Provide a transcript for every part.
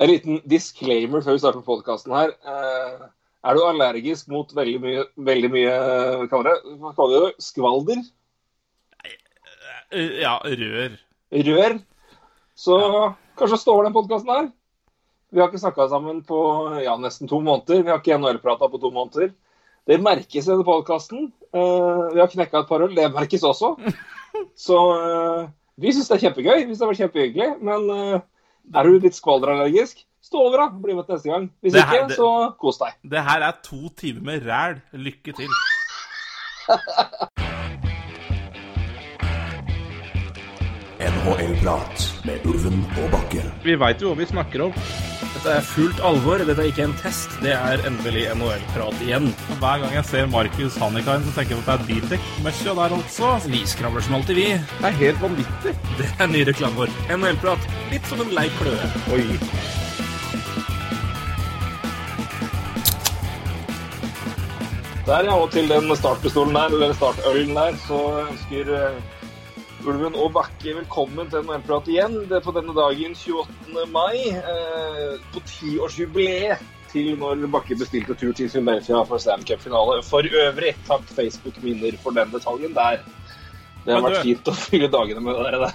En liten disclaimer før vi starter podkasten her. Eh, er du allergisk mot veldig mye, veldig mye hva kaller du det, skvalder? Eh, Ja, rør. Rør? Så kanskje står den podkasten her. Vi har ikke snakka sammen på ja, nesten to måneder. Vi har ikke NHL-prata på to måneder. Det merkes i denne podkasten. vi har knekka et par øl. Det merkes også. Så eh, vi syns det er kjempegøy. Hvis det var kjempehyggelig. Men eh, er du litt skvalderallergisk, stå over, da. Bli med til neste gang. Hvis her- ikke, det- så kos deg. Det her er to timer med ræl. Lykke til. NHL-prat med Ulven og Bakke. Vi veit jo hva vi snakker om. Dette er fullt alvor. Dette er ikke en test. Det er endelig NHL-prat igjen. Hver gang jeg ser Markus Hannikain, så tenker jeg at det er Bildekk-møkkja der altså. Vi skravler som alltid, vi. Det er helt vanvittig. Det er ny reklame vår. NHL-prat. Litt som en lei kløe. Oi. Der, ja. Og til den startpistolen der, eller startølen der, så ønsker eh, Ulven og Bakke velkommen til NHL-prat igjen. Det er på denne dagen 28. mai, eh, på tiårsjubileet til når Bakke bestilte tur til Philadelphia for Stanley Cup-finale. For øvrig, takk Facebook-minner for den detaljen der. Det har du, vært fint å fylle dagene med dere der.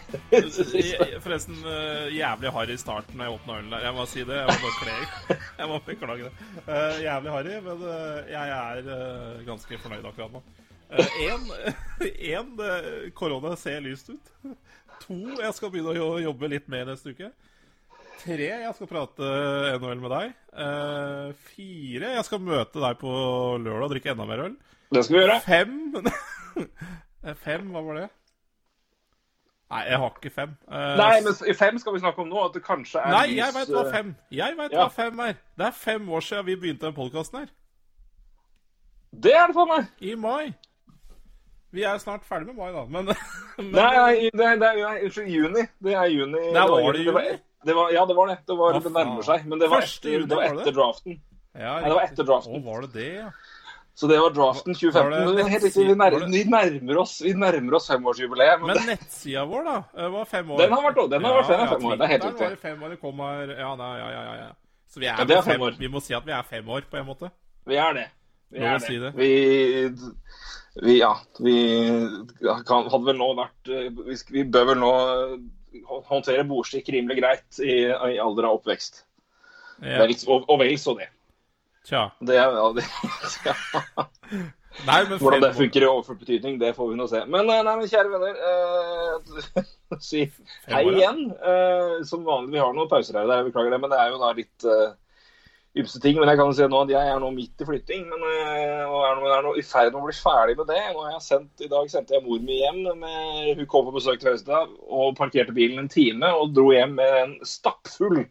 Forresten, eh, jævlig harry start når jeg åpna ølen der. Jeg må si det. Jeg må beklage, jeg må beklage det. Uh, jævlig harry, men eh, jeg er ganske fornøyd akkurat nå. Én korona ser lyst ut. To jeg skal begynne å jobbe litt mer neste uke. Tre jeg skal prate NHL med deg. Eh, fire jeg skal møte deg på lørdag og drikke enda mer øl. Det skal vi gjøre. Fem Eh, Fem, hva var det? Nei, jeg har ikke fem. Eh, Nei, men fem skal vi snakke om nå. At det kanskje er Nei, jeg veit hva eh, fem Jeg vet ja. hva fem er. Det er fem år siden vi begynte den podkasten her. Det er det for meg. I mai. Vi er snart ferdig med mai, da. Men, men Nei, det, det unnskyld, juni. Det er juni. Nei, var det juni? det var, ja, det var det. Det, var, det nærmer seg. Men det var Første etter, det var etter draften. ja, Nei, det var etter draften. Å, var det det, ja? Så det var draften 2015. Var Men er helt riktig, vi, nær, vi nærmer oss Vi nærmer oss femårsjubileet. Men, Men nettsida vår, da? eh, Var fem år. Den har vært- den har vært fem- fem år, det er helt Der riktig. fem år. Det kom her Ja, da, ja, ja, ja, ja. Så vi er, Ja, er fem år. Vi må si at vi er fem år, på en måte. vi er det. Vi er det. si det. Vi, vi Ja. Vi kan, hadde vel nå vært eh, Vi, vi bør vel nå eh, håndtere bordstikk rimelig greit i, i alder av oppvekst. Ja. Vel, og, og vel så det. Tja. Det ja, det, Nei, men Hvordan det funker i overført betydning, det får vi nå se. Men, eh, nei, men kjære venner, eh, si hei igjen. Eh, som vanlig, vi har noen pauser her, beklager det, men det er jo da litt uh, ymse ting. Men jeg kan si nå at jeg er nå midt i flytting, men jeg og er nå, er nå i ferd med å bli ferdig med det. Nå har jeg sendt, I dag sendte jeg mor mi hjem. Med, hun kom på besøk til Høyestad og parkerte bilen en time og dro hjem med en stappfull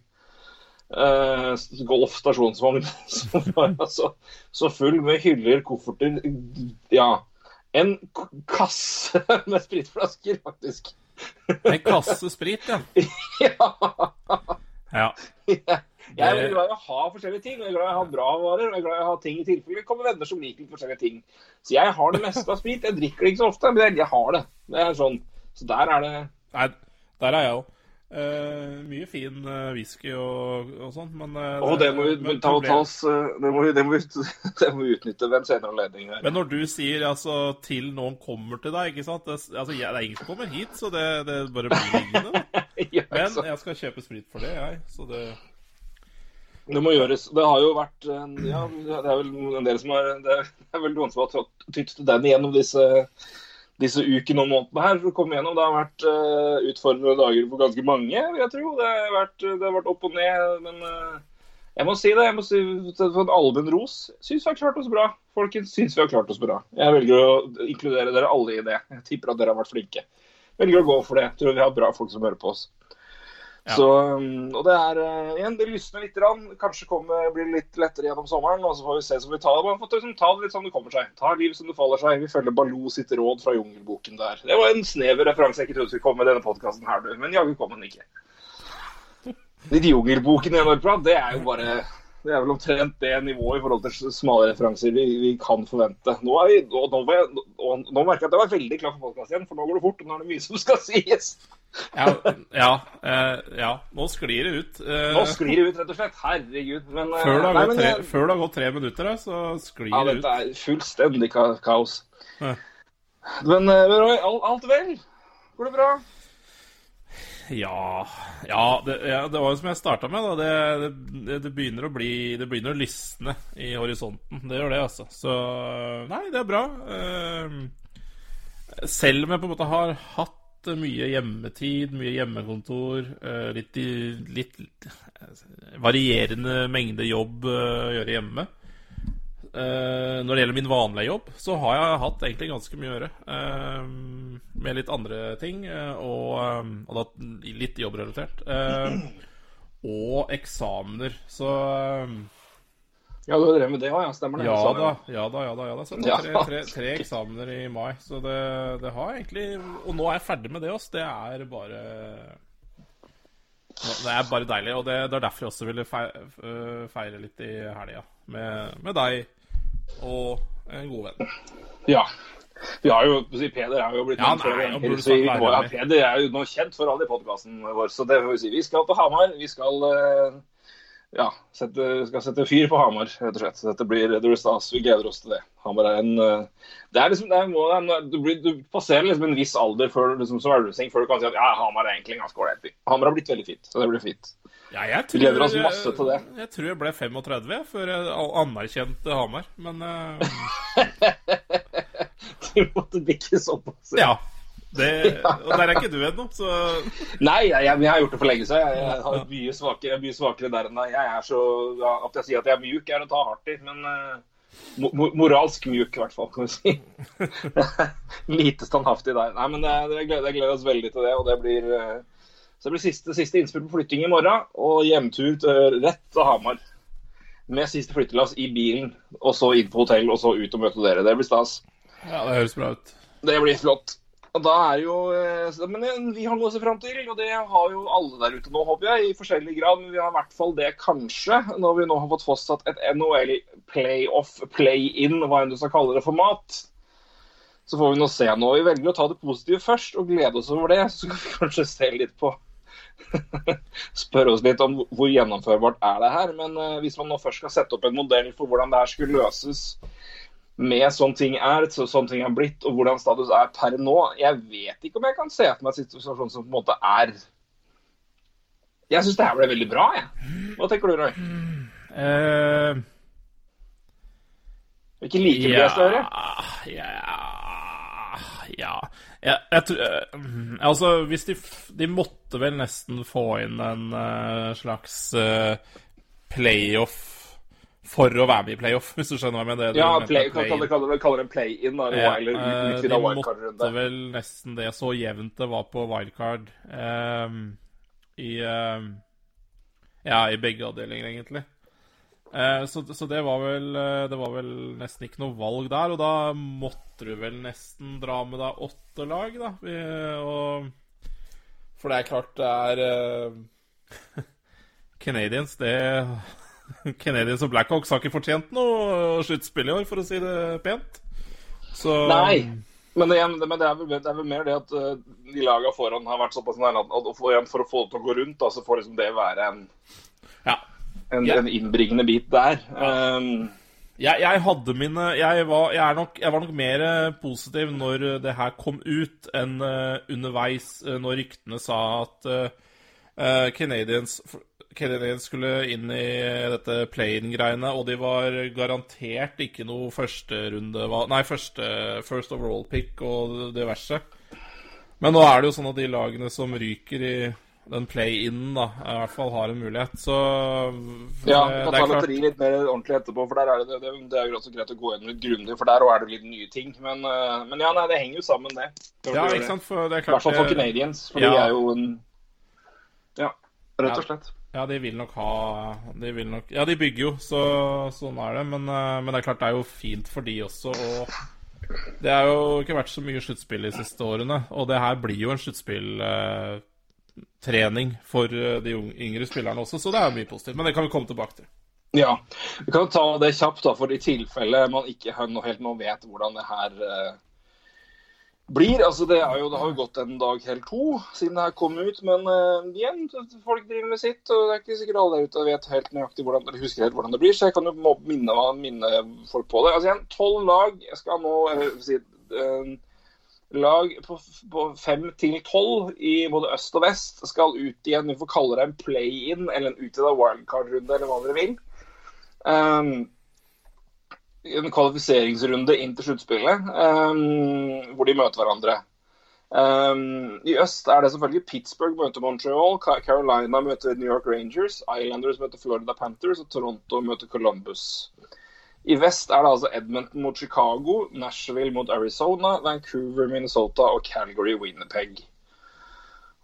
uh, Golf stasjonsvogn som var altså så full med hyller, kofferter Ja. En kasse med spritflasker, faktisk. En kasse sprit, ja. ja. ja. Jeg er veldig glad i å ha forskjellige ting. og Jeg er glad i å ha bra varer og jeg er glad i å ha ting i tilfelle det kommer venner som liker forskjellige ting. Så jeg har det meste av sprit. Jeg drikker det ikke så ofte, men jeg- har det. Det er sånn. Så der er det Nei, der er jeg òg. mye fin uh, whisky og, og sånn, men uh, oh, det må vi men ta, ta oss eh, det må vi, det, må vi, det må vi utnytte ved en senere anledning. Men når du sier altså til noen kommer til deg, ikke sant det, altså, jeg, det er ingen som kommer hit, så det, det bare blir liggende. Ja, Men jeg skal kjøpe sprit for det, jeg. Så det Det må gjøres. Det har jo vært Ja, det er vel en del som har Det er vel noen som har tydd til den gjennom disse, disse ukene og månedene her for å komme gjennom. Det har vært uh, utfordrende dager for ganske mange, jeg tro. Det har vært, det har vært opp og ned. Men uh, jeg må si det. Jeg må si for en allmenn ros. Syns vi har klart oss bra. Folkens, syns vi har klart oss bra. Jeg velger å inkludere dere alle i det. Jeg tipper at dere har vært flinke. Velger å gå for det. Tror vi har bra folk som hører på oss. Ja. Så, um, og det er uh, igjen, det lysner litt. Rann. Kanskje kommer, blir det litt lettere gjennom sommeren. og Så får vi se som vi tar det. Man får liksom, ta det litt som det kommer seg. Ta livet som det faller seg. Vi følger Baloo sitt råd fra Jungelboken der. Det var en snever referanse jeg ikke trodde skulle komme med denne podkasten her, du. Men jaggu kom den ikke. Litt Jungelboken i NRK, det er jo bare Det er vel omtrent det nivået i forhold til smale referanser vi, vi kan forvente. Nå, er vi, nå, nå, nå, merker jeg at jeg var veldig klar for podkast igjen, for nå går det fort. og Nå er det mye som skal sies. Ja, ja, eh, ja. nå sklir det ut. Eh, Nå sklir det ut, rett og slett. Herregud. Men, eh, før, det nei, men tre, jeg- før det har gått tre minutter, så sklir Ja, det ut. Ja, dette er fullstendig ka kaos. Eh. Men Roy, alt vel? Går det bra? Ja, ja, det, ja Det var jo som jeg starta med. Da. Det, det, det begynner å bli Det begynner å lysne i horisonten. Det gjør det, altså. Så Nei, det er bra. Eh, Selv om jeg på en måte har hatt mye hjemmetid, mye hjemmekontor, eh, litt, litt eh, varierende mengde jobb å gjøre hjemme. Eh, når det gjelder min vanlige jobb, så har jeg hatt egentlig ganske mye å gjøre. Uh, med litt andre ting, uh, og, og da litt jobbrelatert. og eksamener. Så Ja, du har drevet med det òg, ja. Stemmer det. ja da, ja da, ja da. ja da. Så det tre, tre, tre eksamener i mai. Så det, det har egentlig Og nå er jeg ferdig med det også. Det er bare Det er bare deilig. Og det, det er derfor jeg også ville feire, feire litt i helga. Med, med deg og en god venn. Ja. Vi har jo, si, Peder er jo blitt Ja, nei, en, så vi må- ja. Peder er jo nå kjent for alle i podkasten vår, så det får vi si. Vi skal på Hamar. Vi skal eh, ja, sette, skal sette fyr på Hamar, rett og slett. Dette blir, det blir stas. Vi gleder oss til det. Hamar er en eh, Det er liksom, det er, er, du, blir, du passerer liksom en viss alder før, liksom, som elvesing før du kan si at ja, Hamar er egentlig en ganske ålreit by. Hamar har blitt veldig fint, så det blir fint. Ja, jeg tror, gleder oss masse til det. Jeg, tror jeg ble 35 jeg, før jeg anerkjente Hamar. Men uh... Du måtte bikke såpass. ja. Det, og der er ikke du ennå, så Nei, jeg, jeg, jeg har gjort det for lenge siden. Jeg, jeg har mye svakere, jeg er mye svakere der enn. Jeg er så, At jeg sier at jeg er mjuk, er å ta hardt i. Men eh, mo moralsk mjuk, i hvert fall, kan vi si. Lite standhaftig der. Nei, men det, det gleder, jeg gleder oss veldig til det. Og det blir, eh, så det blir siste, siste innspill på flytting i morgen. Og hjemtur til, rett til Hamar. Med siste flyttelass i bilen, og så inn på hotell, og så ut og møte dere. Det blir stas. Ja, det høres bra ut. Det blir flott. Og da er jo, eh, Men eh, vi har noe å se fram til, og det har jo alle der ute nå, håper jeg. I forskjellig grad, men vi har i hvert fall det kanskje, når vi nå har fått fastsatt et NHL playoff, play-in, hva enn du skal kalle det, format. Så får vi nå se nå. Vi velger å ta det positive først og glede oss over det. Så kan vi kanskje se litt på Spørre oss litt om hvor gjennomførbart er det her. Men eh, hvis man nå først skal sette opp en modell for hvordan det her skulle løses med sånn ting er, så, sånn ting er blitt, og hvordan status er per nå. Jeg vet ikke om jeg kan se for meg en situasjon som på en måte er Jeg syns det her ble veldig bra, jeg. Hva tenker du, Roy? Uh, Ikke like mye ja, større? ja, ja jeg, jeg tror eh, Altså, hvis de De måtte vel nesten få inn en uh, slags uh, playoff for å være med i playoff, hvis du skjønner hva jeg mener. Ja, play, play, kan, kan kalle, kalle, kalle det play-in, da, Ja, eller utvida de måtte vel nesten det. Så jevnt det var på wildcard eh, i eh, Ja, i begge avdelinger, egentlig. Eh, så, så det var vel eh, Det var vel nesten ikke noe valg der, og da måtte du vel nesten dra med deg åtte lag, da. Vi, og, for det er klart det er uh, Canadians, det Canadians og Blackhawks har ikke fortjent noe sluttspill i år, for å si det pent. Så Nei. Men, det, men det, er vel, det er vel mer det at eh, de lagene foran har vært såpass nære at at for, for å få det til å gå rundt, da, så får liksom det være en, Ja. En, yeah. en innbringende bit der. Um, Jeg, jeg hadde mine jeg var, jeg, nok, jeg var nok mer eh, positiv når det her kom ut, enn uh, underveis, uh, når ryktene sa at uh, Canadians, Canadiens skulle inn i dette play-in-greiene, og de var garantert ikke noe førsterunde Nei, første first overall-pick og diverse. Men nå er det jo sånn at de lagene som ryker i den play-in, da, i hvert fall har en mulighet. Så ja, det- det er lotteri litt mer ordentlig etterpå, for der er det, det, det er jo også greit å gå gjennom litt grundig, for der òg er det litt nye ting. Men, eh, men ja, nei, det henger jo sammen, det. Det Ja, ikke sant? For det er I hvert fall for Canadians, for ja. de er jo en Ja, rett og slett. Ja, de vil nok ha De vil nok Ja, de bygger jo, så sånn er det. Men, eh, men det er klart det er jo fint for de også. Og det har jo ikke vært så mye sluttspill de siste årene. Og det her blir jo en sluttspilltrening for eh, de yngre spillerne også, så det er mye positivt. Men det kan vi komme tilbake til. Ja, Vi kan ta det kjapt, da, for i tilfelle man ikke helt nå vet hvordan det her eh, blir. altså det, er jo, det har jo gått en dag helt to siden det her kom ut, men uh, igjen, folk driver med sitt. og Det er ikke sikkert alle der ute vet helt nøyaktig hvordan, eller husker helt hvordan det blir, så jeg kan jo minne, minne folk på det. Altså igjen, Tolv lag skal nå uh, si, eh, Lag på, fem til tolv i både øst og vest skal ut igjen. Vi får kalle det en play-in eller en utvida wildcard-runde, eller hva dere vil. Um, en kvalifiseringsrunde inn til sluttspillet, um, hvor de møter hverandre. Um, I øst er det selvfølgelig Pittsburgh møter Montreal, Carolina møter New York Rangers, Islanders møter Florida Panthers og Toronto møter Columbus. I vest er det altså Edmonton mot Chicago, Nashville mot Arizona, Vancouver, Minnesota og Calgary, Winnerpeg.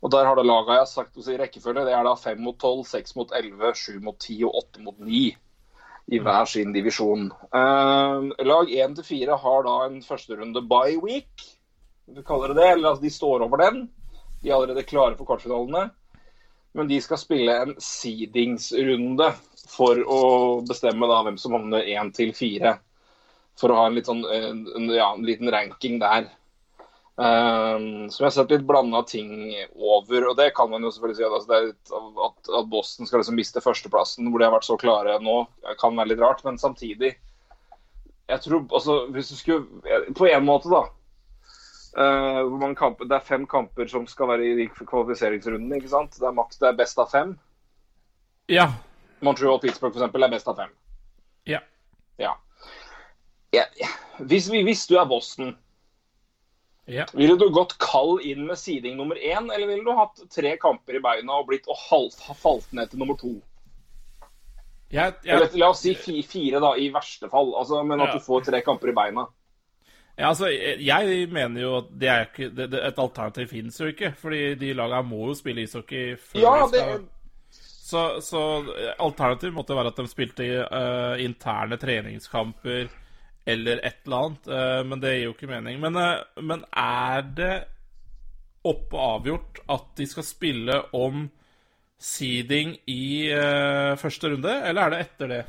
Og Der har det laga jeg har sagt å si rekkefølge. Det er da 5 mot 12, 6 mot 11, 7 mot 10 og 8 mot 9 i hver sin divisjon. Uh, lag 1 til 4 har da en førsterunde bye week, vi kaller det det. Eller altså, de står over den. De er allerede klare for kvartfinalene. Men de skal spille en seedingsrunde for å bestemme da hvem som havner én til fire. For å ha en, sånn, en, ja, en liten ranking der. Um, som jeg har sett litt blanda ting over. Og det kan man jo selvfølgelig si at, altså, litt, at, at Boston skal liksom miste førsteplassen, hvor de har vært så klare nå, kan være litt rart. Men samtidig jeg tror, altså, hvis du skulle, På en måte, da. Uh, kamper, det er fem kamper som skal være i kvalifiseringsrunden. ikke sant? Det er maks det er best av fem. Ja, Montreal Pittsburgh for eksempel, er best av fem. Ja. ja. ja. Hvis, hvis, du er Boston, ja. ville du gått kald inn med siding nummer én, eller ville du hatt tre kamper i beina og blitt og halv, falt ned til nummer to? Jeg, jeg... Eller, la oss si fire, da, i verste fall. Altså, men at du får tre kamper i beina. Ja, altså, Jeg mener jo at det er ikke, det, det, et alternativ finnes jo ikke. fordi de lagene må jo spille ishockey før ja, de skal... Så, så alternativet måtte være at de spilte uh, interne treningskamper eller et eller annet. Uh, men det gir jo ikke mening. Men, uh, men er det opp og avgjort at de skal spille om seeding i første runde, eller er det etter det?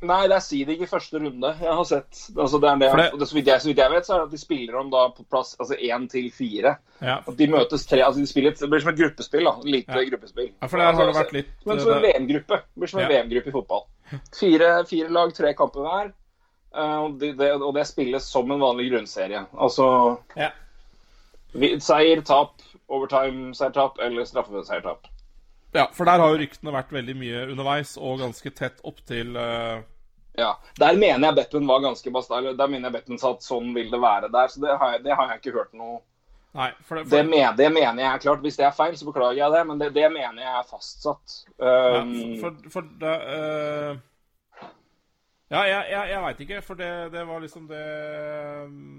Nei, det er seeding i første runde. Jeg har sett altså det er det, det... det så, vidt jeg, så, vidt jeg, vet, så er det at de spiller om da på plass altså én til fire. Ja. At de møtes tre altså de spiller, Det blir som et gruppespill. da, Lite ja. gruppespill. Ja, for der har det vært litt Men som en VM-gruppe. Det blir som en VM-gruppe i fotball. Fire, fire, lag, tre kamper hver. Uh, og, det, og, det, spilles som en vanlig grunnserie. Altså ja. seier, tap, overtime, seier, tap eller straffeseier, tap. Ja, for der har jo ryktene vært veldig mye underveis, og ganske tett opp til uh... Ja. Der mener jeg Bettman var ganske bastant. Der mener jeg Bettman sa at sånn vil det være der. Så det har jeg, det har jeg ikke hørt noe Nei, for det, for... Det, mener, det, mener, jeg er klart. Hvis det er feil, så beklager jeg det, men det, det mener jeg er fastsatt. Um... Ja, for, for da, uh... Ja, jeg, jeg, jeg veit ikke, for det, det, var liksom det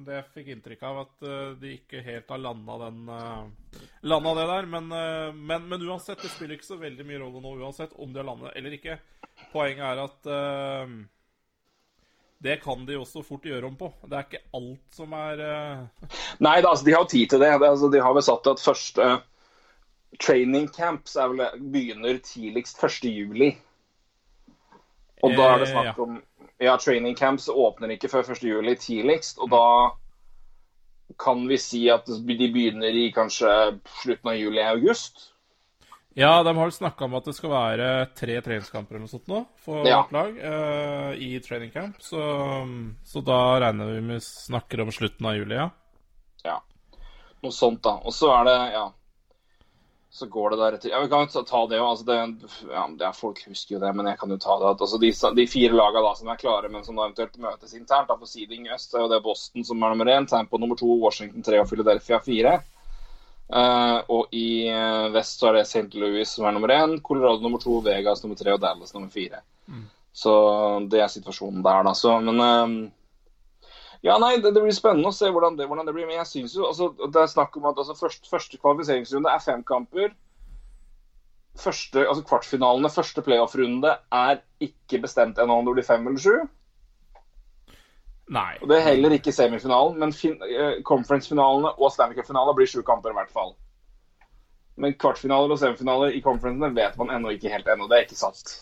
Det jeg fikk inntrykk av, at uh, de ikke helt har landa den uh, Landa det der. Men, uh, men, men, uansett, det spiller ikke så veldig mye rolle nå uansett om de har landet eller ikke. Poenget er at det kan de også fort gjøre om på. Det er ikke alt som er Nei, da, altså, de har tid til det. det altså, de har vel satt at første training camps vel, begynner tidligst 1.7. Og da er det snakk om ja, training camps åpner ikke før 1.7 tidligst. Og da kan vi si at de begynner i kanskje slutten av juli-august. Ja, de har snakka om at det skal være tre treningskamper eller noe sånt nå for ja. vårt lag uh, i training camp. Så, så, da regner vi med snakker om slutten av juli, ja. Ja. Noe sånt, da. Og så er det, ja så går det deretter. Ja, Vi kan jo ta det òg. Altså det, ja, det folk husker jo det, men jeg kan jo ta det. altså de, de fire lagene da, som er klare, men som da eventuelt møtes internt da, for seeding øst, er jo det Boston som er nummer én, Tampo nummer to, Washington tre og Philadelphia fire. Uh, og i uh, vest så er det St. Louis som er nummer én, Colorado nummer to, Vegas nummer tre og Dallas nummer fire. Mm. Så det er situasjonen der, da. Så, men uh, ja, nei, det, det, blir spennende å se hvordan det, hvordan det blir. Men jeg synes jo, altså, det er snakk om at altså, først, første kvalifiseringsrunde er fem kamper. Første, altså Kvartfinalene, første playoff-runde, er ikke bestemt ennå om det blir fem eller sju. Nei. Og Det er heller ikke semifinalen, men uh, conference-finalene og Stanley Cup-finalen blir sju kamper i hvert fall. Men kvartfinaler og semifinaler i conferencene vet man ennå ikke helt ennå. Det er ikke satt.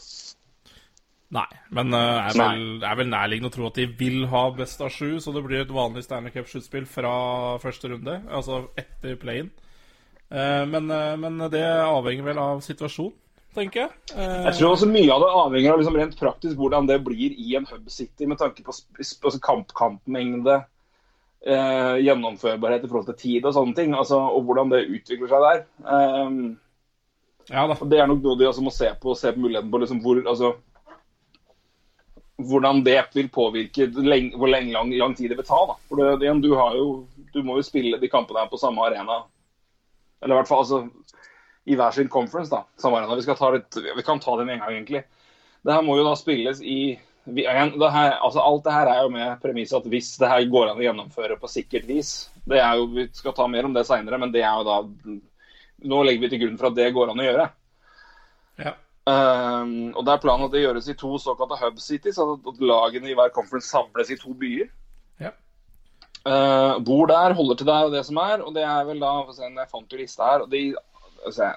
Nei, men uh, er, er vel nærliggende å tro at de vil ha best av sju, så det blir et vanlig Stanley Cup-sluttspill fra første runde, altså etter play-in. Uh, men, uh, men det avhenger vel av situasjonen, tenker jeg. Eh, Jeg tror også mye av det avhenger av liksom rent praktisk hvordan det blir i en hub city med tanke på altså kamp kampmengde, eh, gjennomførbarhet i forhold til tid og sånne ting. Altså, og hvordan det utvikler seg der. Um, ja. Det er nok noe de også må se på, se på muligheten på liksom hvor, altså, hvordan det vil påvirke hvor lenge, lang, lang tid det vil ta. Da. For det, igjen, du, jo, du må jo spille de kampene her på samme arena. Eller i hvert fall altså, i hver sin conference. da, samme arena. Vi, litt, vi kan ta det med en gang, egentlig. Det her må jo da spilles i vi, igjen, det her, altså Alt det her er jo med premisset at hvis det her går an å gjennomføre på sikkert vis det er jo, Vi skal ta mer om det seinere, men det er jo da Nå legger vi til grunn for at det går an å gjøre. Um, og det er planen at det gjøres i to såkalte hub cities, altså at lagene i hver conference samles i to byer. Ja. Uh, bor der, holder til der og det som er, og det er vel da få se, Jeg fant jo lista her, og de Få se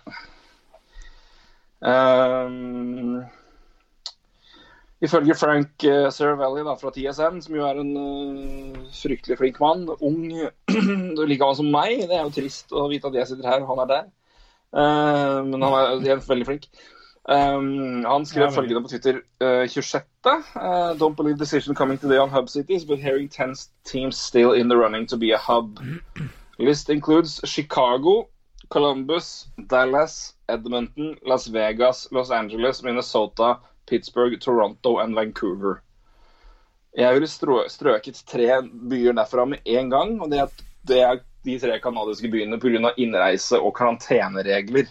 um, Ifølge Frank uh, Sir Valley da, fra TSN, som jo er en uh, fryktelig flink mann, ung, like gammel som meg, det er jo trist å vite at jeg sitter her og han er der, Uh, men han er igjen veldig flink. Um, han skrev Ja, følgende på Twitter uh, 26. Uh, Don't believe decision coming today on hub cities, but hearing 10 teams still in the running to be a hub. List includes Chicago, Columbus, Dallas, Edmonton, Las Vegas, Los Angeles, Minnesota, Pittsburgh, Toronto and Vancouver. Jeg ville strø strøket tre byer derfra med en gang, og det er, det er de tre kanadiske byene pga. innreise- og karanteneregler.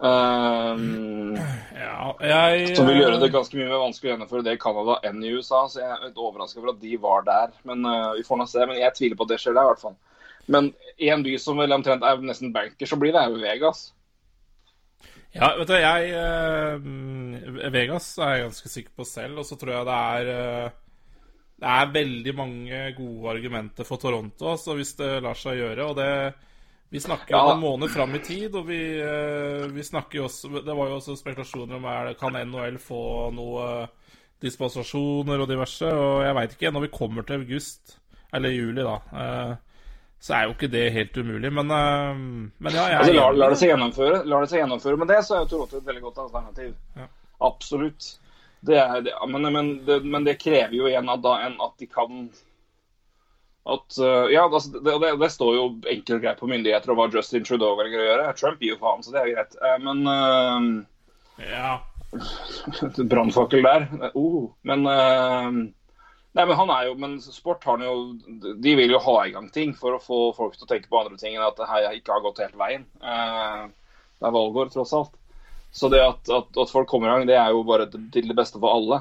Um, ja jeg som vil gjøre det eh, ganske mye mer vanskelig å gjennomføre det i Canada enn i USA. Så jeg er litt overraska over at de var der. Men uh, vi får nå se. Men jeg tviler på at det skjer der, i hvert fall. Men i en by som vel omtrent er nesten banker, så blir det jo Vegas. Ja, vet du, jeg uh, Vegas er jeg ganske sikker på selv, og så tror jeg det er uh, Det er veldig mange gode argumenter for Toronto, altså, hvis det lar seg gjøre. Og det Vi snakker Ja. noen måneder fram i tid, og vi, eh, vi snakker jo også Det var jo også spekulasjoner om er kan NHL få noe eh, dispensasjoner og diverse, og jeg veit ikke når vi kommer til august, eller juli, da. eh, så er jo ikke det helt umulig, men, men ja, jeg Altså, lar, lar det seg gjennomføre, lar det seg gjennomføre med det, så er jo Toronto et veldig godt alternativ. Ja. Absolutt. Det er, men, men, det, men det krever jo igjen at, da, en, at de kan at, uh, ja, altså, det, det, det står jo enkelt og greit på myndigheter og hva Justin Trudeau velger å gjøre. Trump gir jo faen, så det er greit. Eh, Men uh, Ja. Brannfakkel der. Uh, men uh, Nei, men han er jo Men sport har han jo De vil jo ha i gang ting for å få folk til å tenke på andre ting enn at det her ikke har gått helt veien. Det er valgår, tross alt. Så det at, at, at folk kommer i gang, det er jo bare til det beste for alle.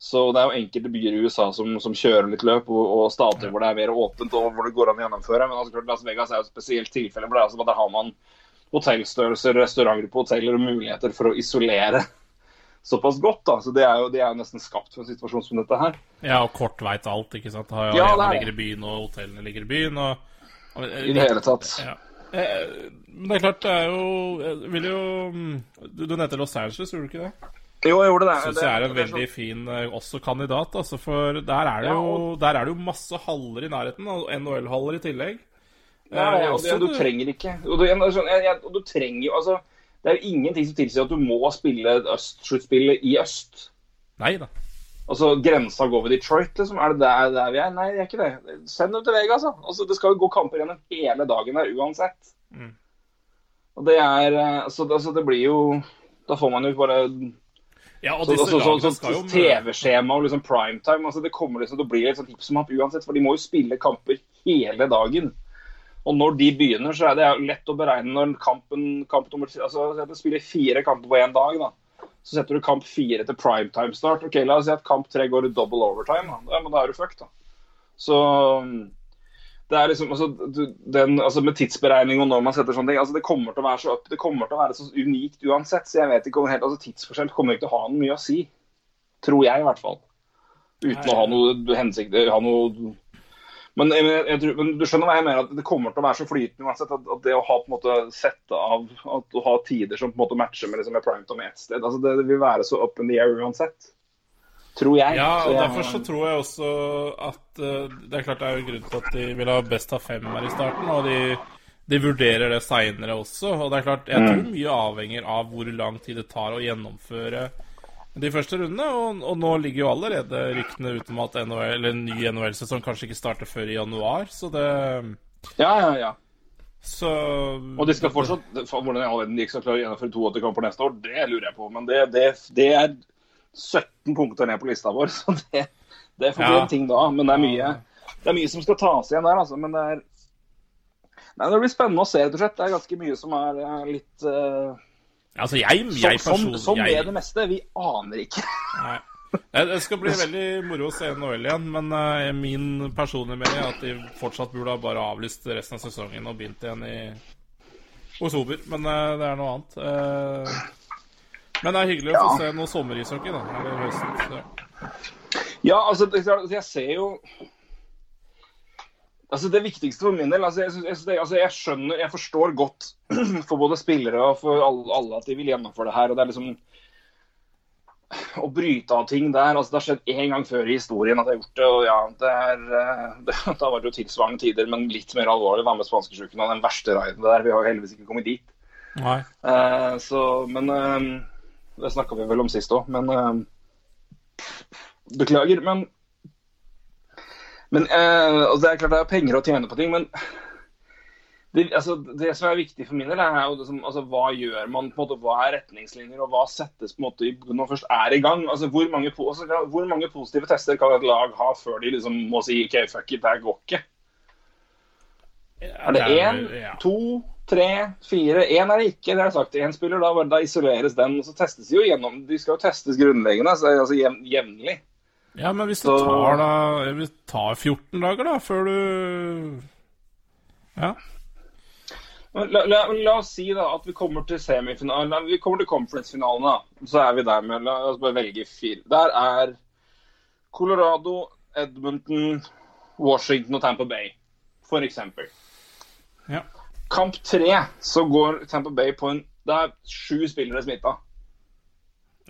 Så det er jo enkelte byer i USA som, som kjører litt løp, og, og stater hvor det er mer åpent og hvor det går an å gjennomføre. Men altså, Las Vegas er jo et spesielt tilfelle. for det er altså, Der har man hotellstørrelser, restauranter på hoteller og muligheter for å isolere såpass godt. da, så Det er jo, det er jo nesten skapt for en situasjon som dette her. Ja, og kort veit alt, ikke sant. Har, Ja, det er ligger i byen, og hotellene ligger i byen. Og, og, I det hele tatt. Ja. Eh, Men det er klart, det er jo Jeg vil jo mm, Du, du nevnte Los Angeles, gjorde du ikke det? Jo, jeg gjorde det. Syns jeg er en veldig fin eh, også kandidat, altså, for der er det jo Der er det jo masse haller i nærheten, og NHL-haller i tillegg. Eh, ja, også du trenger ikke. Og du, jeg, og du trenger jo altså Det er jo ingenting som tilsier at du må spille østsluttspillet i øst. Nei da. Altså, Grensa går ved Detroit, liksom. Er det der, der vi er? Nei, det er ikke det. Send dem til Vegas, da. Altså, det skal jo gå kamper gjennom hele dagen der uansett. Mm. Og det er Så altså, det- altså, det blir jo Da får man jo bare Ja, og så, disse så, så, så, så, TV-skjema og liksom primetime altså, Det kommer liksom til å bli sånn hipp som happ uansett, for de må jo spille kamper hele dagen. Og når de begynner, så er det lett å beregne når kampen kamp nummer altså, Du spiller fire kamper på én dag, da. Så setter du kamp fire til primetime start. Ok, La oss si at kamp tre går i double overtime. Da, ja, men da er du fucked, da. Så det er liksom, altså, den, altså Med tidsberegning og når man setter sånne ting altså Det kommer til å være så opp, det kommer til å være så unikt uansett. Så jeg vet ikke om helt, altså Tidsforskjell kommer ikke til å ha noe mye å si. Tror jeg, i hvert fall. Uten Nei. å ha noe hensikt ha noe Men, jeg, jeg, jeg, tror- men du skjønner hva jeg mener, at det kommer til å være så flytende uansett. At, at det å ha på en måte sette av at å ha tider som på en måte matcher med, liksom, med primetime ett sted, altså det, det vil være så up in the air uansett. Tror jeg. Ja, og jeg- derfor så tror jeg også at uh, Det er klart det er jo grunn til at de vil ha best av fem her i starten, og de, de vurderer det seinere også. Og det er klart, jeg tror mye avhenger av hvor lang tid det tar å gjennomføre de første rundene. Og, og nå ligger jo allerede ryktene ute om at NHL, eller en ny NHL-sesong kanskje ikke starter før i januar, så det Ja, ja, ja. Så Og de skal fortsatt Hvordan i all verden de ikke skal klare å gjennomføre 82 kamper neste år, det lurer jeg på. Men det, det, det er 17 punkter ned på lista vår, så det, det får bli Ja. en ting da. Men det er mye, det er mye som skal tas igjen der, altså. Men det er Nei, Det blir spennende å se, rett og slett. Det er ganske mye som er eh, litt uh, Altså, jeg, Som, jeg som, personlig som jeg- med det meste. Vi aner ikke. Nei. Det skal bli veldig moro å se NHL igjen, men uh, min personlige mening er at de fortsatt burde ha bare avlyst resten av sesongen og begynt igjen i oktober. Men uh, det er noe annet. Eh, men det er hyggelig å få se noe sommerishockey, da. Eller høsten. Ja, altså, er jeg ser jo Altså Det viktigste for min del altså, jeg, synes- jeg, altså, jeg skjønner, jeg forstår godt for både spillere og for alle, alle at de vil gjennomføre det her. og det er liksom Å bryte av ting der altså Det har skjedd én gang før i historien at jeg har gjort det. og ja, det er, eh, det, Da var det jo tilsvarende tider, men litt mer alvorlig. Var med spanskesjuken og den verste raiden der. Vi har jo heldigvis ikke kommet dit. Eh, så, men eh, Det snakka vi vel om sist òg, men uh, Beklager, men Men uh, Det er klart det er penger å tjene på ting, men det, altså, det som er viktig for min del, er jo liksom, altså, hva gjør man? på en måte, Hva er retningslinjer, og hva settes på en måte når man først er i gang? Altså, hvor, mange, altså, hvor mange positive tester kan et lag ha før de liksom må si OK, fuck it, det går ikke? Er det én, ja. to, tre, fire? Én er det ikke, det er sagt. Én spiller, da, da isoleres den. og Så testes de jo gjennom De skal jo testes grunnleggende, altså, altså jevn, jevnlig. ja, men hvis det Så- tar da Det tar 14 dager, da, før du Ja. La, la, la oss si da at vi kommer til semifinalen Vi kommer til conference-finalen. da. Så er vi der med La oss bare velge fire. Der er Colorado, Edmonton, Washington og Tampa Bay, for eksempel. ja. Kamp tre så går Tampa Bay på en Det er sju spillere smitta.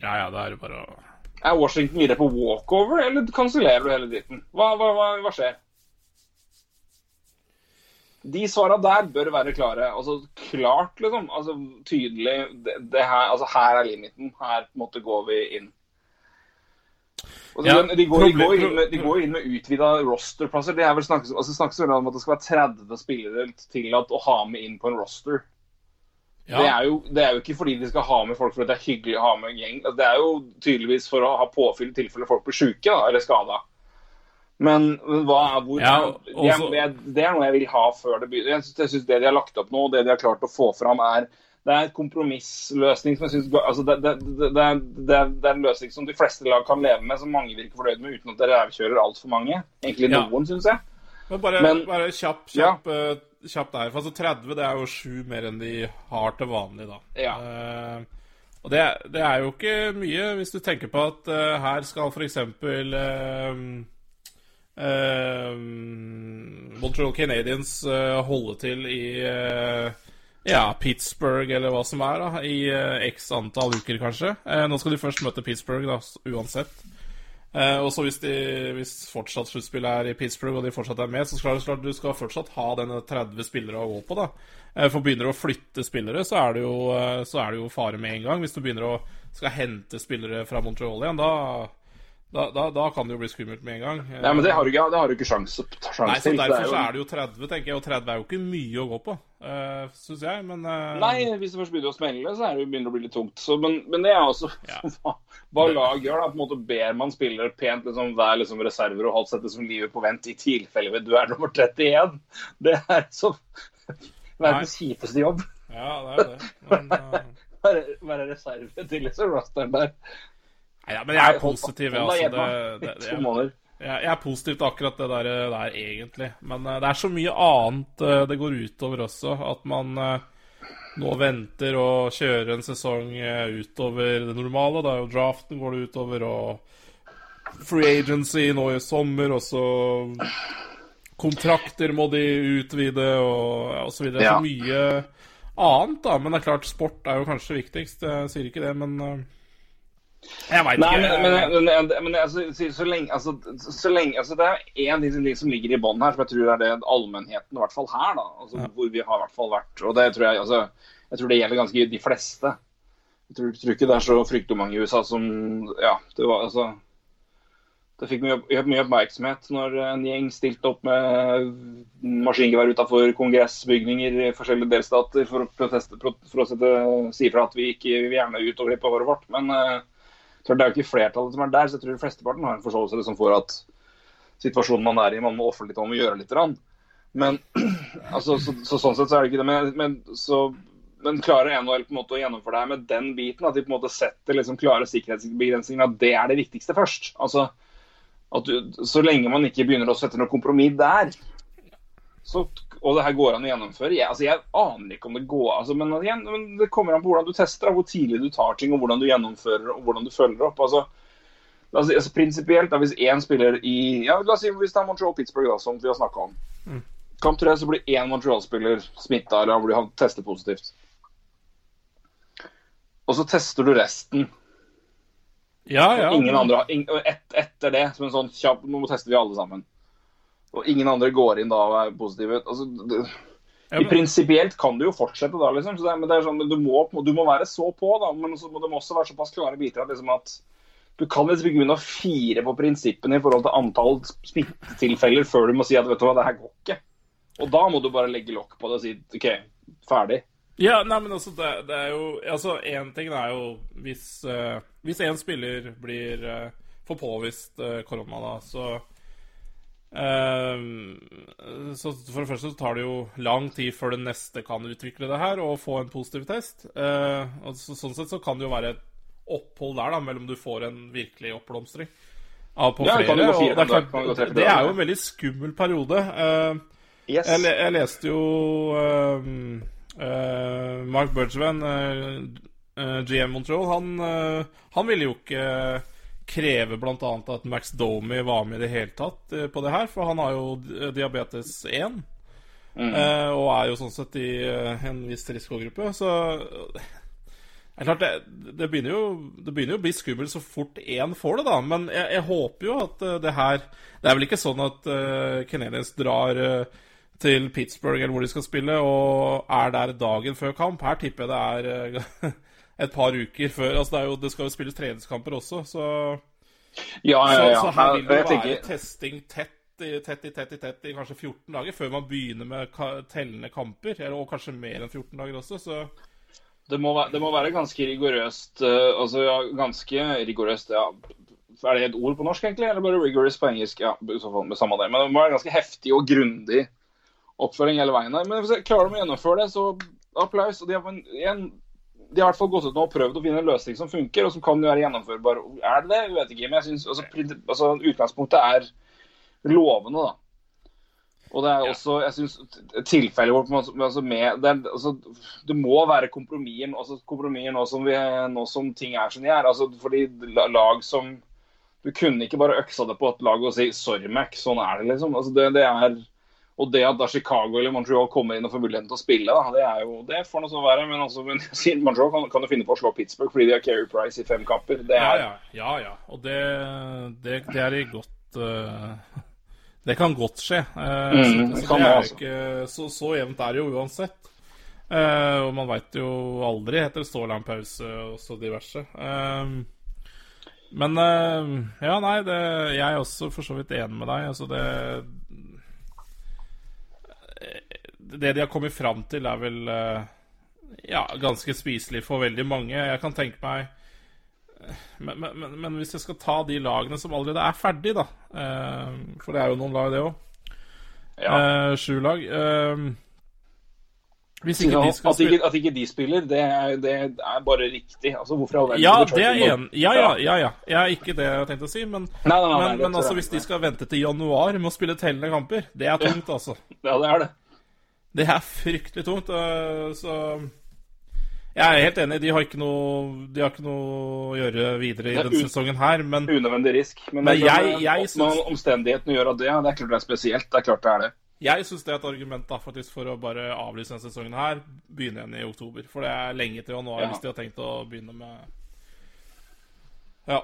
Ja, ja, det er det bare å Er Washington videre på walkover, eller kansellerer du hele dritten? Hva, hva, hva, hva skjer? De svara der bør være klare. Altså klart, liksom. Altså tydelig. Det, det her, altså, her er limiten. Her måtte gå vi inn. Altså, Ja, de, går, de, går inn med, de går inn med utvida rosterplasser. Det er vel snakkes, altså, snakkes vel om at det skal være 30 spillere tillatt å ha med inn på en roster. Ja. Det, er jo, det er jo ikke fordi de skal ha med folk fordi det er hyggelig å ha med en gjeng. Altså, Det er jo tydeligvis for å ha påfyll i tilfelle folk blir syke da, eller skada. Men, hva er hvor Ja, det, er, det er noe jeg vil ha før det begynner. Jeg syns Det de har lagt opp nå, det de har klart å få fram, er det er en kompromissløsning som jeg synes, altså det, det, det, det, er, en løsning som de fleste lag kan leve med, som mange virker fornøyd med, uten at det rævkjører altfor mange. Egentlig Ja. syns jeg. Men bare, Men- bare kjapp, kjapp, eh, kjapp der. For altså 30 det er jo 7 mer enn de har til vanlig, da. Ja. Uh, og det, det er jo ikke mye, hvis du tenker på at uh, her skal f.eks. Uh, Montreal Canadiens holde til i ja, Pittsburgh eller hva som er, da, i uh, x antall uker, kanskje. Uh, nå skal de først møte Pittsburgh, da, uansett. Uh, og så hvis, hvis fortsatt sluttspillet er i Pittsburgh, og de fortsatt er med, så skal klart du skal fortsatt ha denne 30 spillere å gå på, da. For begynner du å flytte spillere, så er, det jo, så er det jo fare med en gang. Hvis du begynner å skal hente spillere fra Montreal igjen, da, da, da, da kan det jo bli skummelt med en gang. Eh, Nei, men det har du ikke, det har du ikke sjanse, sjanse Nei, så til. Derfor så er det jo 30, tenker jeg. Og 30 er jo ikke mye å gå på, uh, syns jeg. Men uh... Nei, hvis det først begynner å smelle, så er det jo begynner å bli litt tungt. Så, men, men det er også Ja. hva, hva lag gjør. da, på en måte Ber man spillere pent liksom, være liksom, reserver og holdt sette som livet på vent i tilfelle du er nummer 31. Det er så verdens kjipeste jobb. Ja, det er det. Men, uh... Være, være reserve til liksom, rosteren der. Nei, ja, men jeg er positiv. Altså, det, det, det, jeg, jeg, er positiv til akkurat det der, der egentlig. Men uh, det er så mye annet uh, det går utover også. At man uh, nå venter og kjører en sesong eh, utover det normale. Da er jo draften går det utover, og free agency nå i sommer, og så kontrakter må de utvide, og, og så videre. Ja. Så mye annet, da. Men det er klart, sport er jo kanskje viktigst. Jeg sier ikke det, men eh, Jeg veit ikke. men, men, men, men altså, så, lenge, altså, så lenge altså, Det er én ting, som ligger i bånn her, som jeg tror er det allmennheten, i hvert fall her, da, altså, hvor vi har i hvert fall vært. Og det tror jeg altså, jeg tror det gjelder ganske de fleste. Jeg tror, tror ikke det er så fryktelig mange i USA som Ja, det var altså Det fikk mye, mye oppmerksomhet når en gjeng stilte opp med maskingevær utafor kongressbygninger i forskjellige delstater for å, proteste, for å sette, si fra at vi ikke vil gjerne utover det på håret vårt. Men eh, tror det er jo ikke flertallet som er der, så jeg tror flesteparten har en forståelse liksom, for at situasjonen man er i, man må ofre litt, man må gjøre litt. Men altså, så, så, sånn sett så er det ikke det. Men, men, så, men klarer NHL på en måte å gjennomføre det her med den biten, at de på en måte setter liksom klare sikkerhetsbegrensninger, at det er det viktigste først. Altså, at du, Så lenge man ikke begynner å sette noe kompromiss der, så, og det her går an å gjennomføre jeg, altså, jeg aner ikke om det går altså, men, igjen, men det kommer an på hvordan du tester, hvor tidlig du tar ting, og hvordan du gjennomfører og hvordan du følger opp. altså Altså, Prinsipielt, hvis én spiller i ja, la oss si hvis det er Montreal-Pittsburgh, da, som vi har snakka om. Kamp tre så blir én Montreal-spiller smitta eller blir han tester positivt. Og så tester du resten. Ja, ja. Ingen andre, ing, et, etter det, som en sånn kjapp Nå tester vi alle sammen. Og ingen andre går inn da og er positive. Altså, det, i Prinsipielt kan du jo fortsette da, liksom. Så det, men det er sånn, du, må, du må være så på, da. Men så må må også være såpass klare biter at, liksom, at du kan liksom ikke begynne å fire på prinsippene i forhold til antall smittetilfeller før du må si at vet du hva, det her går ikke. Og da må du bare legge lokk på det og si OK, ferdig. Ja, nei, men altså, det, det er jo Altså, én ting er jo hvis uh, Hvis en spiller blir uh, får påvist uh, korona, da, så Så for det første så tar det jo lang tid før det neste kan utvikle det her og få en positiv test. Eh, og så, sånn sett så kan det jo være et opphold der, da, mellom du får en virkelig oppblomstring av på Ja, det flere. fire og det, er klart, det er jo en veldig skummel periode. Eh, Yes. jeg, jeg leste jo ehm, uh, Mark Bergevin, uh, GM Montreal, han, eh, han ville jo ikke kreve bl.a. at Max Domi var med i det hele tatt eh, på det her, for han har jo diabetes 1. Mm. og er jo sånn sett i eh, en viss risikogruppe. Så det er klart, det, det, begynner jo, det begynner jo å bli skummelt så fort én får det, da. Men jeg, jeg håper jo at eh, det her Det er vel ikke sånn at uh, Canadiens drar uh, til Pittsburgh eller hvor de skal spille, og er der dagen før kamp. Her tipper jeg det er eh, et par uker før. Altså, det, er jo, det skal jo spilles treningskamper også, så, Ja, ja, ja. så her vil det være tenker- testing tett i tett i tett i tett i kanskje 14 dager før man begynner med ka tellende kamper. Eller, og kanskje mer enn 14 dager også, så Det må, være, det må være ganske rigorøst. Uh, altså ja, ganske rigorøst, ja. Er det et ord på norsk, egentlig? Eller bare rigorous på engelsk? Ja, i så fall med samme det. Men det må være ganske heftig og grundig oppføring hele veien her. Men hvis jeg klarer de å gjennomføre det, så applaus. Og de har, en, en, de har i hvert fall gått ut nå og prøvd å finne en løsning som funker, og som kan være gjennomførbar. Er det det? Jeg vet ikke. Men jeg synes, altså, altså, utgangspunktet er lovende, da. Og det er også, jeg synes, tilfellet vårt med, altså med det, altså, det må være kompromisser altså, kompromisser nå, som vi, nå som ting er som de er. Altså, fordi lag som Du kunne ikke bare øksa det på et lag og si 'sorry, Mac', sånn er det, liksom. Altså, det, det er, og det at da Chicago eller Montreal kommer inn og får muligheten til å spille, da, det er jo, det får noe så være. Men, altså, men Montreal kan, kan jo finne på å slå Pittsburgh fordi de har Carey Price i fem kamper. Det Ja, er, ja. ja, ja. Og det, det, det er i godt uh, Det kan godt skje. Uh, Mm, så, så, kan det er altså. ikke, så, så jevnt er det jo uansett. Uh, og man veit jo aldri etter pause og så diverse. Eh, men Ja, nei, det, jeg er også for så vidt enig med deg. Altså, det Det de har kommet fram til, er vel eh, ja, ganske spiselig for veldig mange. Jeg kan tenke meg men, men, men, men hvis jeg skal ta de lagene som allerede er ferdig, da eh, For det er jo noen lag, det òg. ja. Eh, sju lag. Eh, ikke Ja, at, ikke, at ikke de spiller, det er, det er bare riktig. Altså, hvorfor Ja, det er en, ja, ja, ja, ja. ja. Ikke det jeg tenkte å si, men, Nei, nei, nei, men, men altså, hvis de skal vente til januar med å spille tellende kamper, det er tungt, altså. Ja, det er det. Det er fryktelig tungt. øh, Så Jeg er helt enig. De har ikke noe, de har ikke noe å gjøre videre i er denne sesongen her, men Unødvendig risk. Men, Men er klart jeg- jeg syns- omstendighetene gjør at det, det er klart det er spesielt. Det er klart det er det. Jeg syns det er et argument da, faktisk for å bare avlyse denne sesongen her. Begynne igjen i oktober. For det er lenge til januar Ja. hvis de har tenkt å begynne med Ja.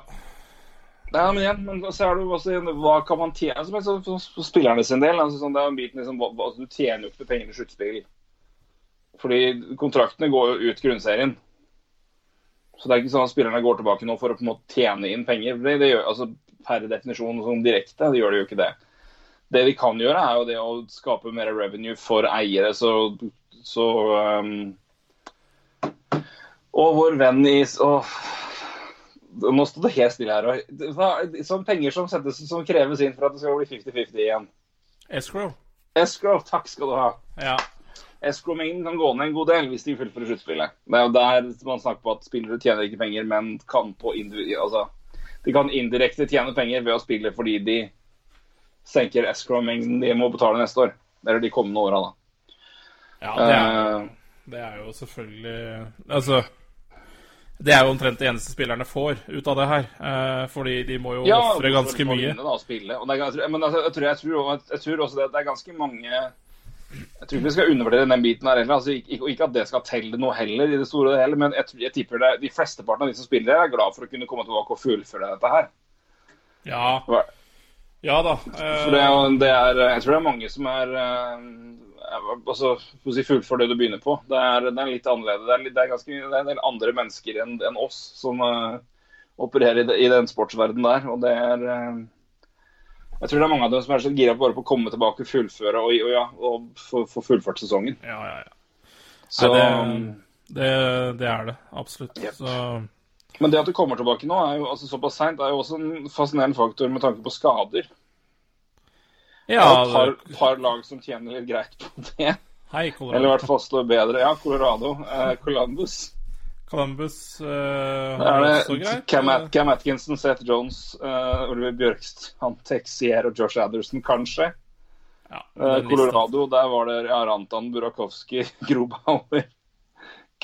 Nei, men igjen, men så er det også Hva kan man tjene som helst for, spillerne sin del? Altså, sånn, det er en bit liksom, hva- Du tjener jo ikke penger i sluttspill. Fordi kontraktene går jo ut grunnserien. Så det er ikke sånn at spillerne går tilbake nå for å på en måte tjene inn penger. Det, det gjør, altså, per definisjon sånn direkte det gjør det jo ikke det. Det vi kan gjøre, er jo det å skape mer revenue for eiere, så, så um, Og vår venn i åh, Nå står det helt stille her. og- Sånn penger som, settes, som kreves inn for at det skal bli 50-50 igjen. Escrow. Escrow, takk skal du ha. Ja. Escrow-mengden kan gå ned en god del hvis de fullfører sluttspillet. Det er jo der man snakker på at spillere tjener ikke penger, men kan på. Altså, de kan indirekte tjene penger ved å spille fordi de senker escrow-mengden de må betale neste år. Eller de kommende åra, da. ja det, er, Eh, det er jo selvfølgelig Altså Det er jo omtrent det eneste spillerne får ut av det her. Eh, fordi de må jo ja, ofre ganske mye. Ja, Da, og spille. Og det er, men altså, jeg, tror, jeg, tror, jeg tror også det det er ganske mange Jeg tror ikke vi skal undervurdere den biten her heller. Altså, ikke, ikke at det skal telle noe heller, i det store og hele, men jeg, jeg tipper det, de flesteparten av de som spiller, er glad for å kunne komme tilbake og fullføre dette her. Ja, ja da. For det Eh, det er, jeg tror det er mange som er eh, altså, si det du begynner på. Det er, det er litt annerledes. Det er, det er, ganske, det er en del andre mennesker enn en oss som uh, opererer i, i den sportsverdenen der. Og det er uh, Jeg tror det er mange av dem som er så gira bare på å komme tilbake, fullføre og, og, ja, og få få fullført sesongen. ja, ja, ja. Så, Nei, det, det er det. Absolutt. Yep. Så men det at du kommer tilbake nå, er jo altså, såpass seint, er jo også en fascinerende faktor med tanke på skader. Ja, det er et par, par lag som tjener litt greit på det. hei, Colorado. Eller i hvert fall slår bedre. Ja, Colorado. Eh, Columbus. Columbus eh, har er også det greit. Cam, At Cam Atkinson, Seth Jones, eh, Oliver Bjørkstrand, Texier og Josh Adderson, kanskje. Ja, Eh. Colorado, der var det ja, Rantan, Burakovsky, Grobauer,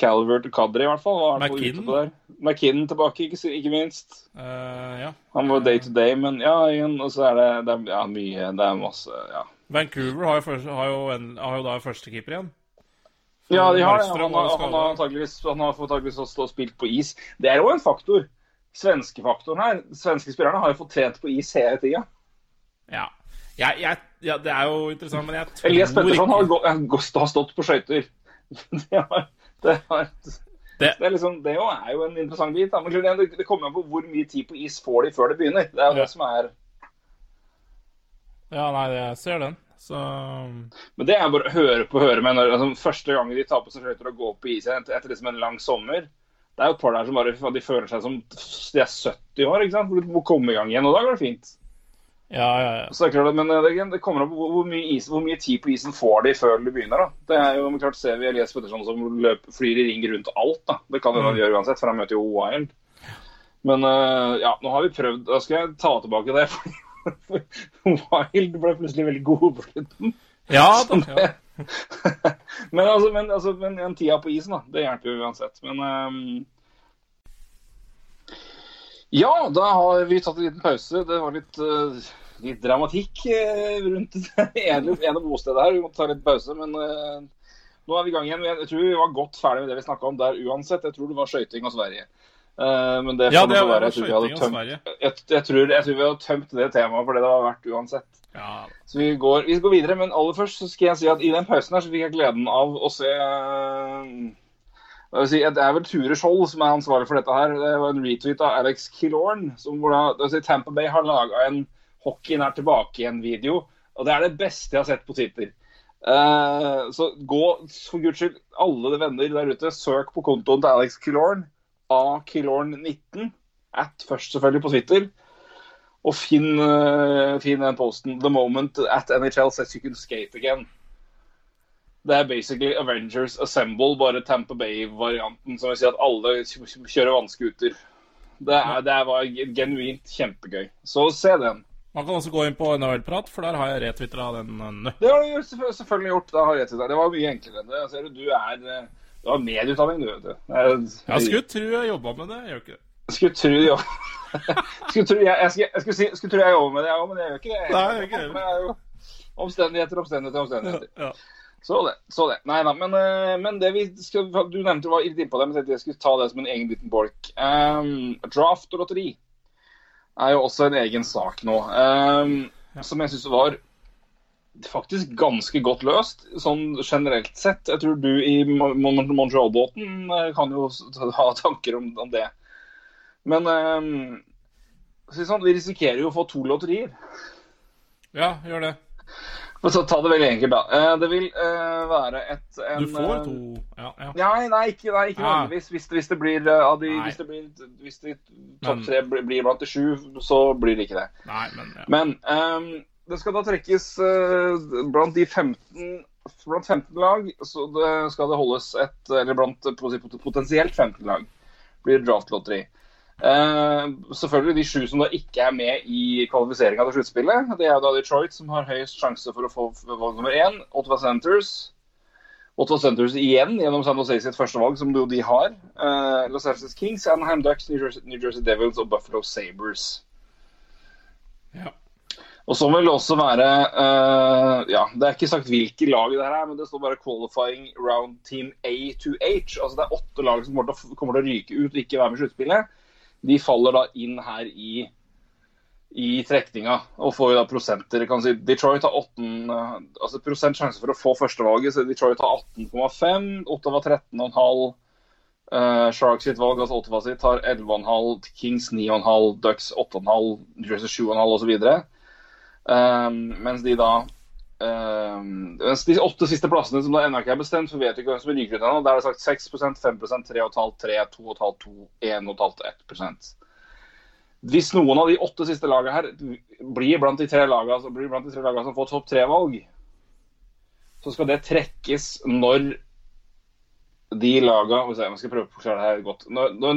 Calvert og Kadri, i hvert fall. Var McKinnon. McKinnon tilbake, ikke, ikke minst. Uh, ja. Han var day to day, men ja, igjen, og så er det, det er, ja, mye Det er masse Ja, Vancouver har jo, først, har jo, en, har jo da førstekeeper igjen. For ja de har det. Han, har- han har antageligvis han har antageligvis også spilt på is. Det er jo en faktor. Svenskefaktoren her. Svenske spillerne har jo fått trent på is hele tida. Ja. Jeg, jeg, ja, det er jo interessant, men jeg tror Elias Petterson har, ikke har stått på skøyter. Det, har- det, har- Det- det, er liksom, det jo er jo en interessant bit. Da. Men det, kommer an på hvor mye tid på is får de før det begynner. Det er jo Ja. det som er Ja, nei, jeg ser den. Så Men det er bare å høre på høre med. Når, altså, første gangen de tar på seg skøyter og går på is etter, etter liksom en lang sommer Det er jo et par der som bare de føler seg som de er 70 år. ikke sant? Hvor de må komme i gang igjen. Og da går det fint. Ja, ja, ja. Så det er klart, Men eh, det, det kommer opp hvor, mye is, hvor mye tid på isen får de før de begynner. da. Det er jo, men klart Ser vi Elias Petterson som løper, flyr i ring rundt alt. da. Det kan han gjøre uansett, for han møter jo Wild. Men uh, ja, nå har vi prøvd Da skal jeg ta tilbake det. For, Wild ble plutselig veldig god på slutten. Ja da. Ja. men, altså, men, altså, men en tida på isen, da. Det hjelper jo uansett. Men um, Ja, da har vi tatt en liten pause. Det var litt, litt dramatikk eh, rundt det ene, ene bostedet her. Vi måtte ta litt pause, men eh, nå er vi i gang igjen. Jeg tror vi var godt ferdig med det vi snakka om der uansett. Jeg tror det var skøyting og Sverige. Eh, men det ja, det var skøyting og Sverige. jeg, jeg, tror, jeg tror vi hadde tømt det temaet for det det var verdt uansett. Ja. Så vi går, vi går videre, men aller først så skal jeg si at i den pausen her så fikk jeg gleden av å se si, Det er vel Ture Skjold som er ansvarlig for dette her. Det var en retweet av Alex Killorn. som hvor da, si, Tampa Bay har laga en hockey er tilbake igjen-video. Og det er det beste jeg har sett på Twitter. Uh, så gå, for guds skyld, alle venner der ute, søk på kontoen til Alex Killorn. akillorn19. At først, selvfølgelig, på Twitter. Og finn, uh, finn den posten 'The moment at NHL says you can skate again'. Det er basically Avengers Assemble, bare Tampa Bay-varianten. Som vil si at alle kjører vannskuter. Det, det var genuint kjempegøy. Så se den. Man kan også gå inn på NHL-prat, for der har jeg retwitra den. Det har du selvfølgelig gjort. Da har jeg. Det var mye enklere. Det, ser du, du er, eh, Du har medieutdanning, du, vet du. Jeg, Jeg skulle tro jeg jobba med det. Jeg gjør ikke det. skulle tro jeg skulle tro jeg, jeg, jeg skulle, si, skulle tro jeg jobber med det, jeg òg, men jeg gjør ikke det. Nei, jeg gjør ikke det. Er omstendigheter, omstendigheter, omstendigheter. Ja. Så det. så det. Nei da, men, eh, men det vi skal, du nevnte var litt innpå det, men jeg skulle ta det som en egen liten bolk. Um, draft og lotteri er jo også en egen sak nå, um, som jeg syns var faktisk ganske godt løst, sånn generelt sett. Jeg tror du i Mo- Mo- Montreal-båten eh, kan jo ha tanker om, om det. Men um, sånn, vi risikerer jo å få to lotterier. ja, gjør det. Men så ta det veldig enkelt, da. Eh, Det vil uh, være et en, Du får eh, to Ja, ja. Nei, nei, ikke, nei, ikke Ah. nødvendigvis. Hvis, hvis det blir av de, hvis det blir Hvis de topp tre blir blant de sju, så blir det ikke det. Nei, men ja. Men um, det skal da trekkes uh, blant de 15 Blant 15 lag så det skal det holdes et Eller blant potensielt 15 lag blir draftlotteri. Eh, selvfølgelig de sju som da ikke er med i kvalifiseringa til sluttspillet. Det er da Detroit som har høyest sjanse for å få valg nummer én. Ottawa Centers. Ottawa Centers igjen gjennom San Jose sitt første valg, som de har. Eh, Los Angeles Kings, Anaheim Ducks, New Jersey, New Jersey Devils og Buffalo Sabres. ja. Og så vil det også være uh, Ja, det er ikke sagt hvilke lag det her er, men det står bare 'qualifying round team A to H'. Altså det er åtte lag som kommer til, å, kommer til å ryke ut og ikke være med i sluttspillet. De faller da inn her i, i trekninga og får jo da prosenter. Kan si Detroit har 18, eh, altså prosent sjanse for å få førstevalget, så Detroit har 18,5. Ottawa 13,5. Uh, Sharks sitt valg, altså Ottawa sitt, har 11,5. Kings 9,5. Ducks 8,5. New Jersey 7,5 osv. Um, mens de da De åtte siste plassene som da ennå ikke er bestemt, for vet ikke hvem som ryker ut ennå, der er det sagt 6 5 3,5 3 2,5 2 1,5 1% Hvis noen av de åtte siste lagene her blir blant de tre lagene, de tre lagene som får topp tre-valg, så skal det trekkes når de lagene skal Jeg skal prøve å forklare det her godt. Når, når,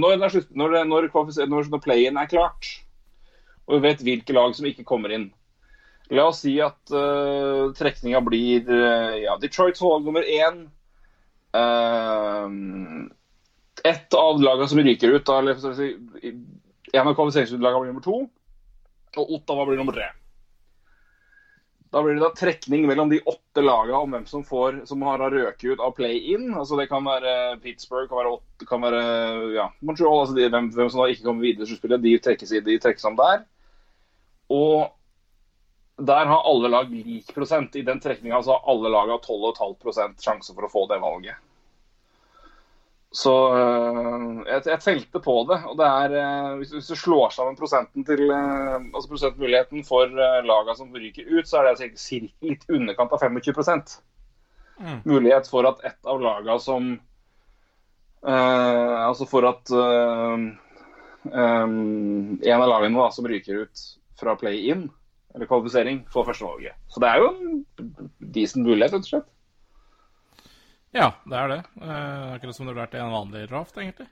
når, når play-in er klart, og vi vet hvilke lag som ikke kommer inn La oss si at uh, trekninga blir uh, ja, Detroits valg nummer én. Uh, ett av lagene som ryker ut, da, eller, si, en av kvalifiseringslagene blir nummer to, og Ottawa blir nummer tre. Da blir det da trekning mellom de åtte lagene om hvem som, får, som har røket ut av play-in. Altså Det kan være Pittsburgh, kan være, kan være ja, Montreal. altså de, hvem, hvem som da ikke kommer videre i sluttspillet, de trekkes, i- de trekkes om der. Og der har alle lag lik prosent. I den trekninga har alle lag 12,5% sjanse for å få det valget. Så øh, jeg, jeg telte på det, og det er øh, hvis, hvis du slår sammen prosenten til øh, altså prosentmuligheten for laga som ryker ut, så er det cirka litt underkant av 25 Mm. Mulighet for at ett av laga som eh, Altså for at eh, øh, en av lagene da, som ryker ut fra play-in, eller kvalifisering, for førstevalget. Så det er jo en decent mulighet, rett og slett. ja, det er det. Eh, akkurat som det ville vært i en vanlig draft, egentlig.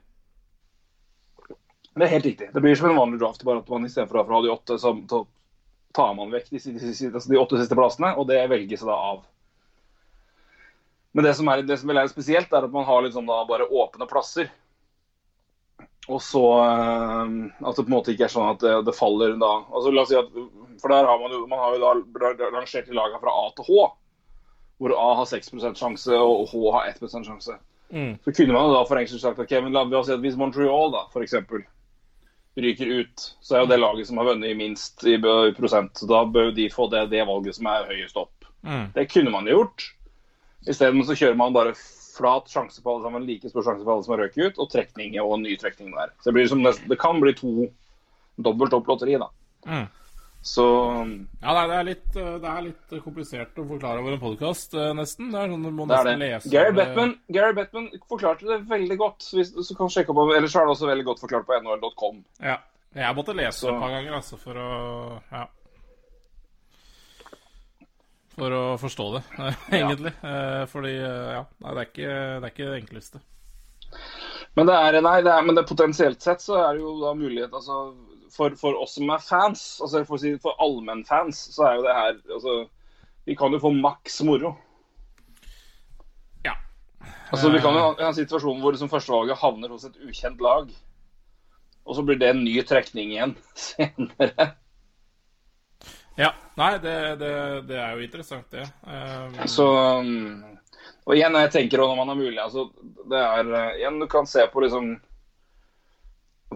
Det er helt riktig. Det blir som en vanlig draft, bare at man istedenfor å ha de åtte, så, tar man vekk de, altså de åtte siste plassene, og det velges da av. Men det som, er, det som vil være spesielt, er at man har liksom da bare åpne plasser. Og så At At det på en måte ikke er sånn at det, det faller da altså la oss si at, For der har man jo, man har jo da rangert lagene fra A til H. Hvor A har 6% sjanse og H har 1 sjanse. Mm. Så kunne man jo da for sagt ok, men la oss si at hvis Montreal da, for eksempel, ryker ut, så er jo det laget som har vunnet i minst i prosent. Så da bør de få det, det valget som er høyest opp. Mm. Det kunne man jo gjort. Isteden så kjører man bare flat sjanse på alle sammen, like stor sjanse på alle som har røket ut, og trekning og ny trekning der. Så det, blir som det kan bli to dobbelt opp lotteri, da. Mm. Så Ja, nei, det er, litt, eh, det er litt komplisert å forklare over en podkast, nesten. Det er sånn du må det nesten det. lese Gary. Bettman, Gary Bettman forklarte det veldig godt. Hvis, så kan sjekke opp, Ellers er det også veldig godt forklart på nhl.com. Ja. Jeg måtte lese Så- et par ganger, altså, for å Ja. For å forstå det, egentlig. Ja. Fordi, eh, ja Nei, det er ikke det, er ikke det enkleste. Men det er, nei, det er, men det potensielt sett så er det jo da mulighet altså, for, for oss som er fans, altså for, si, for allmennfans, så er jo det her altså, Vi kan jo få maks moro. Ja. Altså, Vi kan jo ha en situasjon hvor liksom førstevalget havner hos et ukjent lag. Og så blir det en ny trekning igjen senere. Ja. Nei, det, det, det er jo interessant, det. Um, Så Og igjen, jeg tenker også når man har mulighet altså, det er, uh, igjen, Du kan se på liksom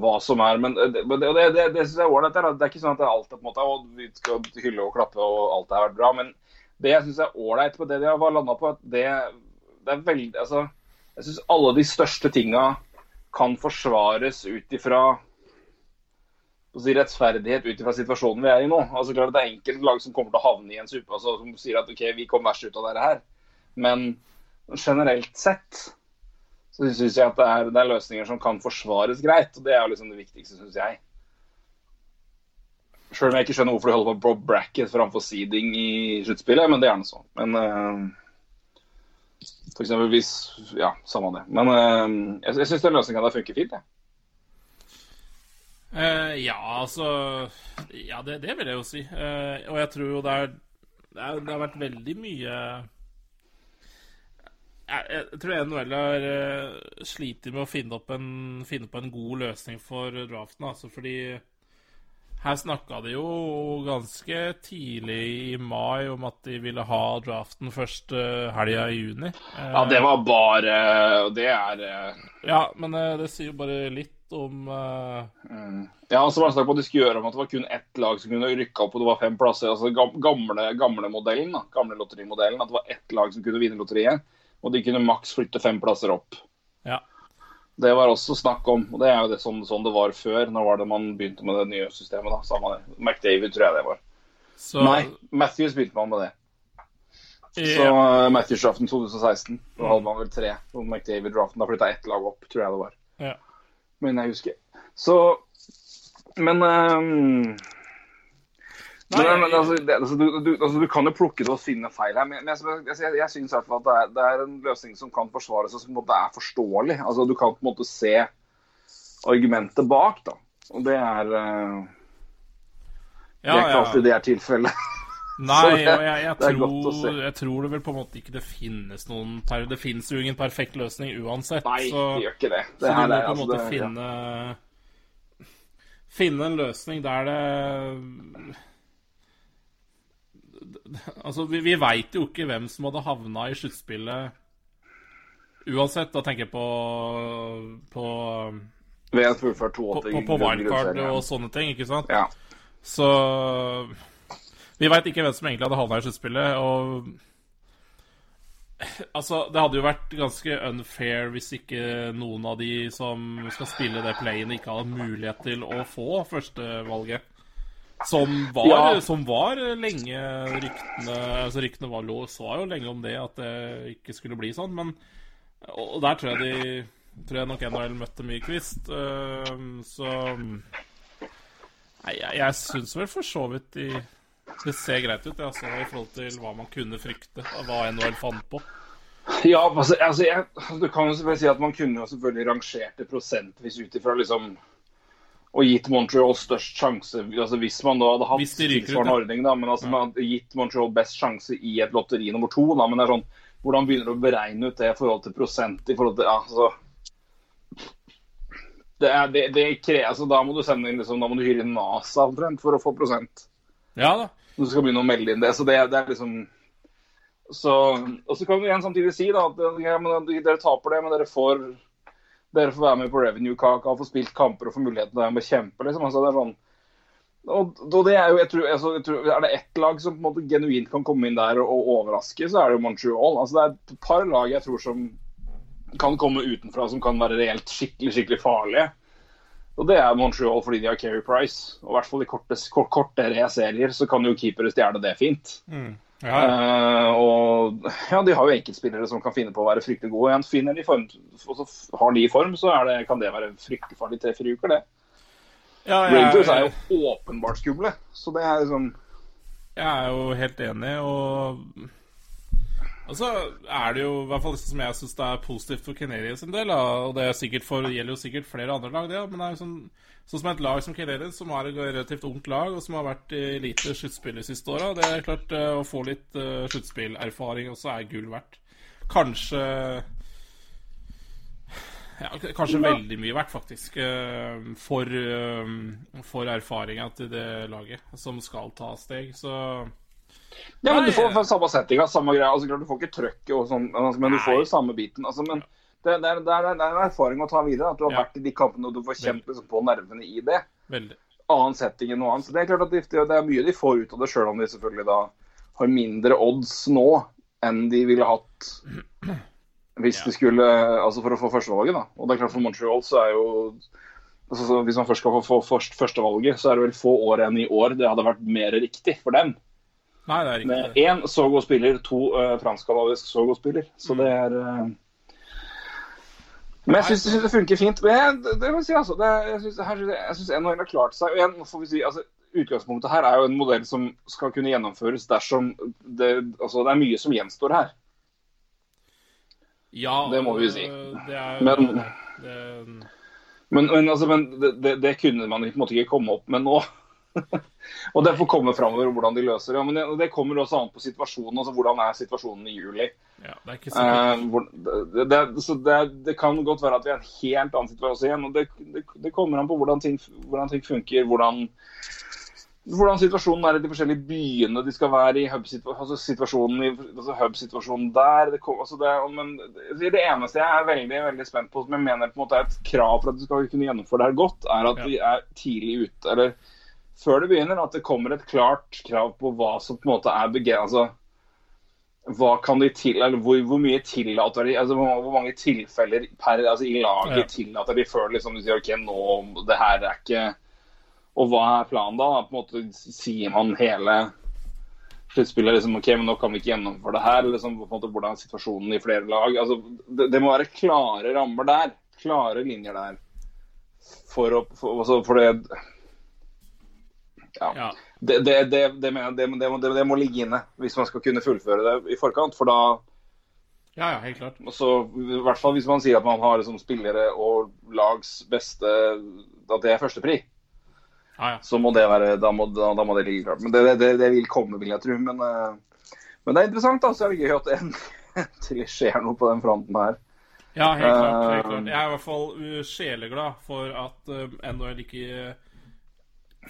hva som er Men det, det, det, det, syns jeg er ålreit. Det, er- ikke sånn at alt er på en måte, og vi skal hylle og klappe og alt har vært bra. Men det jeg syns er ålreit på det de har landa på, at det, det er veldig altså, Jeg syns alle de største tinga kan forsvares ut ifra si rettferdighet ut ifra situasjonen vi er i nå. Altså klart Det er enkelte lag som kommer til å havne i en suppe altså, som sier at OK, vi kom verst ut av dette her. Men generelt sett så syns jeg at det er, det er løsninger som kan forsvares greit. og Det er jo liksom det viktigste, syns jeg. Sjøl om jeg ikke skjønner hvorfor de holder på Brob Bracket framfor seeding i sluttspillet, men det er nå sånn. Men uh, for eksempel hvis Ja, samme det. Men uh, jeg, jeg syns den løsninga der funker fint, jeg. Uh, ja, altså Ja, det, det vil jeg jo si. Uh, og jeg tror jo det er Det, er, det har vært veldig mye jeg, jeg tror NHL har uh, sliter med å finne, opp en, finne på en god løsning for draften. Altså fordi her snakka de jo ganske tidlig i mai om at de ville ha draften først uh, helga i juni. Uh, Ja, det var bare Det er uh... ja, men eh, det sier jo bare litt om eh, Ja, så var det snakk om at de skulle gjøre om at det var kun ett lag som kunne rykke opp, og det var fem plasser. Altså gamle, gamle modellen, da. Gamle lotterimodellen. At det var ett lag som kunne vinne lotteriet. Og de kunne maks flytte fem plasser opp. Ja. Det var også snakk om, og det er jo det sånn, sånn det var før. Når var det man begynte med det nye systemet? da? Samme det. McDavid tror jeg det var. Så Nei, Matthews begynte man med det. Så uh, Matthews-draften 2016, da hadde man vel tre. Og McDavid-draften, da flytta ett lag opp, tror jeg det var. ja. Men jeg husker. Så Men ehm, Nei, men, altså, det, altså, du, du, altså, du kan jo plukke det og finne feil her, men, men jeg, jeg, jeg, jeg syns at det er, det er en løsning som kan forsvares og som på en måte er forståelig. Altså, du kan på en måte se argumentet bak, da. Og det er, eh, det er ikke alltid det er tilfellet. Nei, det- og jeg, jeg, tror, jeg tror det vel på en måte ikke det finnes noen Det finnes jo ingen perfekt løsning uansett. Nei, så, det gjør ikke det. så Det du må på en altså måte det, ja. finne Finne en løsning der det Altså, vi, vi veit jo ikke hvem som hadde havna i sluttspillet uansett. Da tenker jeg på på, på, 82 på, på wildcard og sånne ting, ikke sant? Ja. Så Vi veit ikke hvem som egentlig hadde havna i sluttspillet, og Altså, det hadde jo vært ganske unfair hvis ikke noen av de som skal spille det playen ikke hadde mulighet til å få førstevalget. Som var, Ja. som var lenge ryktene Altså ryktene var lås, var jo lenge om det, at det ikke skulle bli sånn, men Og der tror jeg de Tror jeg nok NHL møtte mye kvist. øh, så Nei, jeg, jeg syns vel for så vidt de det ser greit ut, altså, i forhold til hva man kunne frykte. Hva NHL fant på. Ja, altså, altså jeg, Du kan jo selvfølgelig si at man kunne jo selvfølgelig rangert det prosentvis ut ifra liksom og gitt Montreal størst sjanse altså hvis man da hadde hatt tilsvarende ja. ordning. da, men altså Man hadde gitt Montreal best sjanse i et lotteri nummer to. da, men det er sånn, Hvordan begynner du å beregne ut det i forhold til prosent? i forhold til, ja, altså, det er, det, det krever, altså, Da må du sende inn liksom, da må du hyre inn NASA omtrent for å få prosent. Ja da. Du skal begynne å melde inn det. Så det, det er liksom så, Og så kan du igjen samtidig si da, at ja, men dere taper det, men dere får dere får være med på revenue-kaka og få spilt kamper og få muligheten til å kjempe. liksom. Altså, det er sånn og, og det er jo, jeg tror, altså, jeg tror, Er det ett lag som på en måte genuint kan komme inn der og, og overraske, så er det jo Montreal. Altså, det er et par lag jeg tror som kan komme utenfra som kan være reelt skikkelig skikkelig farlige. Og Det er Montreal fordi de har Keri Price. Og i hvert fall i korte, kort, kortere serier så kan jo keepere stjele det fint. Ja, Eh, og ja, de har jo enkeltspillere som kan finne på å være fryktelig gode. Igjen, finner de form, og så har de i form, så er det, kan det være fryktelig farlig tre-fire uker, det. ja Rangers er jo åpenbart skumle. Så det er liksom jeg er jo helt enig, og så er det jo i hvert fall det som jeg syns det er positivt for Canadiens en del, og det er sikkert for, gjelder jo sikkert flere andre lag, det, men det er jo sånn, sånn som et lag som Canadiens, som er et relativt ungt lag, og som har vært i lite sluttspill de siste åra, det er klart eh, å få litt uh, sluttspillerfaring også er gull verdt. Kanskje Ja, Kanskje kanskje veldig mye verdt, faktisk. eh, For, eh, for erfaringa til det laget som skal ta steg. Så Ja, men du får eh. samme settinga, samme greia. Altså, du får ikke trøkket og sånn, altså, men du får jo samme biten. Altså, men det, det, er, det, er, det er en erfaring å ta videre. At du har Ja. vært i de kampene og du får kjent liksom, på nervene i det. veldig. Annen setting enn noe annet. Så det er klart at de, det er mye de får ut av det, sjøl om de selvfølgelig da har mindre odds nå enn de ville hatt hvis de skulle Altså for å få førstevalget, da. Og det er klart for Montreal så er jo altså, så Hvis man først skal få, først, førstevalget, så er det vel få år enn i år det hadde vært mer riktig for dem. Nei, det er Med riktig. det. én så god spiller, to uh, fransk-canadisk så god spiller. Så det er eh, Men jeg syns, det funker fint. Men det, det si, altså, det, jeg syns NHL har klart seg. Og igjen får vi si, altså, Utgangspunktet her er jo en modell som skal kunne gjennomføres dersom det, altså, det er mye som gjenstår her. Ja, det må vi si. eh, Det er, Men- det, Men, men, altså, men det, det, det kunne man på en måte ikke komme opp med nå. og det får komme framover hvordan de løser det. Men det, det kommer også an på situasjonen. altså Hvordan er situasjonen i juli? ja, det er ikke. Eh, det, det, så det, det kan godt være at vi er en helt annen situasjon igjen. og Det, kommer an på hvordan ting, hvordan ting funker, hvordan, hvordan situasjonen er i de forskjellige byene de skal være i. Hub-situa- altså situasjonen i altså hub-situasjonen der. Det, kom, altså det, men det det eneste jeg er veldig veldig spent på, som jeg mener på en måte er et krav for at du skal kunne gjennomføre det her godt, er at Ja. vi er tidlig ute. eller før det begynner, at det kommer et klart krav på hva som på en måte er begrenset. Altså, hva kan de til, eller hvor, hvor mye tillater de, altså hvor, hvor mange tilfeller per, altså i laget Ja. tillater de før liksom de sier ok, nå, det her er ikke Og hva er planen da? På en måte Sier man hele sluttspillet liksom, ok, men nå kan vi ikke gjennomføre det her? Liksom, på en måte, hvordan er situasjonen i flere lag? altså Det, det må være klare rammer der. Klare linjer der. For å for, altså, for det ja. Ja. Det, det, det, det, må, det, det må ligge inne hvis man skal kunne fullføre det i forkant. For da, ja, ja, helt klart. så, i hvert fall hvis man sier at man har liksom, spillere og lags beste At det er førstepri, Ja, ja. så må det være, da må, da, da må det ligge klart. Men det, det, det vil komme, vil jeg tro. Men, eh, men det er interessant. da, så er det gøy at det endelig skjer noe på den fronten her. Ja, helt klart. helt Eh, klart. Jeg er i hvert fall sjeleglad for at uh, NHL ikke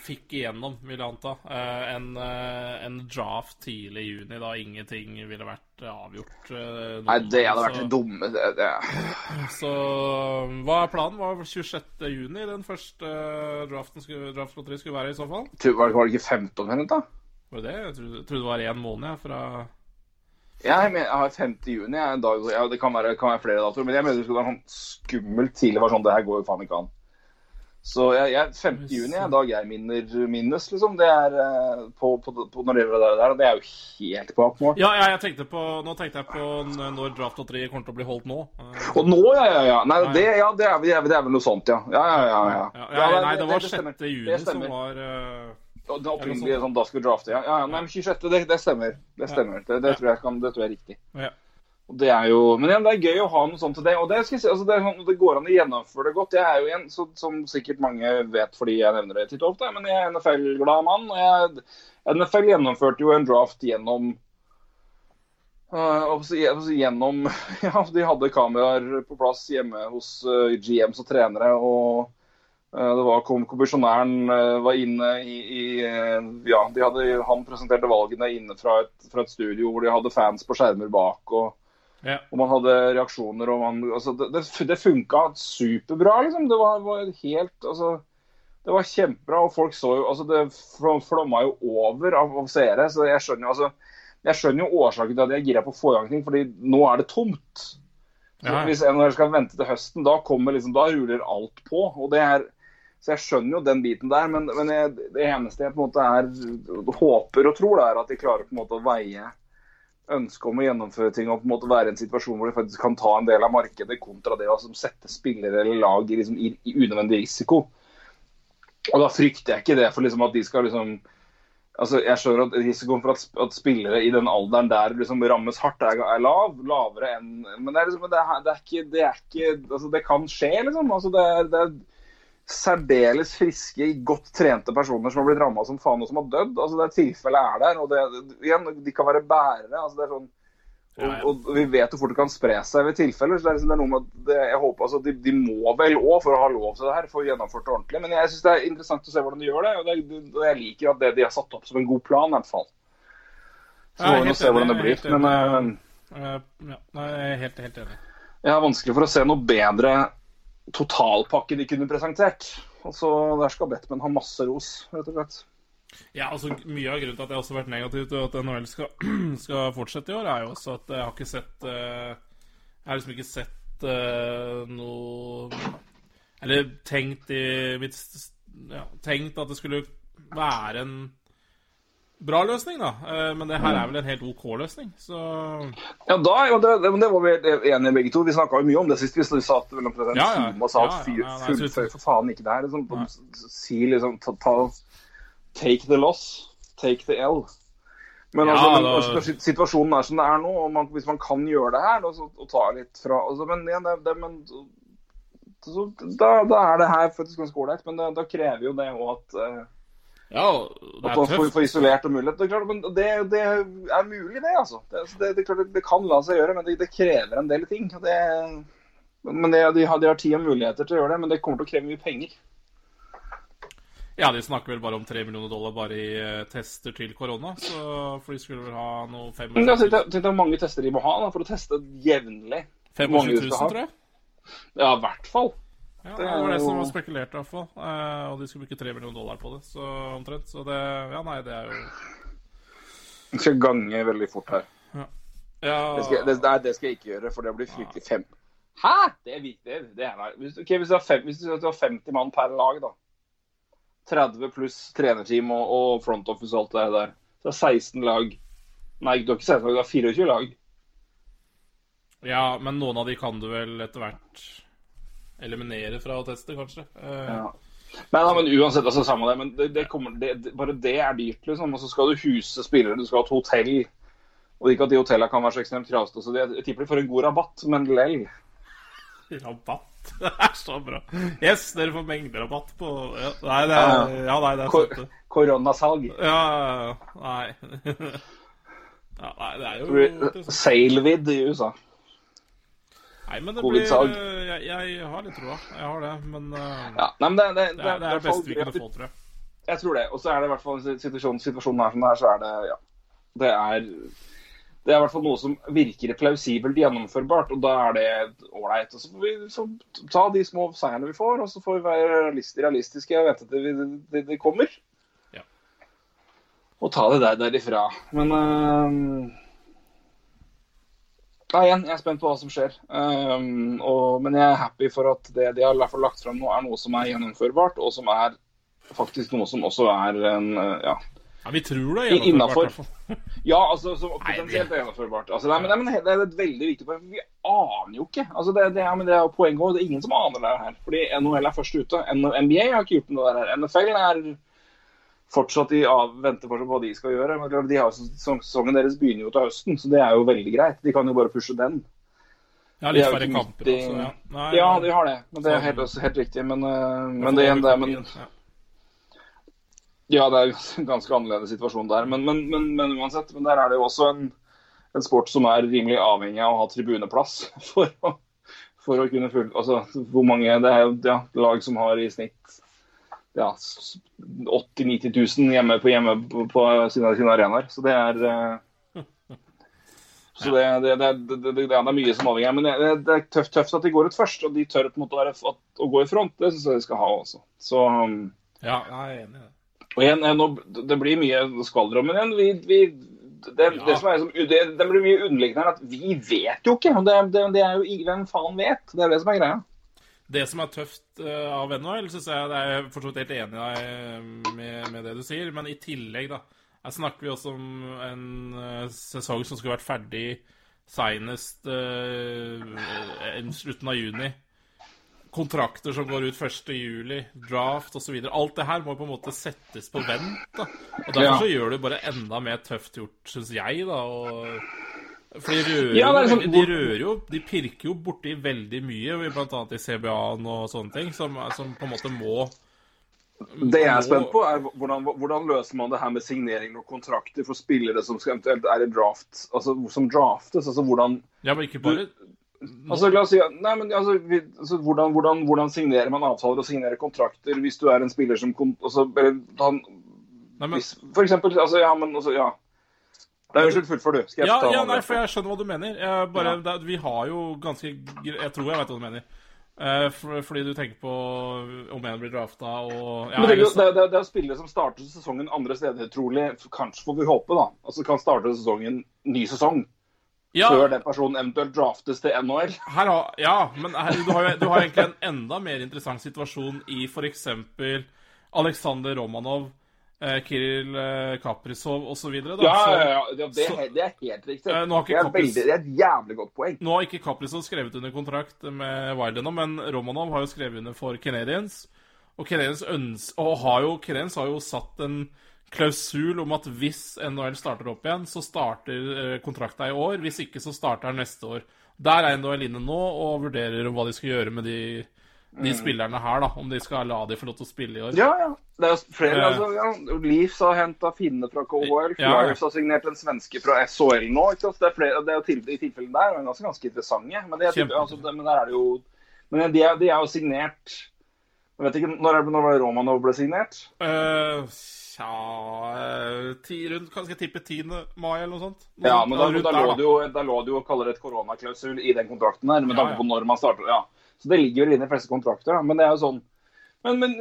fikk igjennom, vil jeg anta, uh, en, uh, en draft tidlig i juni da ingenting ville vært uh, avgjort. Noen, Nei, det hadde vært det dumme. Det, det. Så hva er planen? Var 26. juni den første draften skulle, skulle være i så fall? Var det var det ikke 15 omtrent, da? Var det det? Jeg trodde, trodde det var én måned ja, fra Jeg, mener, jeg har 5. juni. Jeg, en dag, ja, det kan være, kan være flere datoer, men jeg mener det skulle være sånn skummelt tidlig. Var sånn, det her går jo faen ikke an. Så jeg, jeg, 5. juni er en dag jeg minner, minnes, liksom. Det er eh, på, på, på når det gjelder det der. Det er jo helt bak mål. Ja, ja, jeg tenkte på, nå tenkte jeg på når draft 3 kommer til å bli holdt nå. Og nå, ja, ja, ja. Nei, det, ja, det, er, det, er, vel noe sånt, ja. Ja, ja, ja. ja. ja, nei, det var 6. juni som var uh, Det opprinnelige sånn, da skulle drafte, ja. ja, ja nei, men 26. Det, det stemmer. Det stemmer. Det, det, tror jeg kan, det tror jeg er riktig. Ja. Det er jo, Men igjen, det er gøy å ha noe sånt til det. Og det, skal jeg si, altså det, sånn, det går an å gjennomføre det godt. Jeg er jo en, så, som sikkert mange vet fordi jeg nevner det titt og ofte, men jeg er NFL-glad mann. og jeg, NFL gjennomførte jo en draft gjennom uh, gjennom Ja, de hadde kameraer på plass hjemme hos uh, GMs og trenere. og øh, det var kom, Kommisjonæren var inne i, i Ja, de hadde, han presenterte valgene inne fra et, fra et studio hvor de hadde fans på skjermer bak. og Ja. og man hadde reaksjoner, og man altså, Det, det, funka superbra, liksom. Det var, var helt Altså Det var kjempebra, og folk så jo Altså, det fl- flomma jo over av, av seere, så jeg skjønner jo altså jeg skjønner jo årsaken til at jeg er gira på å få i gang ting, fordi nå er det tomt. Ja. Hvis NHL skal vente til høsten, da kommer liksom, da ruller alt på. og det er så jeg skjønner jo den biten der, men, men jeg, det eneste jeg på en måte er håper og tror, er at de klarer på en måte å veie ønsket om å gjennomføre ting og på en måte være i en situasjon hvor de faktisk kan ta en del av markedet, kontra det å altså, sette spillere eller lag i, liksom, i, i unødvendig risiko. Og da frykter jeg ikke det for liksom, at de skal liksom altså Jeg skjønner at risikoen for at, at spillere i den alderen der liksom rammes hardt, er, er lav. Lavere enn Men det er, liksom, det er, det er ikke, det er ikke altså, Det kan skje, liksom. Altså, det er, det er særdeles friske, godt trente personer som har blitt ramma som faen og som har dødd. Altså, det er Tilfellet er der. og det, igjen, De kan være bærere. altså det er sånn. Og, og vi vet hvor fort det kan spre seg ved tilfeller. så det er, liksom, det er noe med at det, jeg håper, altså, de, de må vel òg, for å ha lov til det her, få gjennomført det ordentlig. Men jeg syns det er interessant å se hvordan de gjør det. Og det, og jeg liker at det de har satt opp som en god plan, i hvert fall. Så får vi se hvordan det blir. Men Eh, ja, jeg er helt, helt enig. jeg har vanskelig for å se noe bedre totalpakke de kunne presentert. Og så Der skal Batman ha masse ros, rett og slett. Ja, altså Mye av grunnen til at jeg også har vært negativ til at NHL skal, skal fortsette i år, er jo også at jeg har ikke sett eh, Jeg har liksom ikke sett eh, noe Eller tenkt i mitt ja, Tenkt at det skulle være en bra løsning, da. Eh, men det her er vel en helt OK løsning, så Ja, da, ja, det, det, det var vi enige begge to. Vi snakka mye om det sist. Vi satt vel omtrent en Ja, ja. time og sa at ja. Ja, fullfør for faen ikke det her. Liksom, si liksom ta, ta, Take the loss. Take the L. Men, Ja, altså, men da- altså, situasjonen er som det er nå, og man, hvis man kan gjøre det her, så, og ta litt fra altså, Men, ja, det, det, men så, da, da er det her faktisk ganske ålreit. Men da, krever jo det òg at eh, Ja, det er tøft. Få isolert og mulighet. Det er klart, men det, det er mulig, det. altså. Det, det, det, er klart, det kan la seg gjøre, men det, det krever en del ting. Det, men det, de, har, de har tid og muligheter til å gjøre det, men det kommer til å kreve mye penger. Ja, de snakker vel bare om 3 millioner dollar bare i eh, tester til korona, så for de skulle vel ha noe Men jeg 25 tenkte, tenkte hvor mange tester de må ha da, for å teste jevnlig. 000, mange de skal 000 tror jeg. Ja, i hvert fall. Ja, Det det var det som var spekulert, i hvert fall. Eh, og de skulle bruke 3 millioner dollar på det, så omtrent. Så det Ja, nei, det er jo Du skal gange veldig fort her. Ja, Det skal, det, nei, det skal jeg ikke gjøre, for det blir fryktelig fem. Hæ?! Det er viktig. Det er, hvis, okay, hvis, du har fem, hvis du har 50 mann per lag, da. 30 pluss trenerteam og, og front office og alt det der. Så det er 16 lag. Nei, du har ikke 16 lag, du har 24 lag. ja, men noen av de kan du vel etter hvert eliminere fra å teste, kanskje. Eh, Ja. Men, ja, men uansett, altså, samme det. Men det, det kommer, det, bare det er dyrt, liksom. Og så skal du huse spillere, du skal ha et hotell. Og ikke at de hotellene kan være så ekstremt kravstore, så jeg tipper de får en god rabatt, men lell. Rabatt. Det er så bra. Yes, dere får mengderabatt på ja, Nei, det er, ja, nei, det er Kor sant. koronasalg. Ja, nei Ja, nei, det er jo Sailvid i USA. Nei, men det blir jeg, jeg har litt troa. Jeg har det, men eh, Ja, nei, men det, det, det, er, det er beste vi kunne få, tror jeg. Jeg tror det. Og så er det i hvert fall situasjonen, situasjonen her som det er, så er det ja. Det er det er i hvert fall noe som virker plausibelt gjennomførbart, og da er det ålreit. Så får vi så ta de små seierne vi får, og så får vi være realist- realistiske og vente til det, det kommer. Ja. Og ta det der derifra. Men uh, ja, igjen, jeg er spent på hva som skjer. Um, og, men jeg er happy for at det de har lagt fram nå, er noe som er gjennomførbart, og som er faktisk noe som også er en uh, ja, Ja, vi tror det er gjennomførbart. ja, altså som potensielt er gjennomførbart. Altså, nei, men, nei, men det er et veldig viktig poeng. Vi aner jo ikke. Altså, det, det, er, men det er poenget også. Det er ingen som aner det her. Fordi NHL er først ute. NBA har ikke gjort noe der. NFL er fortsatt i av, venter fortsatt på hva de skal gjøre. Men klart, de har, sesongen deres begynner jo til høsten, så det er jo veldig greit. De kan jo bare pushe den. Ja, litt færre kamper, også. Ja, Nei, Ja, de har det. Men det er helt, også helt riktig. Men, øh, men det igjen, det men, Ja. Det er en ganske annerledes situasjon der. Men, men, men, men uansett, men der er det jo også en, en sport som er rimelig avhengig av å ha tribuneplass for å, for å kunne fulge. Altså hvor mange Det er ja, lag som har i snitt ja, 80 000-90 000 hjemme på, hjemme på, på sine, sine arenaer. Så det er eh, så det, det, det, det, er mye som avhenger. Men det, det er tøft, tøft at de går ut først, og de tør på en måte å, å gå i front. Det syns jeg de skal ha også. Så um, ja, jeg er enig i det. og igjen, eh, nå, det blir mye skvaldrom, men igjen. Vi, vi, det, Ja. det, som er, som, det, det blir mye underliggende her, at vi vet jo ikke. Det, det, det er jo Hvem faen vet? Det er det som er greia. Det som er tøft eh, av NHL, syns jeg det er jeg for så vidt helt enig deg med, med det du sier, men i tillegg, da Her snakker vi også om en eh, sesong som skulle vært ferdig seinest slutten av juni. Kontrakter som går ut 1. juli, draft osv. Alt det her må på en måte settes på vent. da Og Derfor så gjør det bare enda mer tøft gjort, syns jeg. da og for de rører, Ja, jo, liksom- de rører jo De pirker jo borti veldig mye, blant annet i CBA-en og sånne ting, som, som på en måte må Det jeg er spent på, er hvordan, hvordan løser man det her med signering og kontrakter for spillere som skal eventuelt er i draft, altså som draftes? altså hvordan Ja, men ikke bare Altså, la oss si, nei, men altså, vi, altså hvordan, hvordan, hvordan signerer man avtaler og signerer kontrakter hvis du er en spiller som altså, eller, han, Nei, men, hvis, For eksempel altså, Ja, men altså, ja. Nei, Unnskyld, fullfør du. Skal jeg ja, ta ja, nei, for jeg skjønner hva du mener. Jeg bare, Ja. det, vi har jo ganske Jeg tror jeg vet hva du mener. Eh, for, fordi du tenker på om en blir drafta og ja, Men det, det, det, det er spillere som starter sesongen andre steder, trolig. Kanskje får vi håpe, da. Altså kan starte sesongen ny sesong. ja, Før den personen eventuelt draftes til NHL. her har, ja, men her, du, har, jo- du har egentlig en enda mer interessant situasjon i f.eks. Aleksandr Romanov, eh, Kiril eh, Kaprizov osv. Ja, ja, ja, ja det, er- det er helt riktig. Eh, ikke det, er Kapris... veldig, det er et jævlig godt poeng. Nå har ikke Kaprizov skrevet under kontrakt med Wild ennå, men Romanov har jo skrevet under for Canadians. Og Canadians, øns og har jo, Canadians har jo satt en klausul om at hvis NHL starter opp igjen, så starter eh, kontrakta i år. Hvis ikke, så starter den neste år. Der er NHL inne nå og vurderer om hva de skal gjøre med de, de spillerne her, da. Om de skal la de få lov til å spille i år. Mm. Ja, ja. Det er flere, uh, altså, ja. Leafs har henta Finne fra KHL. Ja. Flyers har signert en svenske fra SHL nå. Ikke sant? Det er flere, det er til, I tilfellene der er ganske, ganske interessante. Men, det, typer, altså, det, men der er det jo Men de er, de er jo signert Jeg vet ikke, Når, det- når var det Romanov ble signert? Uh, Tja eh, rundt, Kanskje jeg tippe 10. mai eller noe sånt? Noe Ja, men da, da, da, lå det jo, da lå det jo å kalle det et koronaklausul i den kontrakten her. Med Ja, tanke på når man starter. Ja. Så det ligger vel inne i de fleste kontrakter. Da. Men det er jo sånn Men, men,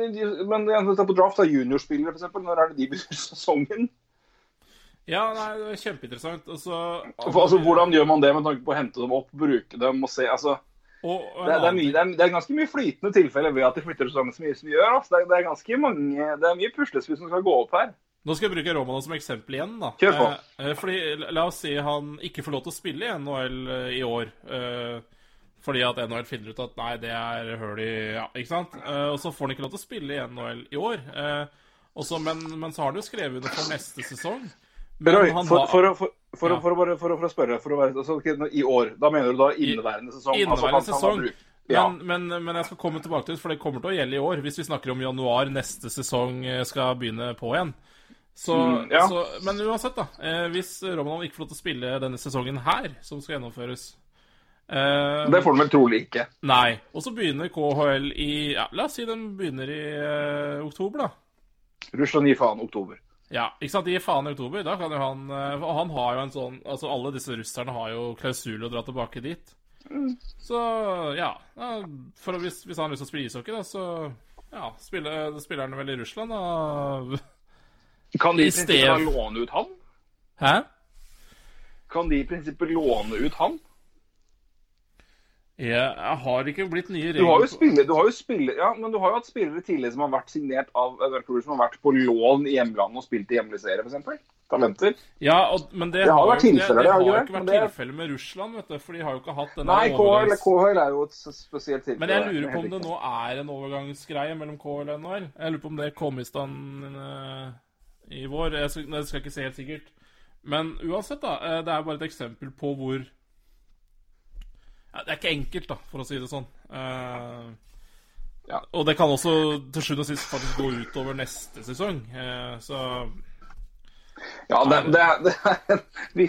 men på draft av juniorspillere, f.eks. Når er det de begynner sesongen? Ja, nei, det er kjempeinteressant. Altså, For, altså, hvordan gjør man det med tanke på å hente dem opp, bruke dem og se altså, og, og det, det, er mye, det, er, det er ganske mye flytende tilfeller ved at de flytter sesongen så mye som de gjør. Altså. Det, er, det er ganske mange Det er mye puslespill som skal gå opp her. Nå skal jeg bruke Romano som eksempel igjen. da. Kjør på. Eh, eh, fordi, la- La oss si han ikke får lov til å spille i NHL eh, i år. eh, fordi at NHL finner ut at nei, det er høl i Ja, ikke sant? Uh, og så får han ikke lov til å spille i NHL i år. Uh, også, men, men så har han jo skrevet under for neste sesong. Men Roy, han for, for, å- for, for, Ja. å- for, for, for å spørre for å være, altså, okay, I år, da mener du da inneværende sesong? inneværende kan- kan sesong. Ja. Men, men, men jeg skal komme tilbake til det, for det kommer til å gjelde i år. Hvis vi snakker om januar neste sesong eh, skal begynne på igjen. Så, Mm, ja. så, men uansett, da. Eh, hvis Romanov ikke får lov til å spille denne sesongen her, som skal gjennomføres eh, Det får de vel trolig ikke. Nei. Og så begynner KHL i ja, La oss si den begynner i uh, oktober, da. Russland gir faen oktober. Ja, ikke sant? De gir faen i oktober. Da kan jo han uh, han har jo en sånn Altså, alle disse russerne har jo klausul å dra tilbake dit. Så ja. ja for hvis, hvis han har lyst til å spille ishockey, da, så ja, spiller, spiller han vel i Russland, da. Kan de i prinsippet låne ut han? Hæ? Kan de i prinsippet låne ut han? Jeg, jeg har ikke blitt nye regler Du har jo spillere, du har jo spillere, ja, men du har jo hatt spillere tidligere som har vært signert av Vancouver, som har vært på lån i hjemlandet og spilt i hjemlig serie, f.eks. Talenter. Ja, og, men det, Det har vært tilfeller, det, det har jo ikke vært det- med Russland, vet du, for de har jo ikke hatt denne Nei, overgangs- KHL er jo et spesielt tilfelle. Men jeg er lurer på om det nå er en overgangsgreie mellom KHL og NHL. Jeg lurer på om det kom i stand eh, i vår. Jeg skal, det skal jeg ikke se helt sikkert. Men uansett, da. eh, det er bare et eksempel på hvor Det er ikke enkelt, da, for å si det sånn. Uh, Ja. Og det kan også til sjuende og sist faktisk gå utover neste sesong. Uh, så Ja, det, det er, det er vi,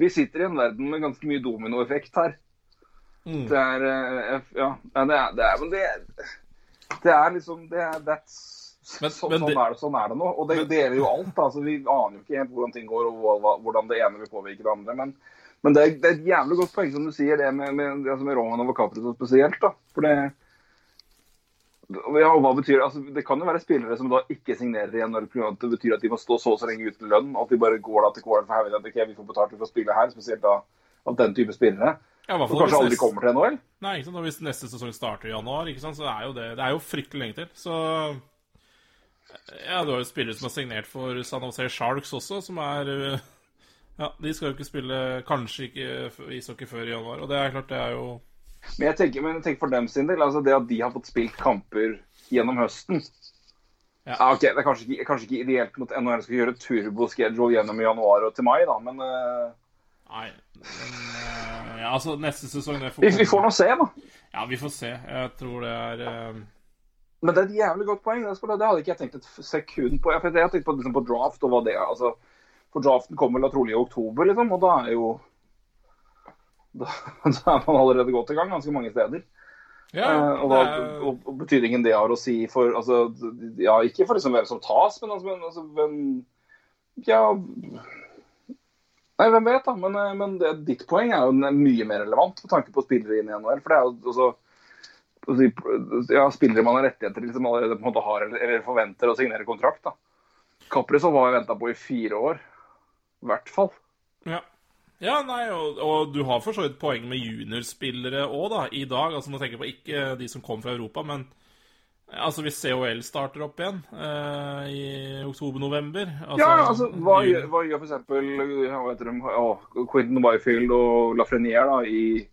vi sitter i en verden med ganske mye dominoeffekt her. Mm. Det er eh, Ja, det er, det er Men det, det er liksom det er, that's, Men- så, men sånn, det- er det, sånn er det nå. Og det, det gjelder jo alt. altså Vi aner jo ikke helt hvordan ting går, og hvordan det ene vil påvirke det andre. Men, men det, er, det er et jævlig godt poeng som du sier, det med, med, altså med Roman og Caprizov spesielt. da, for det ja, og hva betyr det? Altså, det kan jo være spillere som da ikke signerer igjen når det betyr at de må stå så og så lenge uten lønn, at de bare går da til KL for helvete at ok, vi får betalt for å spille her, spesielt da av den type spillere. ja, Som kanskje aldri neste- kommer til NHL. Nei, ikke sant? Og hvis neste sesong starter i januar, ikke sant? så er jo det Det er jo fryktelig lenge til. Så Ja, du har jo spillere som har signert for San Jose Sharks også, som er Ja, de skal jo ikke spille kanskje ikke ishockey før i januar. Og det er klart, det er jo Men jeg tenker, men jeg tenker for dem sin del, altså det at de har fått spilt kamper gjennom høsten Ja. Ja, ok, Det er kanskje ikke, kanskje ikke ideelt mot NHL skal gjøre turboschedule gjennom januar og til mai, da, men uh... Nei. Men, uh, ja, altså, neste sesong det vi, vi får nå se, da. Ja, vi får se. Jeg tror det er uh, Men det er et jævlig godt poeng. Det, det hadde ikke jeg tenkt et sekund på. Jeg, jeg har tenkt på, liksom, på draft og hva det er. Altså, for draften kommer vel trolig i oktober, liksom, og da er jo da, da er man allerede godt i gang ganske mange steder. Ja, Eh, og, da, er- og, og betydningen det har å si for altså, Ja, ikke for liksom hvem som tas, men altså, men, altså hvem Ja Nei, hvem vet, da. Men, eh, men det, ditt poeng er jo mye mer relevant med tanke på spillere inn i NHL. For det er jo altså altså, ja, spillere man har rettigheter til som allerede på en måte har eller, eller forventer å signere kontrakt. da. Kaprizov har jeg venta på i fire år. I hvert fall. Ja. Ja, nei, og, og du har for så vidt poeng med juniorspillere òg, da, i dag. Altså, nå tenker jeg på ikke de som kom fra Europa, men altså, hvis COL starter opp igjen eh, i oktober-november altså, ja, altså, hva, gjør- hva gjør f.eks. Å, Quentin Byfield og Lafreniere da, i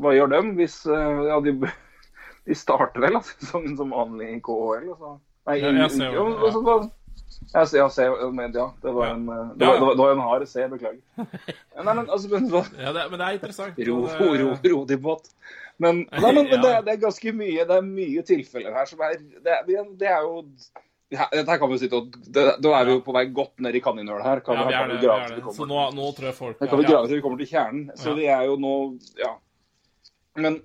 Hva gjør dem hvis eh, Ja, de, de starter vel altså, sesongen som vanlig i KHL? Altså. Nei, Ja, jeg ser jo, ja. altså, hva- se, men ja, det var en, eh, Ja, det var, det var, det var en hard C, beklager. Nei, men altså, men, ja, det, Men det er interessant. Ro, ro, ro de båt. Men, nei, men, men Ja. det, det er ganske mye Det er mye tilfeller her som er Det, det er jo ja, dette kan vi sitte og det, Da er vi jo på vei godt ned i kaninhølet her. Kan, Ja, vi er det. vi er det. Så nå, nå tror jeg folk her kan vi ja. grave til vi kommer til kjernen. Så Ja. vi er jo nå Ja. Men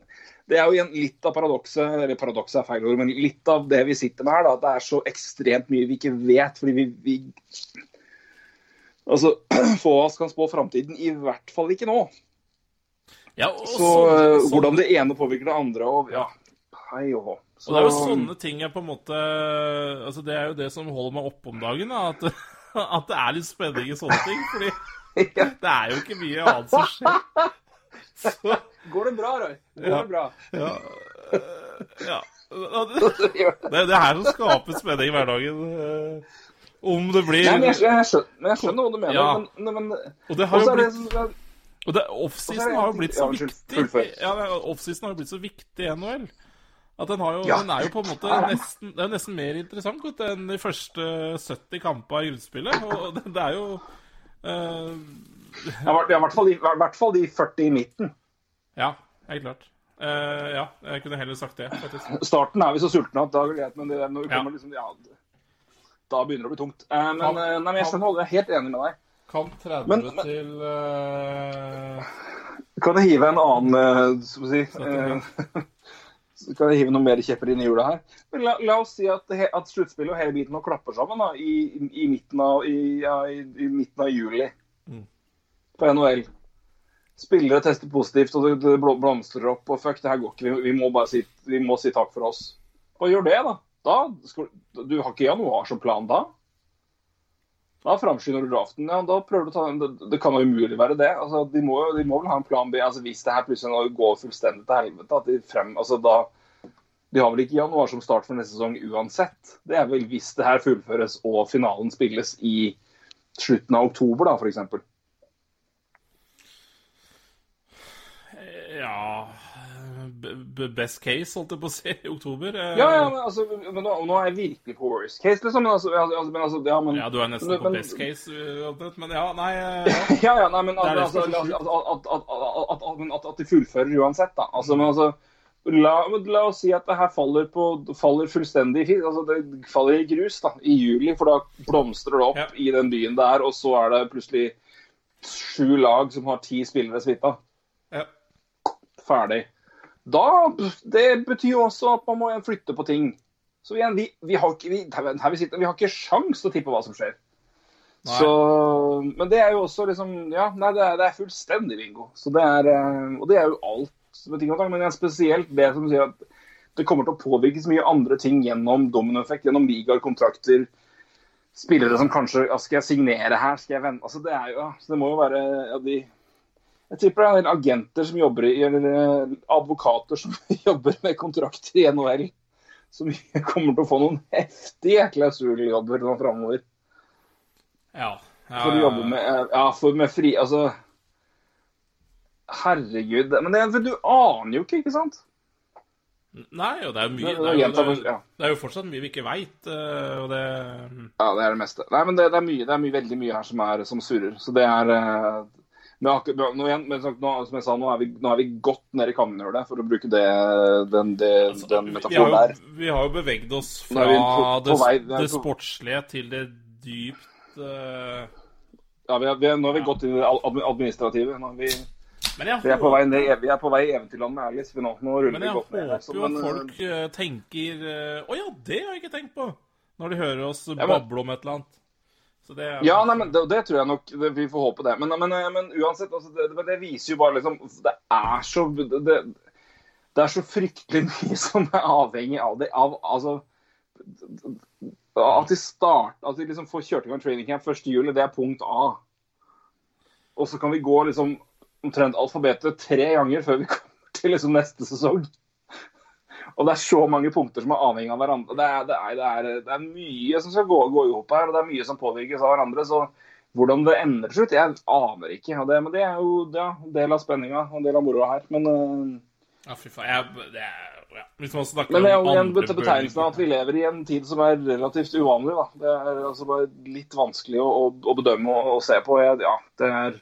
det er jo igjen litt av paradokset, eller paradokset er feil ord, men litt av det vi sitter med her, da, at det er så ekstremt mye vi ikke vet. Fordi vi, vi Altså, få av oss kan spå framtiden, i hvert fall ikke nå. Ja, Så så, eh, sånn- hvordan det ene påvirker det andre, og ja Hei og hå. Og det er jo sånne ting jeg på en måte Altså, det er jo det som holder meg oppe om dagen, da. At, at det er litt spenning i sånne ting. Fordi det er jo ikke mye annet som skjer. Så Går det bra, Roy? Går Ja. det bra? ja, øh, ja. Det, er det her som skaper spenning i hverdagen. øh, Om det blir Nei, men jeg, jeg, skjønner, men jeg skjønner hva du mener. Ja. Men, men, Og det har jo blitt Og det, offseason har jo blitt så viktig. Ja, offseason har jo blitt så viktig i NHL. At den, har jo, Ja. den er jo på en måte nesten, det er nesten mer interessant godt, enn de første 70 kampene i grunnspillet. Og det, det er jo uh... Ja, i hvert fall de 40 i midten. Ja, helt klart. Uh, ja, jeg kunne heller sagt det, faktisk. Starten er vi så sultne at da er det greit, men det, når vi Ja. liksom Ja, da begynner det å bli tungt. Uh, men, Kan- eh, nei, men jeg skjønner jeg er helt enig med deg. Kamp 30 Men- men- til uh... Kan jeg hive en annen uh, si, Kan jeg hive noe mer kjepper inn i hjula her? La, la oss si at, at sluttspillet og hele biten nå klapper sammen da, i, i, i, midten av, i, ja, i, i midten av juli Mm. på NHL. Spillere tester positivt, og det, blomstrer opp. Og fuck, det her går ikke. Vi, vi må bare si, vi må si takk for oss. Og gjør det, da? da skal, du har ikke januar som plan da? Da framskynder du draften. Ja, da prøver du å ta den. Det, det kan jo umulig være det. Altså, de, må, de må vel ha en plan B. Altså, hvis det her plutselig går fullstendig til helvete, at de frem altså, da, De har vel ikke januar som start for neste sesong uansett. Det er vel hvis det her fullføres og finalen spilles i slutten av oktober, da, f.eks. Ja Best case, holdt jeg på å si, i oktober. Eh, Ja, ja, men, altså, men nå, nå er jeg virkelig på worst case, liksom. Men altså, altså, men, altså ja, men, Ja, du er nesten men- på men- best case, omtrent. Men ja, nei eh, ja. Ja, ja, nei, men altså, altså, at, at, at, at, at, men at, at de fullfører uansett, da. Altså, men altså La, la oss si at det her faller, på, faller fullstendig altså Det faller i grus da, i juli, for da blomstrer det opp Ja. i den byen der, og så er det plutselig sju lag som har ti spillere smitta. Ferdig. Da, Det betyr jo også at man må flytte på ting. Så igjen, vi, vi har ikke vi, her vi, sitter, vi har ikke sjans til å tippe hva som skjer. Så, men det er jo også liksom Ja, nei, det er, det er fullstendig bingo. Så det er, eh, og det er jo alt med ting og tang, men det er spesielt det som sier at det kommer til å påvirkes mye andre ting gjennom dominoeffekt, gjennom ligaer, kontrakter, spillere som kanskje Skal jeg signere her? Skal jeg vente? Altså, det er jo så Det må jo være ja, de Jeg tipper det er en del agenter som jobber i Eller eh, advokater som jobber med kontrakter i NHL, som kommer til å få noen heftige klausuljobber nå framover. ja. ja, For å jobbe med eh, Ja, for med fri Altså Herregud. Men det, du aner jo ikke, ikke sant? Nei, og det er jo mye Det- er jo, det er, det er jo fortsatt mye vi ikke veit, og det Ja, det er det meste. Nei, men det, det, er mye, det er mye, veldig mye her som, er, som surrer. Så det er eh, Men, nå igjen, men nå, som jeg sa, nå er vi, nå er vi godt nede i kammenhullet, for å bruke det, den, det, Altså, den metaforen der. vi har jo beveget oss fra på- på det, vei- er det sportslige til det dypt uh... Ja, vi er, vi er, nå har vi gått inn i det ad- administrative. Nå er vi, Men jeg vi, er på vei ned, vi er på vei eventyrlandet Alice. Vi nå, nå ruller men vi jeg godt ned. håper jo at eh, folk eh, tenker eh, oh, ja, det har jeg ikke tenkt på! Når de hører oss men- bable om et eller annet. Det Ja, nei, men det, det tror jeg nok Vi får håpe det. Men, men, men uansett, altså, det, det, viser jo bare liksom Det er så det, er så fryktelig mye som er avhengig av det. Av, altså At de start, at de liksom får kjørt i gang training camp 1. juli, det er punkt A. Og så kan vi gå liksom omtrent alfabetet tre ganger før vi kommer til liksom neste sesong. Og det er så mange punkter som er avhengig av hverandre. Det er, det er, det er, det er mye som skal gå, gå i hop her, og det er mye som påvirkes av hverandre. Så hvordan det ender til slutt, jeg aner ikke. Og det, men det er jo ja, en del av spenninga og en del av moroa her. Men, uh, Ja, fy faen. Det er, ja. Hvis man snakker men det er jo igjen betegnelsen av at vi lever i en tid som er relativt uvanlig. Da. Det er altså bare litt vanskelig å, å, å bedømme og, å se på. Jeg, ja, det er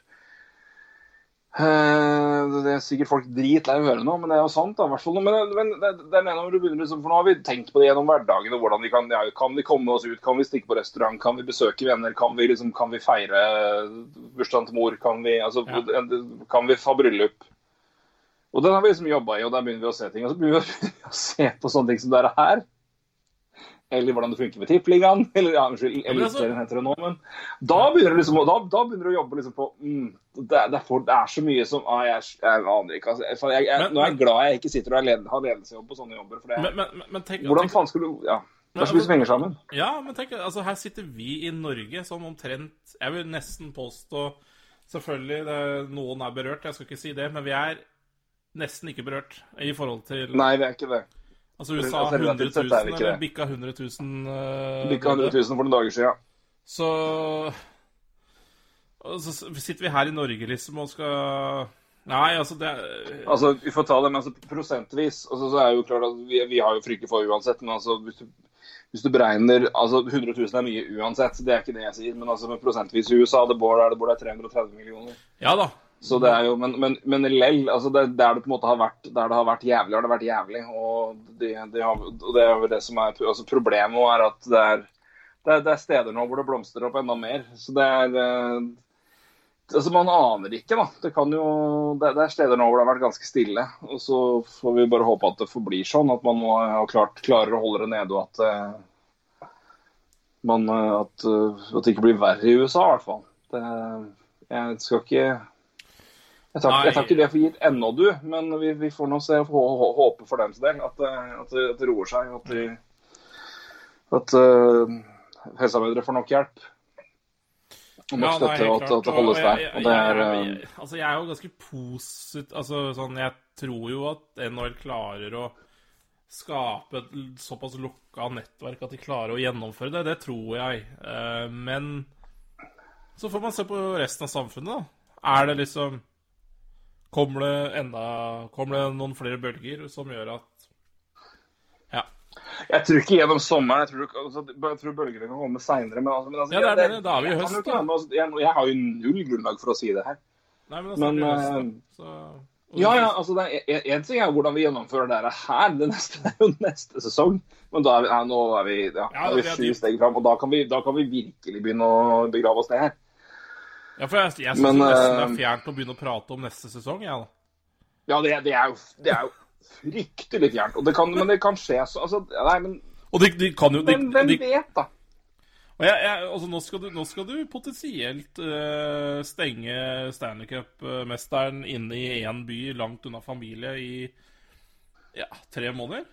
Det er sikkert folk dritlei å høre nå, men det er jo sant. da, hvert fall. Men, men det, det er når du begynner liksom, for Nå har vi tenkt på det gjennom hverdagen. og hvordan vi kan, ja, kan vi komme oss ut, kan vi stikke på restaurant, kan vi besøke venner, kan vi, liksom, kan vi feire bursdagen til mor, kan vi, altså, kan vi ha bryllup? Og Den har vi liksom jobba i, og der begynner vi å se ting. Og så begynner vi å se på sånne ting som det her. Eller hvordan det funker med Tippeligaen. Eller ja, unnskyld, altså- Eliteserien heter det nå. Men da begynner du liksom, da, da begynner du å jobbe liksom på mm, det, det, er for, det er så mye som ah, jeg, jeg aner ikke. Altså, jeg, jeg, Men- nå er jeg glad jeg ikke sitter og led, har ledelsesjobb på sånne jobber. For det, Men, men, tenk, hvordan faen skulle du Ja. Det er så mye som henger sammen. Ja, men tenk, altså her sitter vi i Norge som omtrent Jeg vil nesten påstå Selvfølgelig, det noen er berørt, jeg skal ikke si det, men vi er nesten ikke berørt i forhold til Nei, vi er ikke det. Altså USA altså, 100 000, sett er vi ikke eller bikka 100 000 uh, Bikka 100 000 for noen dager siden. Så så sitter vi her i Norge liksom og skal Nei, altså det Altså, Vi får ta det men altså, prosentvis. Altså, så er jo klart at vi, vi har jo frykt for uansett. Men altså, hvis du, hvis du beregner altså 100 000 er mye uansett, det er ikke det jeg sier. Men altså, med prosentvis i USA det bor, der det bor der 330 millioner. Ja da. Så det er jo, Men, men, men lell, altså det, der det på en måte har vært der det har vært jævlig, har det vært jævlig. Og det, det, har, og det er jo det som er altså Problemet er at det er, det det er steder nå hvor det blomstrer opp enda mer. Så det er eh, altså Man aner ikke, da. Det, kan jo, det, det er steder nå hvor det har vært ganske stille. Og så får vi bare håpe at det forblir sånn. At man må har klart, klarer å holde det nede, og at, eh, man, eh, at, at det ikke blir verre i USA, i hvert fall. Jeg skal ikke jeg tar, jeg tar ikke det for gitt ennå, du, men vi, vi får nå se og hå- hå- håpe for dems del at, det- at, at det roer seg. At, de, at uh, helsearbeidere får nok hjelp. Og nok Ja, støtte, og at, at det holdes der. Og det er, jeg- eh, Altså, jeg er jo ganske posit... Altså, sånn, jeg tror jo at NHL klarer å skape et såpass lukka nettverk at de klarer å gjennomføre det. Det tror jeg. Eh, Men så får man se på resten av samfunnet, da. Er det liksom Kommer det enda Kommer det noen flere bølger som gjør at Ja. jeg tror ikke gjennom sommeren. Jeg tror, altså, jeg tror bølgene kan komme seinere. Men, altså, men altså, Ja, det er det. Da er vi i høst, da. altså, jeg, jeg har jo null grunnlag for å si det her. Nei, men da Men, det høst, eh, da. Så, Ja, ja, altså det er, en ting er hvordan vi gjennomfører dette her. Det neste det er jo neste sesong. Men da er vi, ja, nå er vi, ja, Ja, er vi er sju steg fram, og da kan, vi, da kan vi virkelig begynne å begrave oss ned her. Ja, for jeg, jeg syns nesten det eh, er fjernt å begynne å prate om neste sesong, jeg, da. Ja, det, det, er jo, det er jo fryktelig fjernt. Og det kan, men det kan skje så altså, Nei, men Og de, de kan jo de, hvem, hvem de, vet, da? og jeg, jeg, altså, nå, skal du, nå skal du potensielt uh, stenge Stanley Cup-mesteren inne i én by langt unna familie i ja, tre måneder.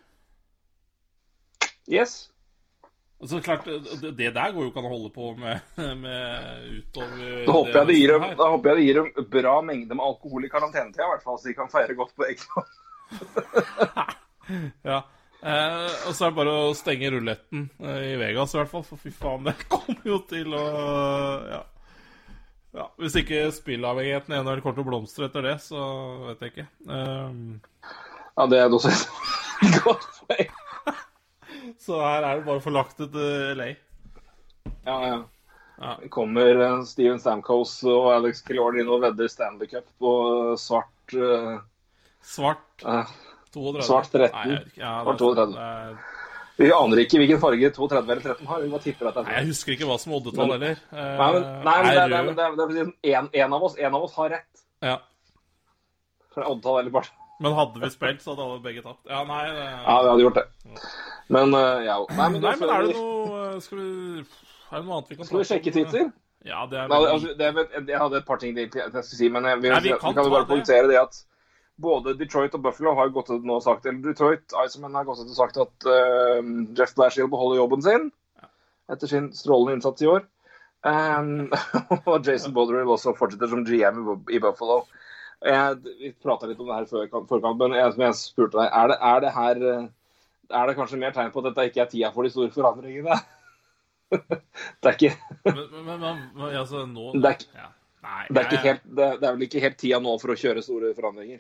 Yes. Altså, klart, det, der går jo ikke an å holde på med, med utover Da håper, jeg det dem, da håper jeg det gir dem bra mengde med alkohol i karantenetida, i hvert fall, så de kan feire godt på egen. Ja. Eh, og så er det bare å stenge ruletten eh, i Vegas, i hvert fall. For fy faen, det kommer jo til å Ja. ja hvis ikke spillavhengigheten i NHL kommer til å blomstre etter det, så vet jeg ikke. Um, Ja, det er også et godt poeng. Så her er det bare forlagt et LA. Ja, ja. Ja. Kommer eh, Steven Stamkos og Alex Killorn inn og vedder Stanley Cup på svart uh, Svart eh, 32. Svart 13. Nei, ja, det, Svart 32. det Vi aner ikke hvilken farge 32 eller 13 har. Vi bare tipper at det Nei, er jeg husker ikke hva som oddetall Men- heller. Eh, Nei, men, nei, men det, det, er- det, det er sånn en, en, av oss, en av oss har rett. Ja. Oddetall eller bare Men hadde vi spilt, så hadde alle begge tapt. Ja, nei det... Ja, vi hadde gjort det. Men eh, ja. Nei, men, Nei, men er det noe Skal vi Er det noe annet vi kan Skal vi sjekke Twitter? Ja, det er Nei, altså, det er, jeg hadde et par ting jeg skulle si, men vi, Nei, vi vi kan kan, jo bare det. poengtere det at både Detroit og Buffalo har gått ut nå og sagt Eller Detroit Iceman har gått ut og sagt at uh, Jeff Blashill beholder jobben sin etter sin strålende innsats i år. Um, og Jason Botterill også fortsetter som GM i Buffalo. Jeg, vi prata litt om det her før forkampen, men jeg, som jeg spurte deg, er det, er det her eh, Er det kanskje mer tegn på at dette ikke er tida for de store forandringene? det er ikke Men, men, men, men altså, nå Det er ja. Nei, Det er, ikke helt, det, det er vel ikke helt tida nå for å kjøre store forandringer.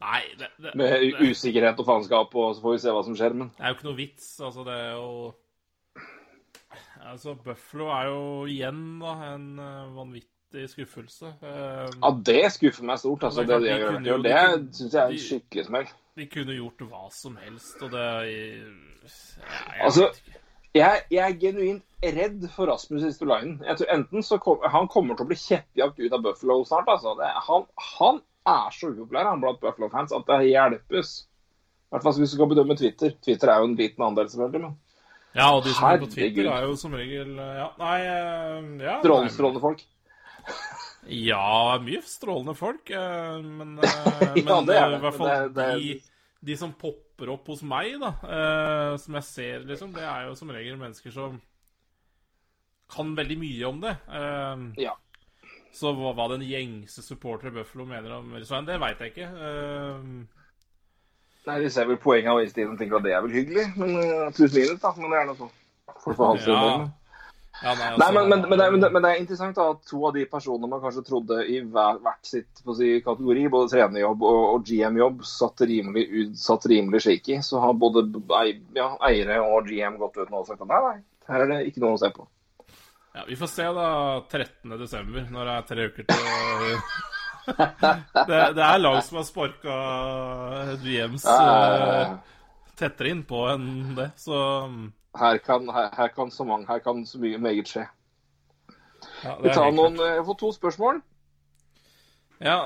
Nei, det, det, Med usikkerhet og faenskap, og så får vi se hva som skjer. Men det er jo ikke noe vits. Altså, det er jo Altså, Buffalo er jo igjen da en eh, vanvittig skuffelse. Eh, ja, det skuffer meg stort. Altså, Det det, de det, det de syns jeg er en skikkelig smell. de kunne gjort hva som helst, og det jeg Altså. Jeg, jeg er genuint redd for Rasmus Istolainen. Jeg tror enten så kom, Han kommer til å bli kjeppjakt ut av Buffalo snart. Altså. Det, han, han er så upopulær han blant Buffalo-fans at det hjelpes. I hvert fall hvis du skal bedømme Twitter. Twitter er jo en liten andel, selvfølgelig. men Ja, og de som er på Twitter, er jo som regel Ja, nei eh, ja, strålende folk. Ja, mye strålende folk, eh, men, eh, Ja, men det er eh, det, i hvert fall det- de, de som popper opp hos meg, da, eh, som jeg ser, liksom, det er jo som regel mennesker som kan veldig mye om det. Eh, Ja. Så hva, hva den gjengse supporter i Buffalo mener om Svein, det veit jeg ikke. Eh, Nei, De ser vel poenget av istiden og tenker at det er vel hyggelig. Men pluss minus, da. Men det er noe sånn. For hans Ja. Ja, nei, Nei, altså, men, men, men, det men, det, er interessant da, at to av de personene man kanskje trodde i hver, hvert sitt si, kategori, både trenerjobb og, og GM-jobb, satt rimelig, ut- satt rimelig shaky. Så har både ja, eiere og GM gått ut nå og sagt at nei, nei, her er det ikke noe å se på. Ja, Vi får se da 13. desember, når det er tre uker til det, det er lag som har sparka GMs ja, Eh, tettere innpå enn det, så her, kan, her, her kan så mange, her kan så mye meget skje. ja, Vi tar noen, klart. eh, Jeg fått to spørsmål. Ja,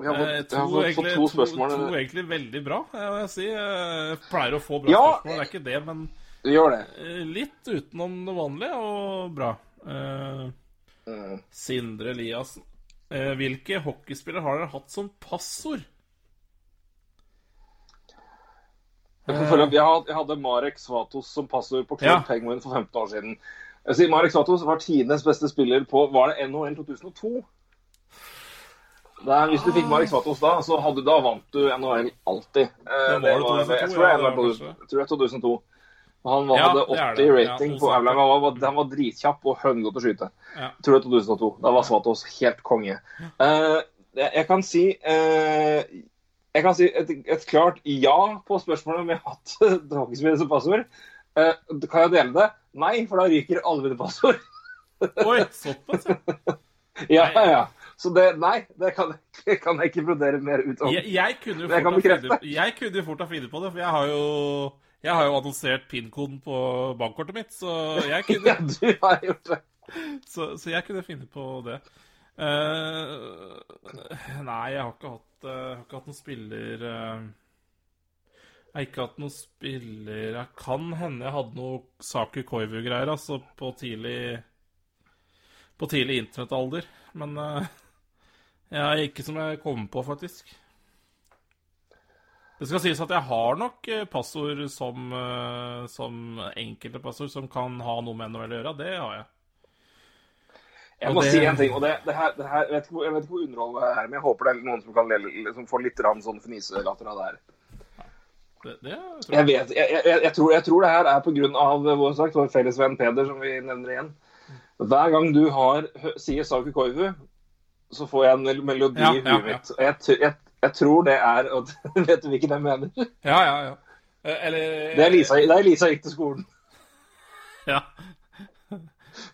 Jeg har fått, eh, jeg to, har fått, egentlig, fått to to, spørsmål. to egentlig veldig bra, jeg må si. Jeg pleier å få bra Ja. spørsmål, det er ikke det, men Vi gjør det. eh, litt utenom det vanlige, og bra. Uh, Mm. Sindre Eliassen. Uh, hvilke hockeyspillere har dere hatt som passord? Jeg, opp. jeg, had- jeg hadde Marek Svatos som passord på Club Ja. Penguin for 15 år siden. Jeg sier Marek Svatos var tidenes beste spiller på Var det NHL 2002? Der, hvis du fikk Marek Svatos da, så hadde, da vant du NHL alltid. Eh, Det var det 2002, jeg tror jeg, jeg tror er 2002. Han var, hadde det er 80 det. Ja, rating på 2002. Outland. Han var, han var dritkjapp og høngodt å skyte. Jeg tror det er 2002. Da var Svatos helt konge. Eh, jeg, jeg kan si eh, Jeg kan si et, et klart ja på spørsmålet om jeg har hatt hockeyspillere som passord. Eh, kan jeg dele det? Nei, for da ryker alle mine passord. Oi, såpass, ja. ja, ja. Så det, nei, det kan, kan jeg ikke brodere mer ut om. Jeg, jeg kunne jo fort ha funnet på det, for jeg har jo jeg har jo annonsert PIN-koden på bankkortet mitt, så jeg kunne, Ja, du har gjort det. så, så jeg kunne finne på det. Uh, nei, jeg har ikke hatt, eh, har ikke hatt noen spiller eh, Jeg har ikke hatt noen spiller Jeg kan hende jeg hadde noe Saku Koivu-greier, altså, på tidlig På tidlig internettalder. Men jeg jeg ikke som jeg kom på, faktisk. Det skal sies at jeg har nok eh, passord som, eh, som enkelte passord som kan ha noe med NHL å gjøre. Det har jeg. Jeg må det- si en ting, og det, det her, det her jeg, vet ikke, hvor- jeg vet ikke hvor underholdende det er, men jeg håper det er noen som kan liksom, få litt grann sånn fniselatter av det her. Det, det tror Jeg vet, jeg, jeg, jeg, tror, jeg tror det her er pga. vår, sagt, vår felles venn Peder, som vi nevner igjen. Hver gang du har, sier Saku Koivu, så får jeg en melodi Ja, i huet ja, ja. mitt. Og jeg, tror det er og Vet du hvilken jeg mener? Ja, ja, ja. Eh, Eller Det er Lisa, det er Lisa gikk til skolen. Ja.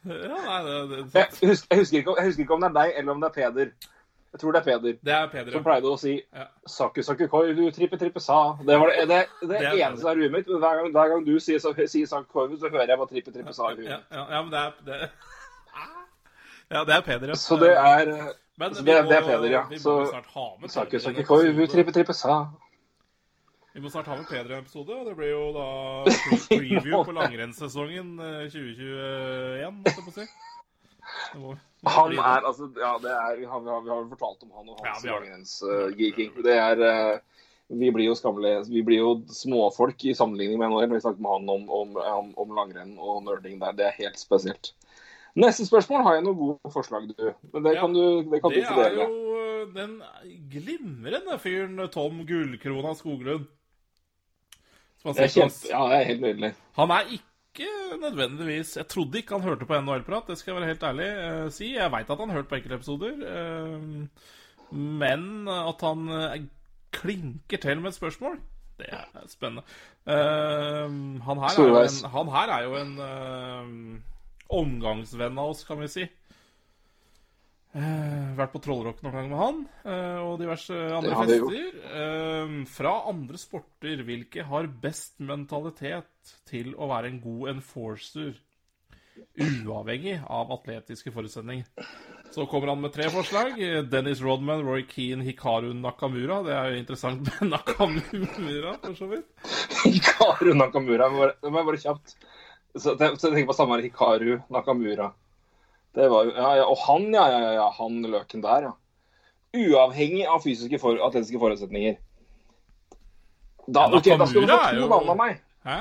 Ja, nei, det, det, Jeg husker, jeg, husker ikke, om- jeg husker ikke om det er deg eller om det er Peder. Jeg tror det er Peder. det er Peder, Som ja. pleide å si Ja. 'Saku, saku, koi, du trippe, trippe, sa'. Det var det, det, det, Det er eneste av huet mitt. Men hver gang, hver gang du sier, så- sier 'saku, korvu', så hører jeg hva 'trippe, trippe, sa' i huet. Ja, ja, ja, men det er det, Ja, det er Peder, ja. Så det er Men så det- må, det er Peder, ja. Vi må Så- snart ha med 'saku, Peder saku, du episode. trippe, trippe, sa'. Vi må snart ha med Peder en episode, og det blir jo da preview på langrennssesongen eh, 2021, holdt jeg på si. Må- må Han det. er altså Ja, det er, vi har, jo fortalt om han og hans ja, langrennsgeeking. Uh, det er uh, Vi blir jo skammelige. Vi blir jo småfolk i sammenligning med NHL. Vi snakket med han om, om, om, om langrenn og nerding der. Det er helt spesielt. Neste spørsmål har jeg noen gode forslag, du. Men det Ja, kan du, det kan Det du er jo eh, den glimrende fyren Tom Gullkrona Skoglund. Som er sier, kjempe, ja, det er helt nydelig. han er ikke nødvendigvis Jeg trodde ikke han hørte på NHL-prat, det skal jeg være helt ærlig uh, si. Jeg veit at han hørte på enkeltepisoder, uh, men at han uh, klinker til med et spørsmål, det er spennende. Uh, han, her er jo en, han her er jo en omgangsvenn av oss, kan vi si. Eh, vært på Trollrock noen gang med han, uh, og diverse andre Det fester. Uh, fra andre sporter, hvilke har best mentalitet til å være en god enforcer? Uavhengig av atletiske forutsetninger. Så kommer han med tre forslag. Dennis Rodman, Roy Keane, Hikaru Nakamura. Det er jo interessant med Nakamura, for så vidt. Hikaru Nakamura. Det må jeg bare kjapt. Så, så jeg tenker på samme Hikaru Nakamura. Det var jo Ja, ja. Og han, ja, ja, ja. Han løken der, ja. Uavhengig av fysiske for, atletiske forutsetninger. Da, Ja, ok, da skal du få to navn av meg. Hæ?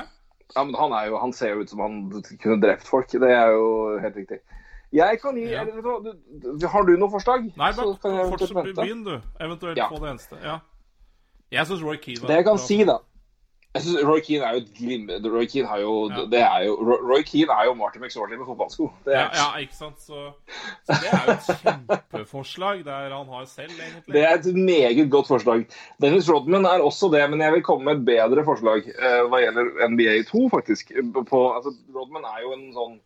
Ja, men han, jo, han ser jo ut som han kunne drept folk. Det er jo helt riktig. Jeg kan gi Ja. Har du noe forslag? Nei, bare fortsett. Begynn, du. Eventuelt få det eneste. Ja. Jeg syns Roy Keane Det jeg kan si, da jeg synes Roy Keane er jo et glimrende Roy Keane har jo, Ja. det er jo Roy Keane er jo Martin McSorley med fotballsko. Det Ja, er, ja, ikke sant. Så, så det er jo et kjempeforslag der han har selv, egentlig. det er et meget godt forslag. Dennis Rodman er også det, men jeg vil komme med et bedre forslag uh, hva gjelder NBA 2, faktisk. På, altså, Rodman er jo en sånn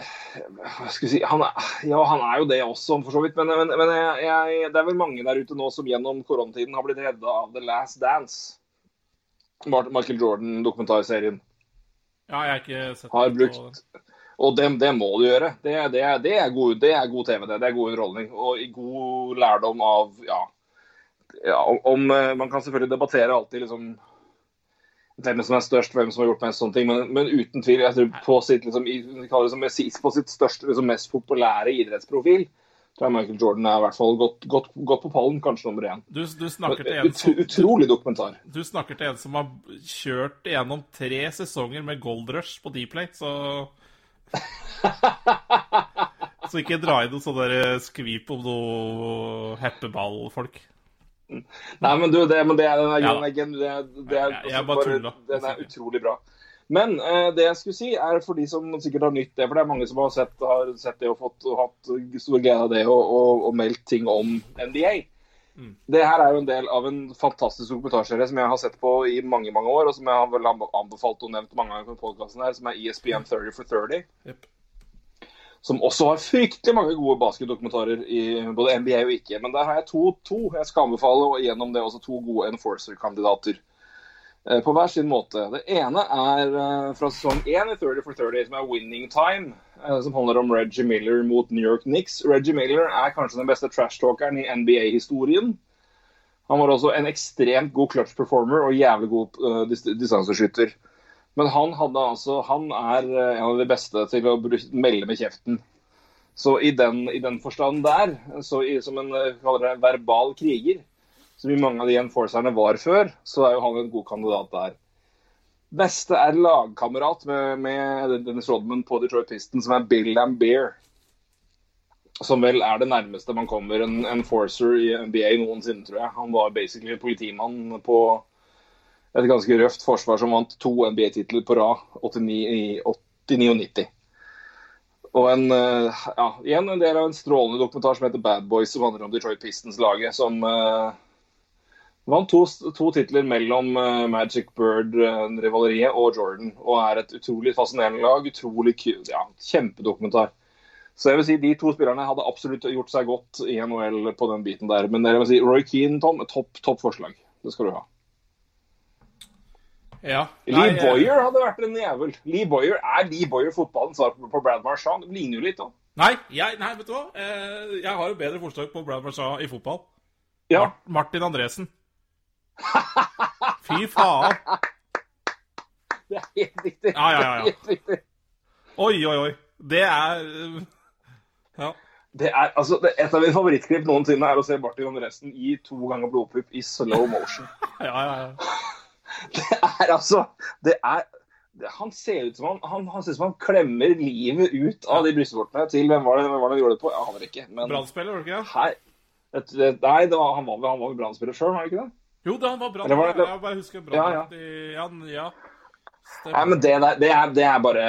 hva skal vi si han er, Ja, han er jo det også, for så vidt. Men, men, men jeg, jeg, det er vel mange der ute nå som gjennom koronatiden har blitt redda av The Last Dance. Michael Jordan-dokumentarserien. Ja, jeg har ikke sett har brukt Og det, det må du gjøre. Det, det, det, er god, det er god TV, det. Det er god underholdning. Og god lærdom av Ja. ja om, eh, Man kan selvfølgelig debattere alltid liksom hvem som er størst, hvem som har gjort mest sånne ting, men, men uten tvil jeg tror på sitt, liksom, på sitt største, liksom, mest populære idrettsprofil jeg Michael Jordan er i hvert fall godt, godt, godt på pallen, kanskje nummer én. Du, du, snakker til en som, utrolig dokumentar. du snakker til en som har kjørt gjennom tre sesonger med Gold Rush på Dplay, så Så ikke dra i noe sånn der skvip om noe heppeballfolk. Nei, men du, det, men det er, den der, Ja den er, det er, det er, Jeg- jeg altså bare tuller. Den er utrolig bra. Men eh, det jeg skulle si, er for de som sikkert har nytt det, for det er mange som har sett, har sett det og fått og hatt stor glede av det og, og, og meldt ting om NBA. Mm. Det her er jo en del av en fantastisk dokumentarserie som jeg har sett på i mange mange år, og som jeg har vel anbefalt og nevnt mange ganger på podkasten her, som er ESPN 30 for 30 Yep. som også har fryktelig mange gode basketdokumentarer i både NBA og ikke. Men der har jeg to, to. Jeg skal anbefale og gjennom det også to gode enforcer-kandidater. Eh, På hver sin måte. Det ene er eh, fra sesong 1 i 30 for 30, som er Winning Time. eh, Som handler om Reggie Miller mot New York Knicks. Reggie Miller er kanskje den beste trash-talkeren i NBA-historien. Han var også en ekstremt god clutch performer og jævlig god uh, dis distanseskytter. Men han, altså, han er en av de beste til å melde med kjeften. Så i den, i den forstand der, så i, som en det, verbal kriger, som i mange av de enforcerne var før, så er jo han en god kandidat der. Neste er lagkamerat med, med Dennis Rodman på Detroit Pistons, som er Bill Lambeer. Som vel er det nærmeste man kommer en enforcer i NBA noensinne, tror jeg. Han var basically politimann på et ganske røft forsvar som vant to NBA-titler på rad, 89, 89 og 90. Og en, eh, ja, igjen en del av en strålende dokumentar som heter Bad Boys, som handler om Detroit Pistons-laget, som, eh, Vant to, to titler mellom eh, Magic Bird-rivaleriet og Jordan. Og er et utrolig fascinerende lag. Utrolig ja, Kjempedokumentar. Så jeg vil si de to spillerne hadde absolutt gjort seg godt i NHL på den biten der. Men jeg vil si Roy Keane, Tom, topp topp forslag. Det skal du ha. Ja. Lee Nei, eh, Boyer hadde vært en jævel. Lee Boyer Er Lee Boyer fotballen svar på Brad Marchand? Det ligner jo litt da. Nei, jeg, nei, vet du hva? Eh, jeg har jo bedre forslag på Brad Marchand i fotball. Ja. Martin Andresen. Fy faen. Det er helt riktig. Ja, ja, ja, riktig. Oi, oi, oi. Det er Ja. Det er, altså, det, et av mine favorittklipp noensinne er å se Martin Andresen gi to ganger blodpupp i slow motion. Ja, ja, ja. Det er altså Det er Han ser ut som han, han, han ser ut som han klemmer livet ut av de brystvortene til hvem var det, hvem var det han gjorde det på? Jeg aner ikke. Men Brannspiller, var det ikke her et, Nei, det var, han var vel han var vel brannspiller sjøl, var han ikke det? Jo, det, han var bra. Var det- Jeg bare husker bra. Ja, ja. ja, ja. Men det der, det er, det er bare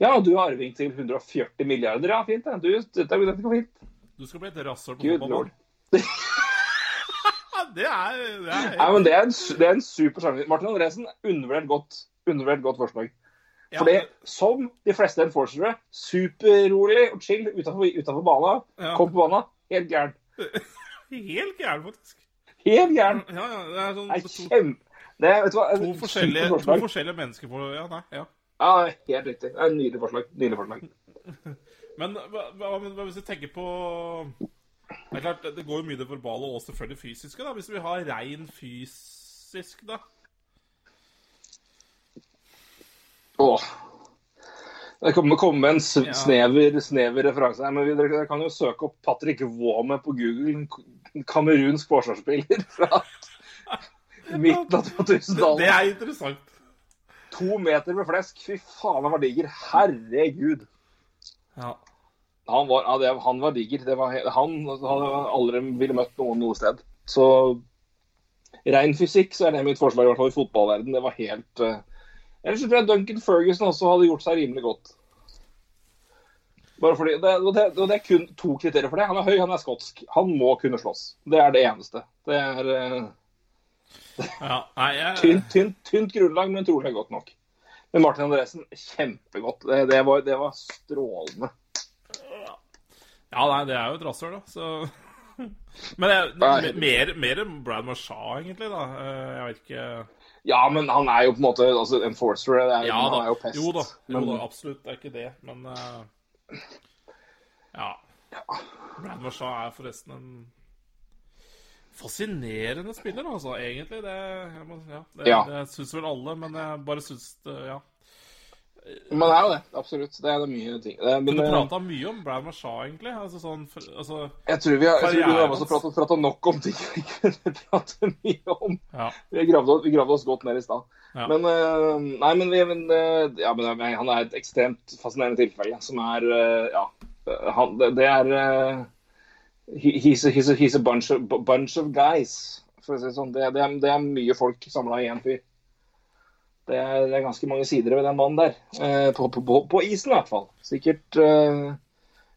Ja, du er arving til 140 milliarder. Ja, fint. Du, dette, dette går fint. Du skal bli et rasshøl på fotballbanen. Det er, det er Nei, men det er en, det er en super sjanger. Martin Andresen, undervurdert godt, undervurdert godt forslag. ja, Fordi, som de fleste enforcere, superrolig og chill utenfor banen. Ja. Kom på banen, helt gæren. Helt gæren, faktisk. Helt gæren. Ja, ja, det er sånn Det er kjempe... Det vet du hva, to, forskjellige, to forskjellige mennesker på Ja, nei, ja. Ja, helt riktig. Det er en Nydelig forslag. Nydelig forslag. Men hva, hvis vi tenker på Det er klart, det går jo mye det verbale og selvfølgelig fysiske, da. Hvis vi har rein fysisk, da. Åh. Det kommer komme en snever, snever referanse her, men vi, dere kan jo søke opp Patrick Waame på Google. Kamerunsk forsvarsspiller fra midten av Det, 2000-tallet. det er interessant. To meter med flesk. Fy faen, han var diger. Herregud. Ja. Han var, ja, det, han var diger. Det var, han hadde aldri ville møtt noen noe sted. Så ren fysikk så er det mitt forslag, i hvert fall i fotballverden. Det var helt uh... Ellers tror jeg Duncan Ferguson også hadde gjort seg rimelig godt. Bare fordi, det, det, det er kun to kriterier for det. Han er høy, han er skotsk. Han må kunne slåss. Det er det eneste. Det er eh, ja. Nei, jeg tynt, tynt, tynt grunnlag, men trolig godt nok. Men Martin Andresen, kjempegodt. Det, det, var, det var strålende. Ja, nei, det er jo et rasshøl, da, så Men jeg, mer, mer Brad Marchand, egentlig, da. Eh, Jeg vet ikke Ja, men han er jo på en måte altså, enforcer. Er, Ja han da. er jo pest. Jo da, jo men, da, absolutt. Det er ikke det, men uh, Ja. Brad Marchand er forresten en fascinerende spiller, altså, egentlig. Det, må, ja, det, Ja. det syns vel alle, men jeg bare syns det Ja. Det er jo det. Absolutt. Det er det mye ting. Det, Men men, du prata mye om Brad Marchand, egentlig. Altså sånn altså, jeg tror vi har, jeg tror vi har også prata, pratet nok om ting vi kunne prate mye om. Ja. Vi gravde, vi gravde oss godt ned i stad. Ja. Men, eh, nei, men, vi- men, eh, ja, men eh, han er et ekstremt fascinerende tilfelle som er Ja. Han, det, det er he, he's, a, he's, a, he's a bunch of, bunch of guys, for å si det sånn. Det, det, er, det er mye folk samla i én fyr. Det er, det er ganske mange sider ved den mannen der. Eh, på, på, på, isen, i hvert fall. Sikkert eh,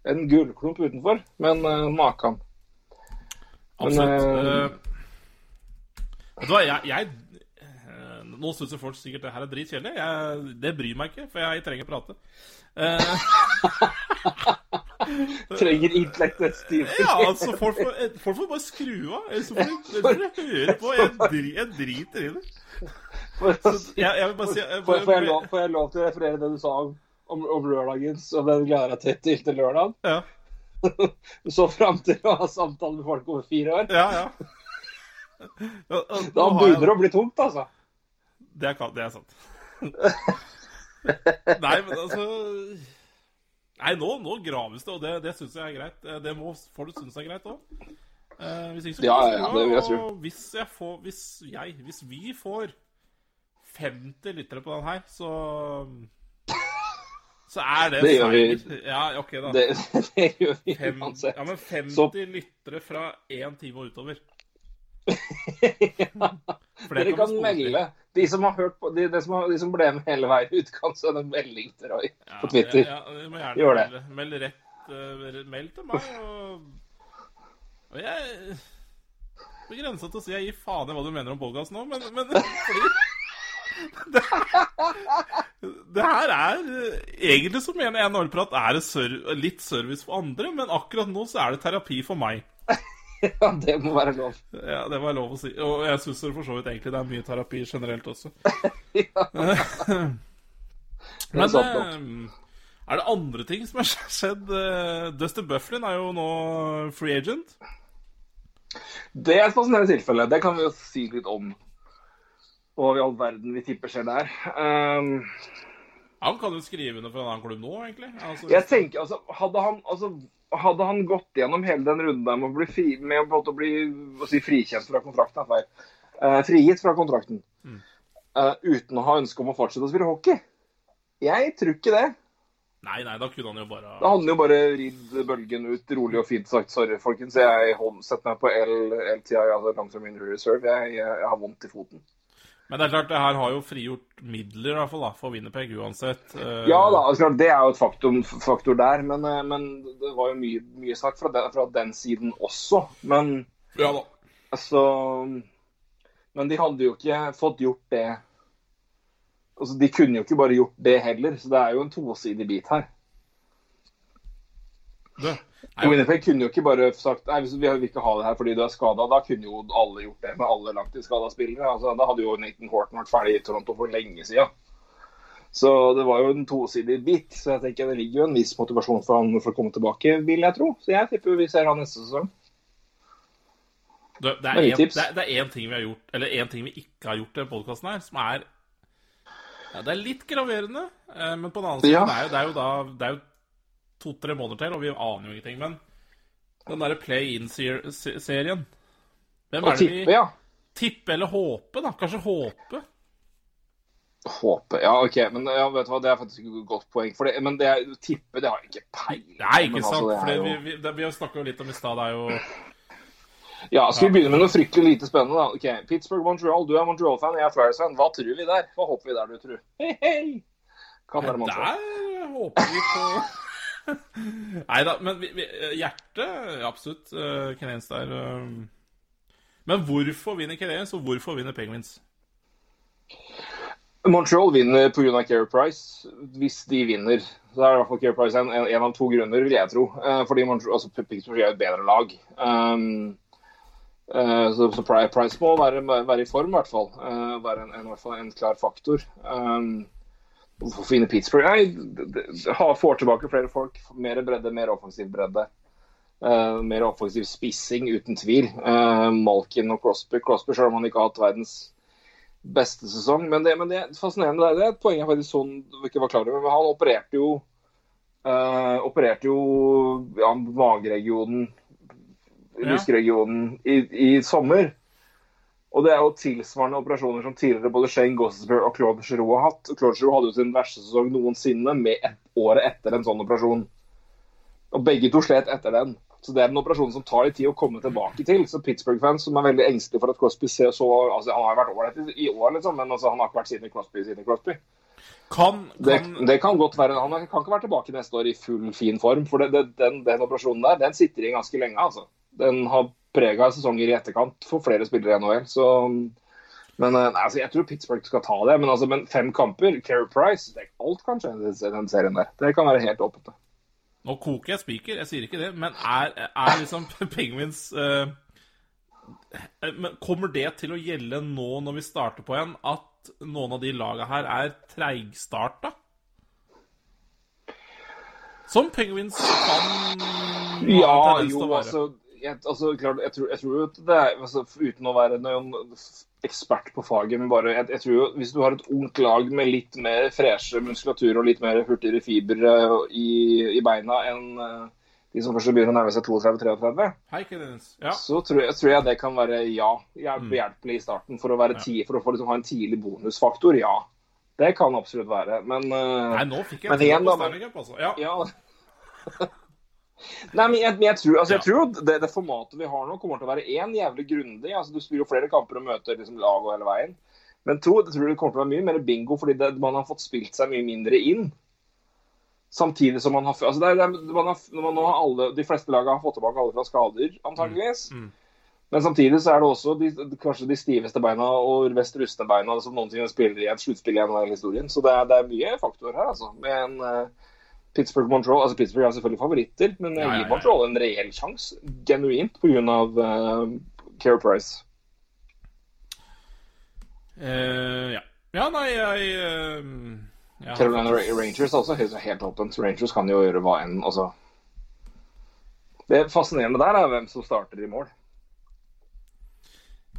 en gullklump utenfor, men eh, maken. Absolutt. Men, eh, Eh, vet du hva, jeg, jeg eh, Nå syns folk sikkert det her er dritkjedelig. Det bryr meg ikke, for jeg trenger å prate. Trenger intellektuelt stiv. ja, altså, folk får, folk får bare skru av. Ellers så får de, høre på. Jeg, jeg driter i det. For si- Jeg, jeg si jeg, Får, får, jeg lov, får jeg lov til å referere det du sa om, om, om lørdagens, og den gleder jeg til til, lørdag? Ja, Du så fram til å ha samtale med folk over fire år? ja. ja. Og, og- Da begynner det å bli tungt, altså. Det er, det er sant. Nei, men altså Nei, nå, nå graves det, og det, det syns jeg er greit. Det må folk synes er greit òg. Eh, hvis ikke så Ja, ja, ja, det vil jeg tro. Hvis jeg får Hvis jeg Hvis vi får 50 lyttere på den her, så Så er det, Det gjør vi. Ja, OK, da. Det, det gjør vi Fem, uansett. ja, men 50 Så- lyttere fra én time og utover. ja. Dere kan melde. De som, har hørt på, de, de, som har, de som ble med hele veien ut, kan sende en melding til Roy Ja, på Twitter. Ja, ja, må gjerne Gjør det. Meld, rett uh, Meld til meg, og, og jeg på grensa til å si jeg gir faen i hva du mener om Bolgas nå, men, men fordi det, det her er Egentlig så mener jeg NHL-prat er litt service for andre, men akkurat nå så er det terapi for meg. Ja, det må være lov. Ja, Det var lov å si. Og jeg syns for så vidt egentlig det er mye terapi generelt også. Ja. Men det nok. eh, er det andre ting som har skjedd? Dusty Dustin Bufflin er jo nå free agent. Det er et fascinerende tilfelle. Det kan vi jo si litt om. Og i all verden vi tipper skjer der. Um, Han kan jo skrive under for en annen klubb nå, egentlig. Altså, jeg tenker, altså, hadde han, altså, hadde han gått gjennom hele den runden der med å bli, fri, med å bli si, frikjent fra kontrakten, feil. uh, frigitt fra kontrakten, eh, uten å ha ønske om å fortsette å spille hockey Jeg tror ikke det. Nei, nei, da kunne han jo bare Da hadde han jo bare ridd bølgen ut rolig og fint sagt sorry, folkens. Jeg setter meg på L, LTI, altså long term injury reserve. Jeg, jeg, jeg har vondt i foten. Men det er klart, det her har jo frigjort midler i hvert fall da, for Winnerpeg uansett. Eh, Ja da, altså, det er jo et faktum, faktor der, men, eh, men det var jo mye, mye sagt fra den, fra den siden også. Men ja da. altså Men de hadde jo ikke fått gjort det Altså, De kunne jo ikke bare gjort det heller, så det er jo en tosidig bit her. Det. Winnipeg kunne jo ikke bare sagt nei, hvis vi vil ikke ha det her fordi du er skada. Da kunne jo alle gjort det med alle langtidsskada spillere. Altså, da hadde jo Nathan Horton vært ferdig i Toronto for lenge siden. Så det var jo en tosidig bit. Så jeg tenker det ligger jo en viss motivasjon for han for å komme tilbake, vil jeg tro. Så jeg tipper vi ser han neste sesong. det, det, er en, det, er- det er én ting vi har gjort, eller en ting vi ikke har gjort i podkasten her, som er ja, Det er litt graverende, eh, men på den annen side Ja. det, er jo, det er jo da Det er jo to-tre måneder til, og vi aner jo ingenting. Men den derre play-in-serien Hvem er det vi tippe, ja. Tippe eller håpe, da? Kanskje håpe? Håpe. Ja, OK. Men ja, vet du hva, det er faktisk et godt poeng. For det, men det tippe, det har jeg ikke peiling på, Nei, ikke men sant? altså, jo- vi, vi, det, vi snakka jo litt om i stad, det er jo Ja, Skal vi begynne med noe fryktelig lite spennende? da? Ok, Pittsburgh, Montreal. Du er Montreal-fan, jeg er Flyers-fan. Hva tror vi der? Hva håper vi der, du tror? Hei, hei. Kan være. Der håper vi på Nei da, men vi, vi, hjertet Absolutt. Uh, Canadiens der. Uh. Men hvorfor vinner Canadiens, og hvorfor vinner Penguins? Montreal vinner pga. Care Price. Hvis de vinner, så er i hvert fall Care Price en, en, en av to grunner, vil jeg tro. Uh, fordi Montreal, altså, Pittsburgh er et bedre lag. Um, uh, så, så Price må være, være i form, i hvert fall. Uh, være en, en, en klar faktor. Um, Hvorfor vinner Pittsburgh? Nei, ha- får tilbake flere folk. Mer bredde, mer offensiv bredde. Uh, mer offensiv spissing, uten tvil. Uh, Malkin og Crosby. Crosby, selv om han ikke har hatt verdens beste sesong. Men det, men det er fascinerende. Det er- Det er et poeng jeg faktisk sånn ikke var klar over. Men han opererte jo uh, Opererte jo ja, mageregionen, Ja. i, i sommer. Og det er jo tilsvarende operasjoner som tidligere både Shane Gossesberg og Claude Giroux har hatt. Claude Giroux hadde jo sin verste sesong noensinne med et, året etter en sånn operasjon. Og begge to slet etter den. Så det er en operasjon som tar litt tid å komme tilbake til. Så Pittsburgh-fans som er veldig engstelige for at Crosby ser så altså Han har jo vært ålreit i- år, liksom, men altså, han har ikke vært siden Crosby siden Crosby. Kan, Det, kan det kan godt være Han kan ikke være tilbake neste år i full, fin form. For det, det, den, den operasjonen der, den sitter i ganske lenge, altså. Den har prega sesonger i etterkant for flere spillere i NHL. Så men eh, altså, Jeg tror Pittsburgh skal ta det. Men, altså, men fem kamper, Keri Price det er Alt kan skje i den serien der. Det kan være helt åpent. Nå koker jeg spiker, jeg sier ikke det, men er, er liksom Penguins uh, Kommer det til å gjelde nå når vi starter på igjen, at noen av de laga her er treigstarta? Som Penguins kan Ja, jo, altså, jeg, altså klart, jeg, tror, jeg tror jo at det er altså, Uten å være noen ekspert på faget, men bare jeg, jeg tror jo Hvis du har et ungt lag med litt mer freshe muskulatur og litt mer hurtigere fibre i, i beina enn eh, de som først begynner å nærme seg 32-33, Hei, Canadiens. Ja. så tror jeg, tror jeg det kan være ja. hjelp- Behjelpelig i starten for å, være ti, for å få, liksom, ha en tidlig bonusfaktor. Ja. Det kan absolutt være. Men eh, Nei, nå fikk jeg Men igjen, da, men- altså. Ja. Ja. Nei, men jeg, men jeg tror, altså, jeg tror det, det formatet vi har nå, kommer til å være én jævlig grundig. Altså, du spiller jo flere kamper og møter liksom, lag og hele veien. Men to, jeg tror det kommer til å være mye mer bingo, fordi det, man har fått spilt seg mye mindre inn. Samtidig som man har altså det er, det er, man har, når man nå har alle, De fleste lagene har fått tilbake alle fra skader, antageligvis. Mm. Men samtidig så er det også de, kanskje de stiveste beina og mest rustne beina som noensinne spiller i et sluttspill i NHL-historien. Så det er, det er mye faktorer her, altså. Men, en eh, Pittsburgh Montreal altså Pittsburgh er selvfølgelig favoritter, men jeg Ja, ja, gir. Montreal en reell sjanse. Genuint pga. Uh, Care Price. Uh, ja. ja, nei, jeg, uh, jeg Carolina faktisk- Rangers er også helt, helt åpent. Rangers kan jo gjøre hva enn. Altså. Det fascinerende der er hvem som starter i mål.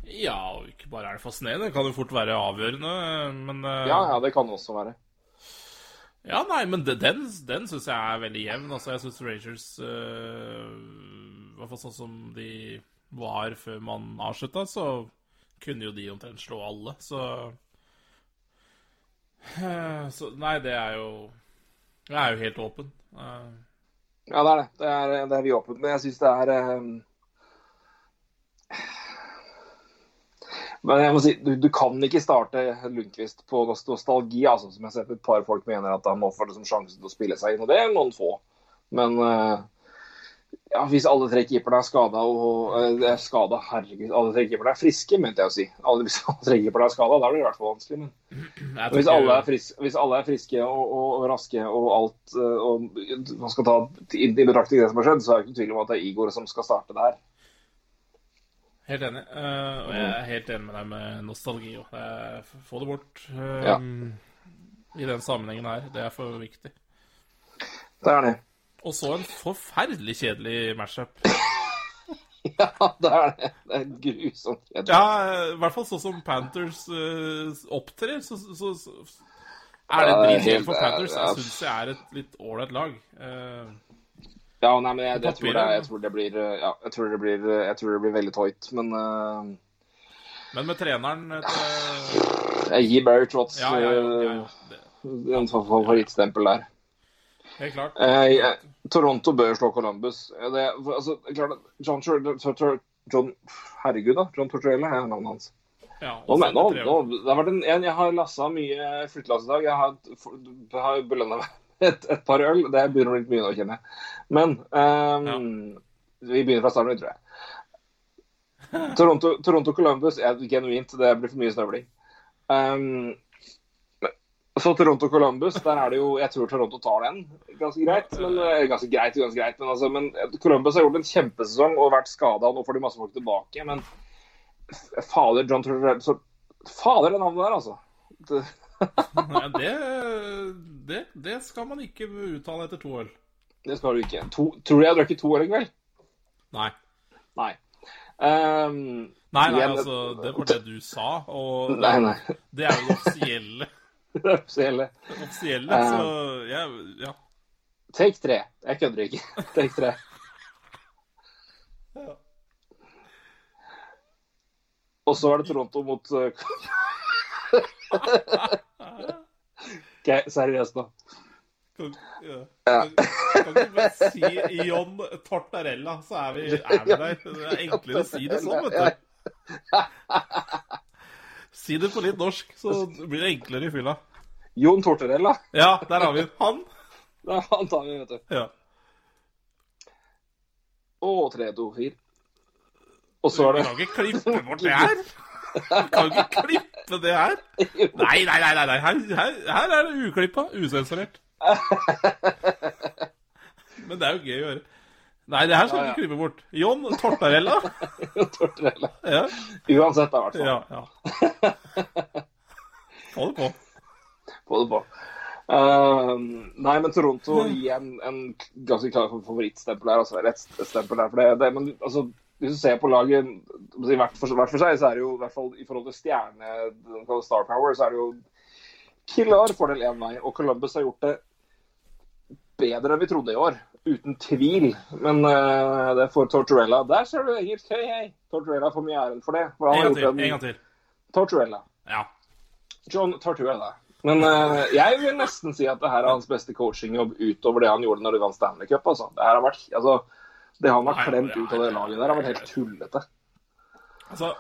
Ja, og ikke bare er det fascinerende, det kan jo fort være avgjørende, men uh... Ja, ja, det kan også være. Ja, nei, men den, den syns jeg er veldig jevn. Altså, jeg syns Rangers øh, hvert fall sånn som de var før man avslutta, så kunne jo de omtrent slå alle, så øh, Så nei, det er jo Det er jo helt åpen. Uh. Ja, det er det. Det er, det er vi åpent. Men jeg syns det er eh, Men jeg må si, du, du kan ikke starte Lundqvist på nostalgi, altså, som jeg har sett et par folk mener at han må få liksom, sjansen til å spille seg inn. Og det er noen få. Men eh, ja, hvis alle tre keeperne er skada og eh, er skada, herregud, alle tre keeperne er friske, mente jeg å si. Alle, hvis alle tre keeperne er skada, da blir det i hvert fall vanskelig. Men hvis alle friske, hvis alle er friske og, og, og raske og alt eh, og man skal ta inn i betraktning det som har skjedd, så er det ikke tvil om at det er Igor som skal starte det her. Helt enig. Uh, og jeg er helt enig med deg med nostalgi. òg. Få det bort uh, Ja. i den sammenhengen her. Det er for viktig. Det er det. Og så en forferdelig kjedelig matchup. Ja, det er det. Det er grusomt. kjedelig. Ja, i hvert fall sånn som Panthers uh, opptrer, så, så, så er det dritkjedelig for Panthers. Jeg syns det er et litt ålreit lag. Eh, Ja, nei, men jeg, jeg, tror det, jeg tror det blir eh, Ja, jeg tror det blir, eh, jeg tror det blir veldig tøyt Men uh, men med treneren til, jeg gir Barry Trotts Ja, ja, ja, ja. Det, eh, en fa- favorittstempel der. helt klart. Eh, jeg- Toronto bør slå Columbus. Eh, Det, altså, klart, John, John Herregud, da. John Tortorella er navnet hans. Ja, Nå, men, nå, nå, det har vært en, en, jeg har lassa mye flyttelass i dag. Jeg har, har belønna meg et, et par øl. Det begynner å bli mye nå, kjenner jeg. Men ehm, vi begynner fra starten, tror jeg. Toronto, Toronto Columbus er genuint. Det blir for mye snøvling. Um, så Toronto Columbus, der er det jo Jeg tror Toronto tar den ganske greit. Men, eh, ganske greit, ganske greit men, altså, men Columbus har gjort en kjempesesong og vært skada. Nå får de masse folk tilbake. Men fader, John Tortorella så, Fader, det navnet der, altså. Det, Nei, det, det, det skal man ikke uttale etter to øl. Det skal du ikke. To, tror du jeg har drukket to øl i kveld? Nei. Nei. Um, Nei, nei, altså, det var det du sa, og Nei, nei. det er jo det offisielle. Det offisielle. Det offisielle så ja, ja. Take tre. Jeg kødder ikke. Take tre. Og så er det Toronto mot uh, OK, seriøst nå. Kan, ja. Kan, kan du bare si John Tortarella, så er vi, er vi der. Det er enklere å si det sånn, vet du. Si det på litt norsk, så blir det enklere i fylla. Jon Tortorella. Ja, der har vi. Han. Er han tar vi, vet du. Ja. Og tre, to, fire. Og så er Du det kan ikke klippe bort det her. Du kan ikke klippe det her. Nei, nei. nei, nei. Her, her, her er det uklippa. Usensurert. Men det er jo gøy å gjøre. Nei, det her skal du Ja, ja. klippe bort. John Tortarella. Jon Tortorella. Ja, Uansett, da, i hvert fall. ja. ja. Få det på. Få det på. Uh, nei, men Toronto gir en, en ganske klar favorittstempel her. Altså, rettstempel her for det. det men altså, hvis du ser på laget hvert for, hvert for seg, så er det jo i hvert fall i forhold til stjerne, star power, så er det jo klar fordel én vei. Og Columbus har gjort det bedre enn vi trodde i år. Uten tvil. Men uh, det får Tortorella. Der ser du helt Hei, hei. Tortorella får mye æren for det. For han En har gang til. En... En gang til. Tortorella. Ja. John Tortuella. Men uh, jeg vil nesten si at det her er hans beste coachingjobb utover det han gjorde når de vant Stanley Cup. Altså. Det, vært, altså, det han har klemt ut av det laget der, har vært helt tullete. Altså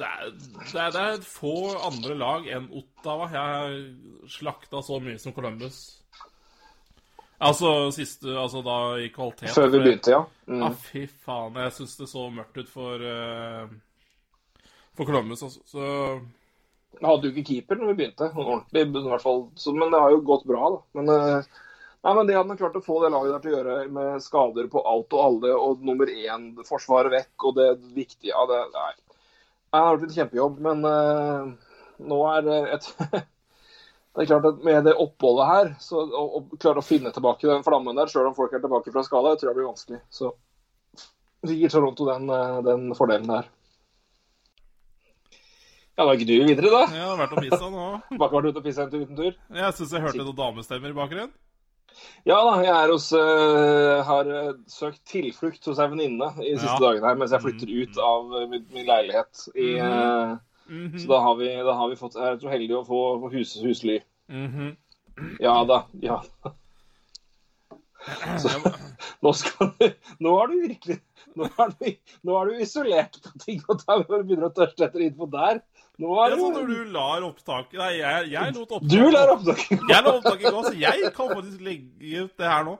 det er, det, er, det er få andre lag enn Ottawa jeg har slakta så mye som Columbus. Altså siste Altså da i kvalitet. Før vi begynte, ja. Mm. Ah, fy faen. Jeg syns det så mørkt ut for uh, For Columbus, altså. Så hadde jo ikke keeper når vi begynte, ordentlig, i hvert fall. Så, men det har jo gått bra, da. Men, uh... nei, men det hadde klart å få det laget der til å gjøre med skader på alt og alle, og nummer én, forsvaret vekk, og det viktige av det Nei. Det har vært en kjempejobb, men uh, nå er det et Det er klart at med det oppholdet her, så å, å klare å finne tilbake den flammen der, sjøl om folk er tilbake fra skala, jeg tror jeg blir vanskelig. Så vi gir Toronto den, eh, den fordelen der. Ja, da gnur vi videre, da. jeg har vært og pissa nå. Bare vært ute og pisse en tur uten tur. Jeg syns jeg hørte noen damestemmer i bakgrunnen. Ja da, jeg hos uh, har øh, søkt tilflukt hos ei venninne i de siste Ja. dagene her mens jeg flytter ut av øh, min, min leilighet. I, uh, mm -hmm. Så da har, vi, da har vi fått Jeg er så heldig å få få hus, husly. Mhm. Ja da. Ja. Så, nå du Nå er du virkelig Nå er du, nå er du isolert på ting og tang og begynner å tørste etter info der. Nå er det... du når du lar opptaket Nei, jeg, jeg lot opptaket Du lar opptaket Jeg lar opptaket gå, så jeg kan faktisk legge ut det her nå.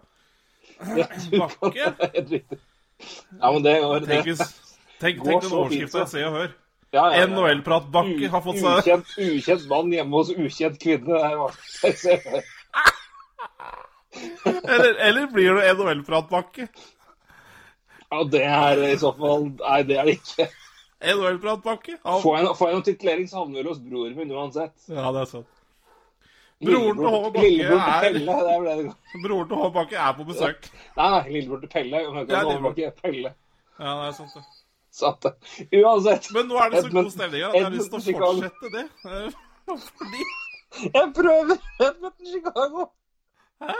Ja, Bakke? Ja, men det går Tenk, det. tenk, Går tenk den så. Se og Hør. Ja, ja, ja. NHL-prat Bakke har fått seg ukjent, ukjent mann hjemme hos ukjent kvinne. Er eller, eller blir det NHL-prat Bakke? Ja, det er i så fall Nei, det er det ikke. NHL-prat Bakke? Får jeg, noen titulering, så havner vel hos broren min uansett. Ja, det er sant. Broren til Håvard Bakke er- Pelle. Det det det. Broren til Håvard Bakke på besøk. Nei, nei, lillebror til Pelle. Ikke. Håvard Bakke, Pelle. Ja, det er sant, det. Sant det. Uansett. Men nå er det så god stemning at jeg har lyst til å fortsette det. Eh, Fordi Jeg prøver Edmonton Chicago. Hæ?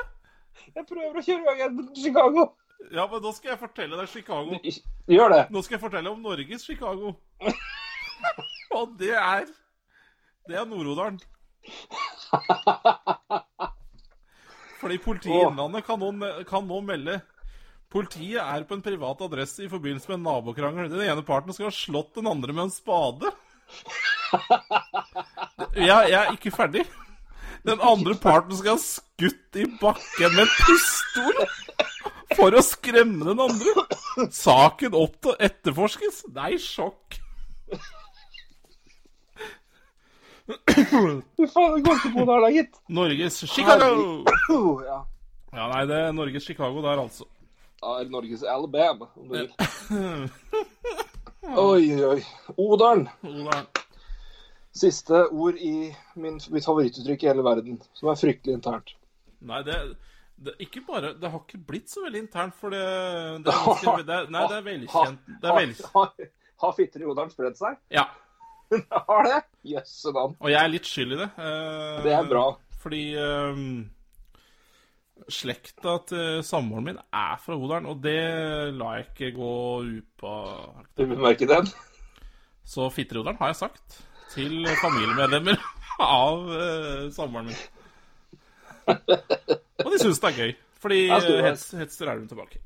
Jeg prøver å kjøre i gang Edmonton Chicago. Ja, men nå skal jeg fortelle deg Chicago. Gjør det. Nå skal jeg fortelle om Norges Chicago. Og det er Det er Nord-Odalen. Fordi politiet i Innlandet kan nå, kan nå melde Politiet er på en privat adresse i forbindelse med en nabokrangel. Den ene parten skal ha slått den andre med en spade. Jeg, jeg er ikke ferdig. Den andre parten skal ha skutt i bakken med en pistol for å skremme den andre. Saken opp til å etterforskes. Nei, sjokk. Du faen, går ikke på der, da, gitt. Norges Chicago. Ja. Ja, nei, det er Norges Chicago der, altså. Ja, er Norges Alabama, om du vil. Oi, oi, oi. Odalen. Odalen. Siste ord i min, mitt favorittuttrykk i hele verden, som er fryktelig internt. Nei, det, det Ikke bare Det har ikke blitt så veldig internt, for det, det, er, det er, Nei, det er velkjent. Det er velkjent. Har, har, har fitter i odalen spredd seg? ja. Har det? Jøsse navn. Og jeg er litt skyld i det. eh, Det er bra. Fordi eh, slekta til samboeren min er fra Odalen, og det lar jeg ikke gå vil merke den? Så Fitterodalen har jeg sagt til familiemedlemmer av eh, samboeren min. Og de syns det er gøy, fordi hetser er de tilbake.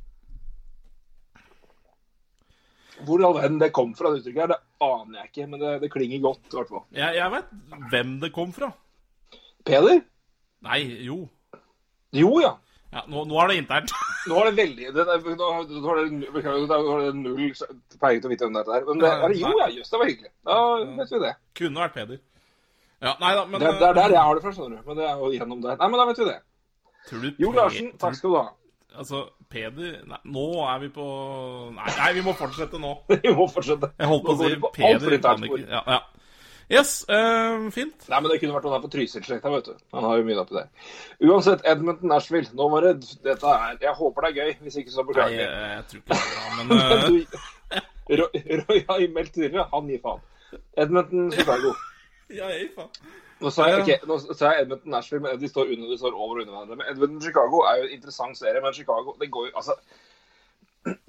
Hvor i all verden det kom fra, det uttrykket her, det aner jeg ikke. Men det, det klinger godt, i hvert fall. Jeg, jeg vet hvem det kom fra. Peder? Nei, jo. Jo, ja. Ja, nå, nå er det internt. Nå er det veldig det, det, nå, det, har det null peiling til å vite hvem det er. Men det, er det, jo, ja, jøss, det var hyggelig. Da vet vi det. Kunne vært Peder. Ja, nei da, men Det det er uh, der jeg har det fra, skjønner du. Men det er jo gjennom det. Nei, men da vet vi det. tror du Jo Larsen, takk skal du ha. Altså, Peder Nei, nå er vi på Nei, nei vi må fortsette nå. Vi må fortsette. Jeg holdt på å si Peder kan ikke ja, ja. Yes, uh, fint. Nei, men det kunne vært noen her på Trysil-slekta, vet du. Han har jo mye oppi der. Uansett, Edmonton Nashville. Nå var det Dette er Jeg håper det er gøy. Hvis ikke, så beklager jeg, Nei, jeg tror ikke det er bra, men eh, Roy Roy har meldt tidligere. Han gir faen. Edmonton Chicago. Ja, jeg. Nå sa jeg, okay, nå sa jeg Edmonton Nashville, men de står, under, de står over og under hverandre. Men Edmonton Chicago er jo en interessant serie, men Chicago det går jo altså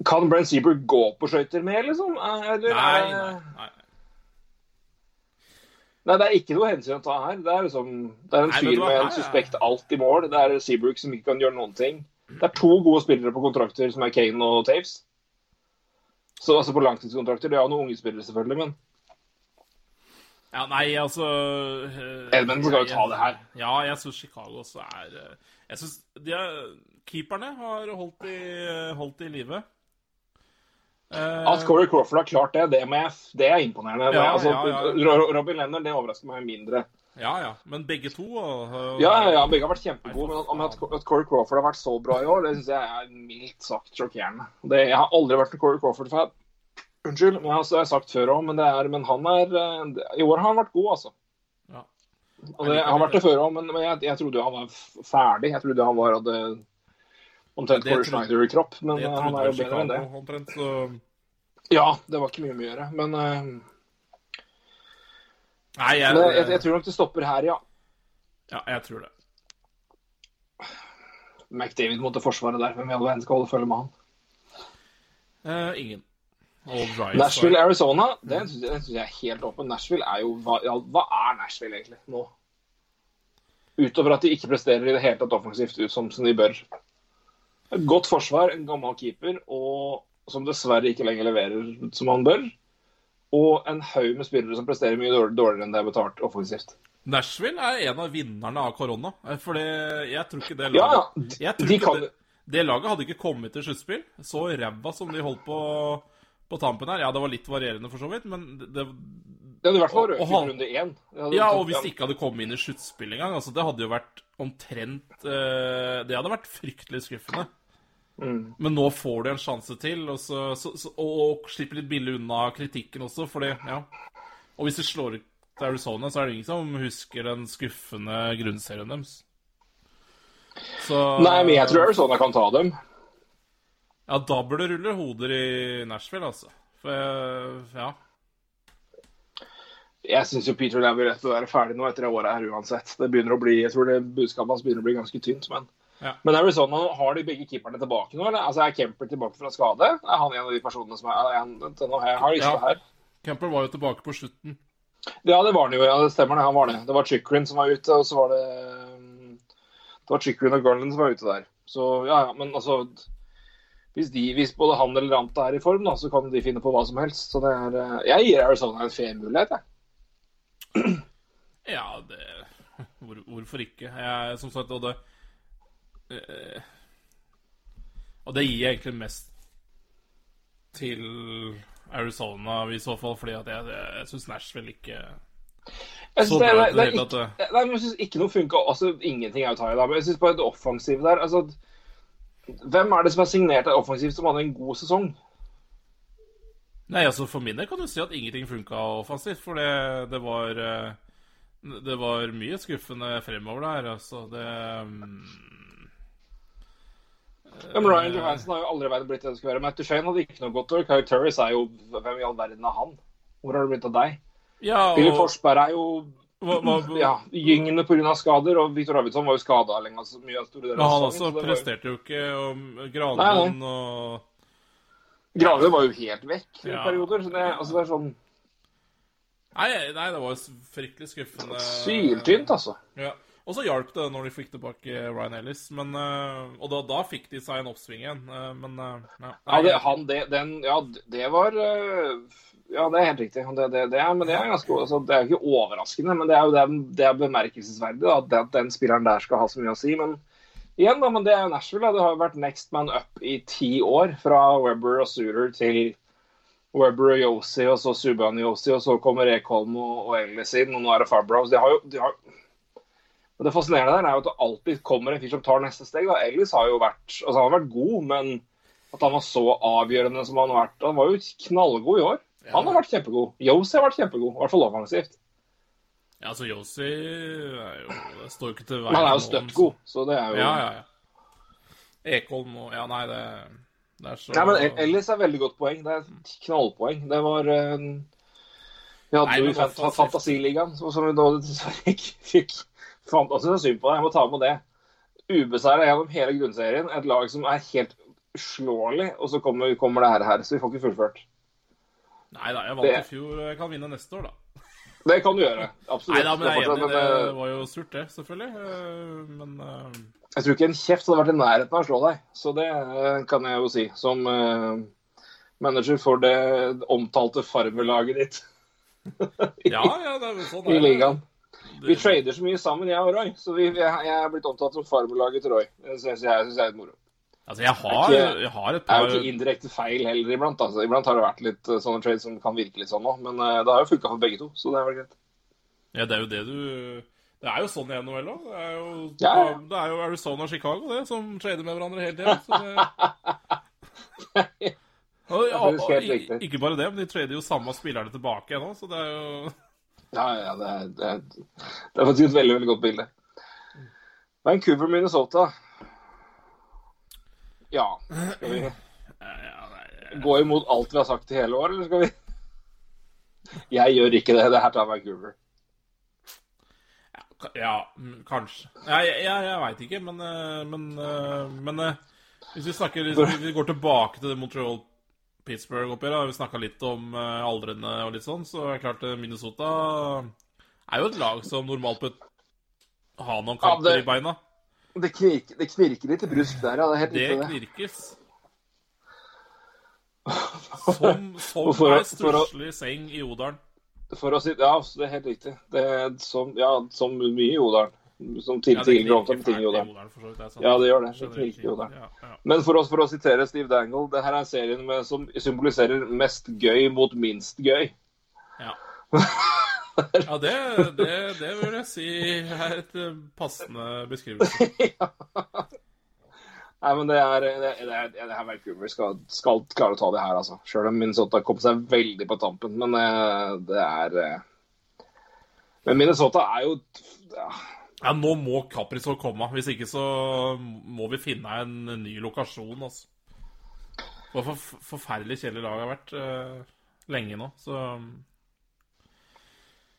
Kan Brent Seabrook gå på skøyter med, liksom? Eller, Nei, nei, nei. Nei, det er ikke noe hensyn å ta her. Det er liksom Det er en fyr med en suspekt alt i mål. Det er Seabrook som ikke kan gjøre noen ting. Det er to gode spillere på kontrakter, som er Kane og Taves. Så altså på langtidskontrakter. De har noen unge spillere, selvfølgelig, men Ja, nei, altså Edmund Edmundsen skal jo ta det her. Ja, jeg syns Chicago også er eh, Jeg syns er, keeperne har holdt i, holdt i live. Eh, At Corey Crawford har klart det, det, med, det er imponerende. Ja, altså, ja, Ro- Robin Lennon det overrasker meg mindre. Ja, ja. Men begge to og, Ja, ja, ja, begge har vært kjempegode, men at, at Corey Crawford har vært så bra i år, det syns jeg er mildt sagt sjokkerende. Det, jeg har aldri vært en Corey Crawford-fan. Unnskyld, men jeg har, jeg har sagt før òg, men, men han er eh, I år har han vært god, altså. Ja. Og det, har vært det før òg, men, men jeg, jeg trodde han var ferdig. Jeg trodde han var hadde omtrent Det Corey Schneider i kropp, men Det eh, han er jo bedre enn det. Omtrent, så Ja, det var ikke mye å gjøre, men eh, Nei, jeg, Men jeg, jeg tror nok det stopper her, ja. Ja, jeg tror det. McDavid mot det forsvaret der. Hvem i all verden skal holde følge med han? Uh, ingen. Nashville, Arizona, den syns jeg, jeg er helt åpen. Nashville er jo hva, ja, hva er Nashville egentlig nå? Utover at de ikke presterer i det hele tatt offensivt ut som, som de bør. Et godt forsvar, en gammel keeper, og som dessverre ikke lenger leverer som han bør. Og en haug med spillere som presterer mye dårlig- dårligere enn det er betalt offensivt. Nashville er en av vinnerne av korona. Fordi For jeg tror ikke det laget ja. de, De kan, det, det laget hadde ikke kommet til sluttspill. Så ræva som de holdt på på tampen her. Ja, det var litt varierende for så vidt, men det, det det hadde i hvert fall røket han- runde én. Ja, og hvis de ikke hadde kommet inn i sluttspill engang, altså det hadde jo vært omtrent uh, Det hadde vært fryktelig skuffende. Mm. Men nå får du en sjanse til, og, så, så, så, og, og slipper litt billig unna kritikken også, fordi Ja. Og hvis de slår ut Arizona, så er det ingen som husker den skuffende grunnserien deres. Så Nei, men jeg tror Arizona kan ta dem. Ja, da bør det rulle hoder i Nashville, altså. For eh, ja. Jeg syns jo Peter Laviolette bør være ferdig nå etter det året her uansett. Det begynner å bli, Jeg tror det budskapet hans begynner å bli ganske tynt. Men, Ja. men Arizona, har de begge keeperne tilbake nå? eller? Altså Er Kemper tilbake fra skade? Er han en av de personene som er, en, nå har jeg lista Ja. her. Kemper var jo tilbake på slutten. Ja, det var han jo. Ja, det stemmer det. Han var det. Det var Chikrin som var ute, og så var det um, Det var Chikrin og Garland som var ute der. Så ja, ja, men altså hvis, de, hvis både han eller Ranta er i form, da, så kan de finne på hva som helst. Så det er eh, Jeg gir Arizona en fair mulighet, jeg. Ja, det hvor, Hvorfor ikke? Jeg, som sagt, og det eh, Og det gir jeg egentlig mest til Arizona i så fall, fordi at jeg, jeg, syns Nashville ikke Jeg synes det, det, det, det er ikke, noe funka. Altså, ingenting er jo da. Men jeg syns bare det offensive der altså, Hvem er det som har signert offensivt som hadde en god sesong? Nei, altså For min del kan du si at ingenting funka offensivt, for det, det var eh, Det var mye skuffende fremover der, altså. Det mm, Ja, men Ryan Johansen har jo aldri vært blitt det det skulle være. Matt Duchene hadde ikke noe godt år. Kyle Turris er jo Hvem i all verden er han? Hvor har det blitt av deg? Ja, Billy og Forsberg er jo hva, hva, ja, gyngende pga. skader, og Victor Arvidsson var jo skada lenge. Altså, mye store deler Men han også sesongen, så det var jo- presterte jo ikke, og Granlund og Granlund var jo helt vekk i Ja. perioder. Så det, altså, det er sånn Nei, nei, det var fryktelig skuffende. syltynt, altså. Ja. Og så hjalp det når de fikk tilbake Ryan Ellis, men, eh, og da, da fikk de seg en oppsving igjen. eh, Men ja. ja. Ja, det, han, det, den, ja, det var øh, Ja, det er helt riktig. Det, det, det er, men det er ganske altså, Det er ikke overraskende, men det er jo det, det er bemerkelsesverdig at, den spilleren der skal ha så mye å si. Men igjen, da, men det er Nashville. Da. Det har jo vært next man up i ti år. Fra Webber og Suter til Webber og Yossi, og så Subhaan Yossi, og så kommer Ekholm og, og Ellis inn, og nå er det Farbrows. De har jo de har, Det fascinerende der er jo at det alltid kommer en fyr som tar neste steg. da. Ellis har jo vært altså han har vært god, men at han var så avgjørende som han har vært Han var jo knallgod i år. Han har vært kjempegod. Yossi har vært kjempegod, i hvert fall offensivt. Ja, altså Yossi er jo Det står jo ikke til Men han er jo støtt så- god, så det er jo Ja, ja, ja. Ekholm og Ja, nei, det, det er så Nei, men Ellis er veldig godt poeng. Det er et knallpoeng. Det var uh... Vi hadde Nei, jo i Fant- Fantasiligaen, som vi nå dessverre ikke fikk Fant er synd på deg, jeg må ta med det. Ubeseira gjennom hele grunnserien. Et lag som er helt uslåelig, og så kommer, kommer det her, her, så vi får ikke fullført. Nei da, jeg vant Det- i fjor. Jeg kan vinne neste år, da. Det kan du gjøre. Absolutt. Nei da, men jeg er Det enig. fortsatt, Det eh, var jo surt, det, selvfølgelig. eh, Men uh... Jeg tror ikke en kjeft hadde vært i nærheten av å slå deg, så det eh, kan jeg jo si. Som uh, manager for det omtalte farmelaget ditt. Ja, ja, det er sånn. i det. ligaen. Vi trader så mye sammen, jeg og Roy. Så vi, jeg, jeg er blitt omtalt som farmelaget til Roy. Det syns jeg, synes jeg er litt moro. Altså, jeg har, Det er ikke- jeg har et Det er jo ikke indirekte feil heller iblant. Altså. Iblant har det vært litt eh, sånne trades som kan virke litt sånn nå. Men eh, det har jo funka for begge to, så det er vel greit. Ja, det er jo det du Det er jo sånn i NHL òg. Det er jo, Ja, ja. det er jo Arizona og Chicago det, som trader med hverandre hele tida. Det ja, ikke, bare det, men de trader jo samme spillerne tilbake ennå, så det er jo Ja, ja, det er, det er, det er faktisk et veldig veldig godt bilde. Vancouver, Minnesota. Ja. Skal vi gå imot alt vi har sagt i hele år, eller skal vi Jeg gjør ikke det. Det her tar Vancouver. Ja, kanskje. Jeg, jeg, jeg veit ikke, men, eh, men, eh, men eh, hvis vi snakker hvis vi går tilbake til det Montreal-Pittsburgh-oppgjøret, vi snakka litt om aldrene og litt sånn, så er det klart Minnesota er jo et lag som normalt bør ha noen Ja, det- i beina. Det knirker, det knirker litt i brusk der, ja. Det er helt Det riktig, knirkes. Som, som ei stusslig seng i Odalen. Si, ja, det er helt riktig. Det er som, ja, som mye i Odalen. Som Ja, tidligere det knirker ting i fælt i Odalen. Ja, det gjør det. Det knirker i. Odalen. Ja, ja. Men for, oss, for å sitere Steve Dangle, det her er serien med, som symboliserer mest gøy mot minst gøy. Ja, ja det, det, det vil jeg si er et eh, passende beskrivelse. Nei, men det er, det, er, det her Vancouver skal, skal klare å ta det her, altså. Sjøl om Minnesota kom seg veldig på tampen. Men eh, det er eh, Men Minnesota er jo ja, Ja, nå må Kaprizov komme. Hvis ikke så må vi finne en ny lokasjon, altså. For, for, forferdelig kjedelig lag har vært uh, lenge nå, så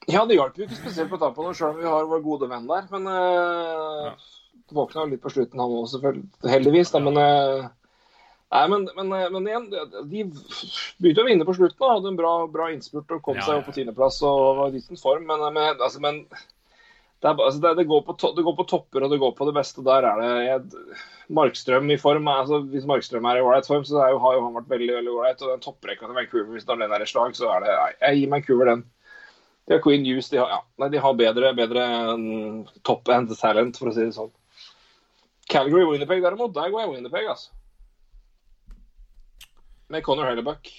ja, det hjalp jo ikke spesielt på tampen, sjøl om vi har vår gode venn der. Men eh, Ja. det våkna litt på slutten, han òg, selvfølgelig. Heldigvis, da. Men eh, Nei, men, men, eh, men igjen, de begynte å vinne på slutten. og Hadde en bra, bra innspurt og kom Ja, seg opp på tiendeplass og var i liten form. Men, men, altså, men det, er, altså, det, det, går på to, det går på topper og det går på det beste. Der er det jeg, Markstrøm i form. er- altså Hvis Markstrøm er i ålreit form, så er jo, har jo han vært veldig veldig ålreit. Og den topprekka til Vancouver, hvis den er i slag, så er det nei, Jeg gir Vancouver den. De har Queen Hughes, de har, ja, nei, de har bedre, bedre mm, top end talent, for å si det sånn. Calgary Winnerpeg derimot, der går jeg Winnerpeg, altså. Med Conor Hellebuck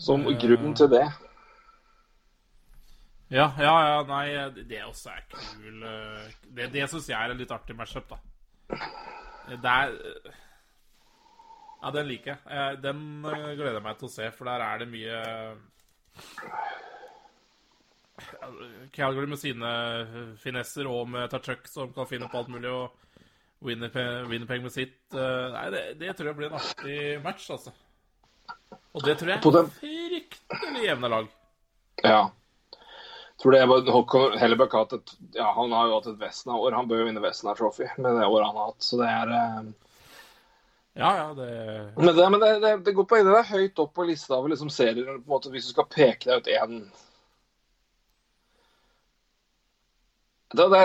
som uh, grunn til det. Ja, ja, ja, nei, det- også er kul eh, Det, det syns jeg er en litt artig matchup, da. Det er eh, Ja, den liker jeg. Eh, Den eh, gleder jeg meg til å se, for der er det mye Calgary med sine finesser og med Tachuk som kan finne på alt mulig, og Winnipeg med sitt eh, Nei, det, det tror jeg blir en artig match, altså. Og det tror jeg er fryktelig jevne lag. Ja. Tror det er Håkon Hellebuck har hatt et Ja, han har jo hatt et Vesna-år. Han bør jo vinne Vesna Trophy med det året han har hatt. Så det er eh, Ja, ja, det Men, det, men det, det, det går på det er høyt opp på lista over liksom serier måte, Hvis du skal peke deg ut én det, det,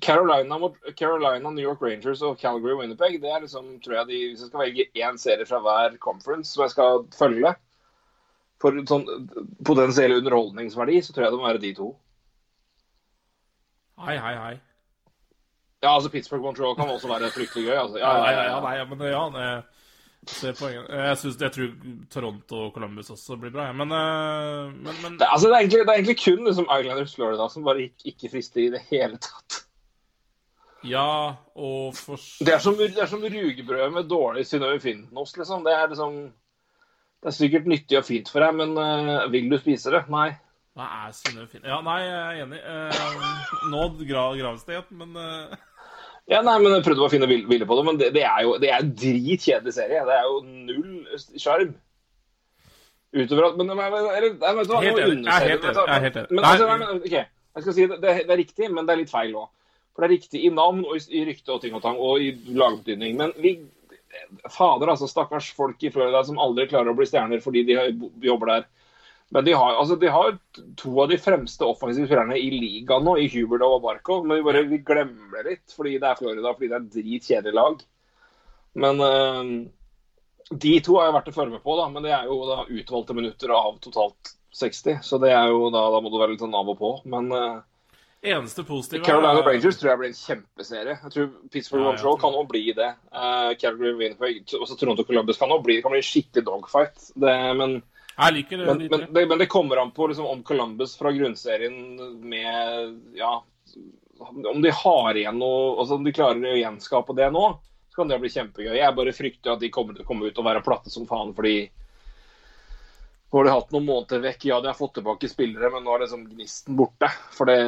Carolina, Carolina, New York Rangers og Calgary Winnipeg det er liksom, tror jeg de, Hvis jeg skal velge én serie fra hver conference som jeg skal følge for sånn potensiell underholdningsverdi, så tror jeg det må være de to. Hei, hei, hei. Ja, altså Pittsburgh-Montreal kan også være fryktelig gøy. Altså. Ja, nei, ja, nei, men ja. Jeg, synes, jeg tror Toronto og Columbus også blir bra. Men, eh, men, men Det, altså, det, er egentlig, det er egentlig kun liksom, Islanders Florida som bare ikke, ikke frister i det hele tatt. Ja, og for Det er som, det er som rugebrød med dårlig Synnøve Finden-ost, liksom. Det er liksom Det er sikkert nyttig og fint for deg, men uh, vil du spise det? Nei. Hva er Synnøve Finn... Ja, nei, jeg er enig. Uh, nå gra, gravsted, men eh, Ja, nei, men Jeg prøvde bare å finne bil- bilde på det, men det, det er jo det er en dritkjedelig serie. Det er jo null sjarm. Utover at Men, eller, nei, vet du hva, Helt enig. Jeg er helt enig. Jeg helt enig. Men, altså, nei, men, ok, jeg skal si det, det, det er riktig, men det er litt feil òg. For det er riktig i navn og i, i rykte og ting og tang, og i lagbetydning. Men vi Fader, altså. Stakkars folk i Florida som aldri klarer å bli stjerner fordi de jobber der. Men de har, altså, de har to av de fremste offensive spillerne i ligaen nå, i Hubert og Barkov. Men vi bare vi glemmer det litt fordi det er Florida, fordi det er dritkjedelig lag. Men øh, de to har jeg vært å følge med på, da. Men det er jo da utvalgte minutter av totalt 60, så det er jo da, da må du være litt sånn av og på. Men uh, Eneste positive Carolina er- Rangers tror jeg blir en kjempeserie. Jeg tror Pittsburgh Ja, Montreal kan også bli det. Uh, Calgary Winnipeg, også Toronto Columbus kan også bli det. kan bli en skikkelig dogfight. Det, men, Jeg liker det. men, men, det, men det kommer an på liksom, om Columbus fra grunnserien med Ja, om de har igjen noe altså Om de klarer å gjenskape det nå, så kan det bli kjempegøy. Jeg bare frykter at de kommer til å komme ut og være platte som faen fordi nå har de hatt noen måneder vekk. Ja, de har fått tilbake spillere, men nå er liksom gnisten borte. For det,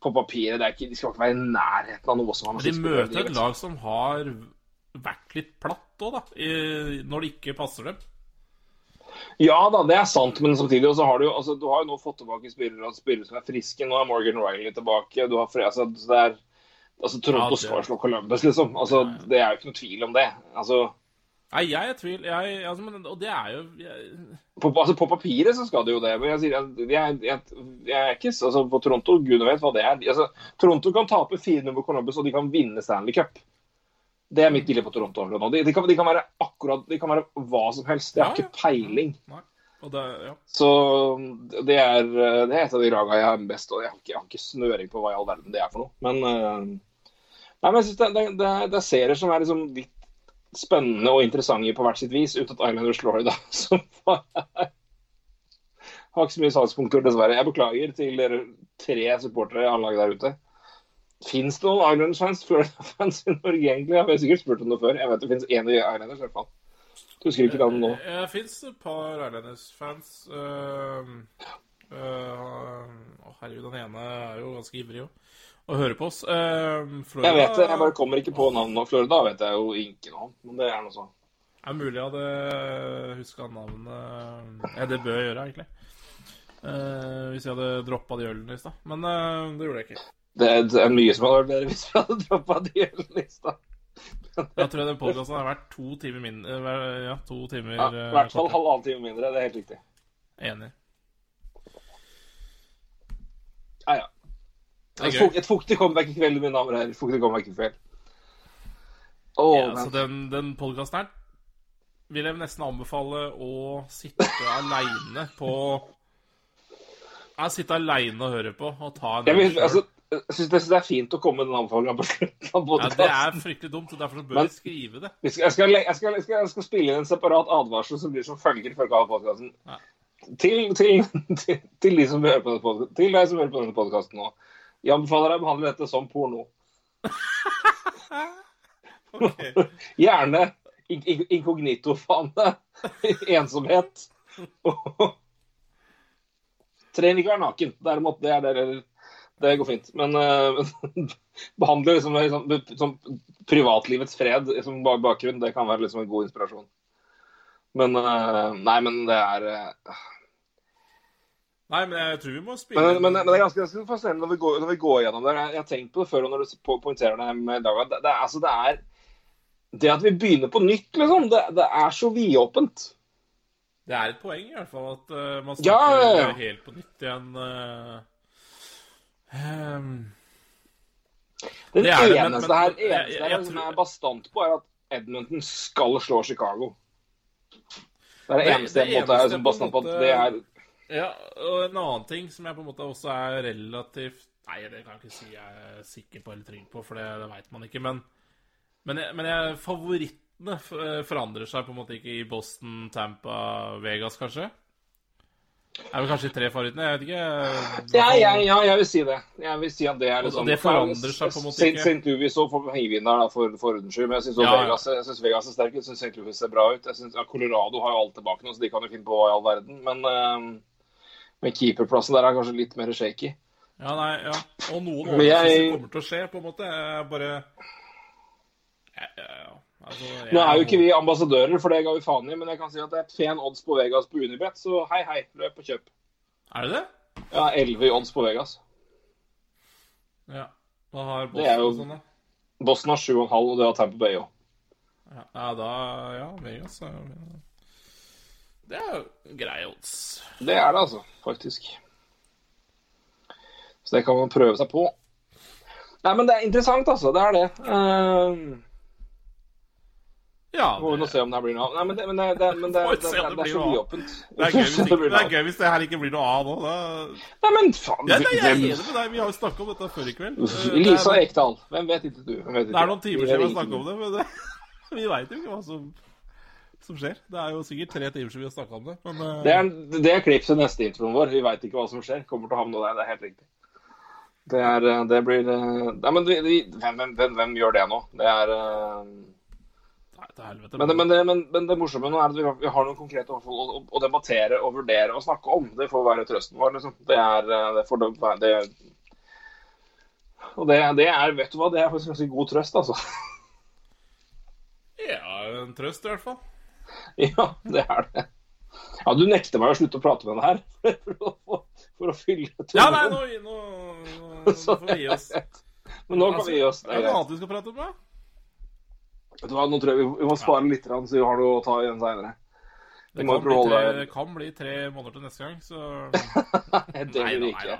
på papiret det er ikke, De skal ikke være i nærheten av noe som har med de møter et lag som har vært litt platt òg, da. I, når det ikke passer dem. Ja da, det er sant, men samtidig så har du altså, du har jo nå fått tilbake spillere spillere som er friske. Nå er Morgan Riley tilbake. Du har, fred, altså, det er, altså, Toronto Ja, skal slå Columbus, liksom. Altså, det er jo ikke noe tvil om det. Altså, Nei, jeg er i tvil. Jeg, altså, men, og det er jo jeg, på, altså, på papiret så skal det jo det, men jeg jeg, jeg, er ikke altså, På Toronto, gud vet hva det er. Altså, Toronto kan tape 4-0 på Columbus, og de kan vinne Stanley Cup. Det er mitt bilde på Toronto. akkurat nå. De, de, kan, de kan være akkurat De kan være hva som helst. Jeg har Ja, ikke peiling. Nei. Det, ja. Så det er, det er et av de laga jeg har best, og jeg har, ikke, jeg har ikke snøring på hva i all verden det er for noe. Men, eh, nei, men jeg synes det, det, det, er- er serier som er liksom litt spennende og interessante på hvert sitt vis, unntatt Islanders Florida, som bare har ikke så mye salgspunkter, dessverre. Jeg beklager til dere tre supportere i anlaget der ute. Fins det noen Islanders-fans, Florida-fans i Norge, egentlig? Jeg har sikkert spurt om det før. Jeg vet det fins én Islanders, i hvert fall. Husker ikke navnet nå. Det fins et par Islanders-fans. Uh, å, herregud, den ene er jo ganske ivrig òg. Og hører på oss. Uh, Florida Jeg vet det, jeg bare kommer ikke på navnet nå. Florida vet jeg jo ikke noe om, men det er noe sånn. Det er mulig jeg hadde huska navnet Ja, det bør jeg gjøre, egentlig. Eh, hvis jeg hadde droppa de ølene i stad. Men eh, det gjorde jeg ikke. Det er, mye som hadde vært bedre hvis vi hadde droppa duellista. Jeg tror den podkasten har vært to timer mindre Ja, to timer Ja, eh, I hvert fall halvannen time mindre. Det er helt riktig. Enig. Ja, ja. Et, et fuktig comeback i kveld, mine damer og herrer. Fuktig comeback i kveld. Å, Ja, den, den podkasten her vil jeg nesten anbefale å sitte aleine på Ja, sitte aleine og høre på, og ta en jeg, vil, altså, jeg syns det, er fint å komme med den anbefalinga på slutten av Ja, det er fryktelig dumt, og derfor bør vi skrive det. Jeg, skal, jeg, skal, jeg, skal, jeg, skal, spille inn en separat advarsel som blir som følger før podkasten. Ja. Til, til, til, til de som hører på denne til deg som hører på denne podkasten nå. Jeg anbefaler deg å behandle dette som porno. okay. Gjerne in- in- inkognito-fane. Ensomhet. Trenger ikke være naken. Derimot, det, er det, det går fint. Men uh, behandle liksom, liksom, som privatlivets fred som bak- bakgrunn, det kan være liksom en god inspirasjon. Men uh, Nei, men det er uh... Nei, men jeg tror vi må spille men, men, men det er ganske, ganske fascinerende når vi, går, når vi går gjennom det. Jeg, har tenkt på det før når du po- poengterer det med Daga. Det, det, altså, det er Det at vi begynner på nytt, liksom, det, det er så vidåpent. Det er et poeng, i hvert fall, at uh, man Ja, starter ja, ja. helt på nytt igjen. eh. Ehm, Den Det eneste, det, men- eneste men- her, jeg- jeg- jeg her som tror- er bastant på, er at Edmonton skal slå Chicago. Det er det, Det- eneste jeg måte er som bastant på. at Det er Ja, og en annen ting som jeg på en måte også er relativt Nei, det kan jeg ikke si jeg er sikker på eller trygg på, for det, det veit man ikke. Men, men, jeg, men jeg, favorittene forandrer seg på en måte ikke i Boston, Tampa, Vegas, kanskje? Er vel kanskje tre favorittene? Jeg vet ikke. ja, ja, ja, jeg vil si det. Jeg vil si at det er Og liksom det forandrer seg på en måte ikke. St. Louis så får highvinner for, for ordens skyld, men jeg syns Ja. Vegas, jeg synes Vegas er sterk. Jeg syns St. Louis ser bra ut. Jeg synes, ja, Colorado har jo alt tilbake nå, så de kan jo finne på hva i all verden. Men, uh, men keeperplassen der er kanskje litt mer shaky. Ja, nei, ja. Og noen Men jeg- overraskelser kommer til å skje, på en måte. Jeg bare ja, ja, ja. Altså, jeg, Nå er jo ikke vi ambassadører, for det ga vi faen i, men jeg kan si at det er fen odds på Vegas på Unibet, så hei, hei, løp og kjøp. Er det det? Ja, 11 i odds på Vegas. Ja. Hva har Det er jo- sånn, da? Boston har 7,5, og det har Tampa Bay òg. Ja, ja, da Ja, Vegas er jo Det er jo greie odds. Det er det, altså. Faktisk. Så det kan man prøve seg på. Nei, men det er interessant, altså. Det er det. Eh, Ja, det... må vi nå se om det her blir noe av. Nei, men det, men det, det, men det, det, det, det det er så vidåpent. det er, gøy hvis Det det er gøy hvis det her ikke blir noe av nå. Da... Nei, men faen Ja, nei, jeg er enig med deg. Vi har jo snakka om dette før i kveld. Eh, Lisa Ekdal. Hvem vet ikke du? Vet ikke. det er noen timer siden vi har snakka om det, men det, vi veit jo ikke hva som, som skjer. Det er jo sikkert tre timer siden vi har snakka om det. Men uh... Det er, det er klipp til neste introen vår. Vi veit ikke hva som skjer. Kommer til å havne der. Det er helt riktig. Det er eh, Det blir Nei, men vi, vi, hvem, hvem, hvem, gjør det nå? Det er til helvete. men, det- men, det, men, men det morsomme nå er at vi har, vi har noen konkrete i hvert å, å debattere og vurdere og snakke om. Det får være trøsten vår, liksom. Det er eh, det får det, det, Og det, det er Vet du hva, det er faktisk ganske god trøst, altså. Ja, en trøst i hvert fall. Ja, det er det. Ja, du nekter meg å slutte å prate med deg her for å, for, for å fylle Ja, nei, nå, nå, nå, nå får vi gi oss. Men nå kan vi gi oss. Er det noe annet vi skal prate om, da? Vet du hva, nå tror jeg vi, vi må spare litt, grann, så vi har noe å ta igjen seinere. Det kan, bli tre, det kan bli tre måneder til neste gang, så Det da, nei ikke.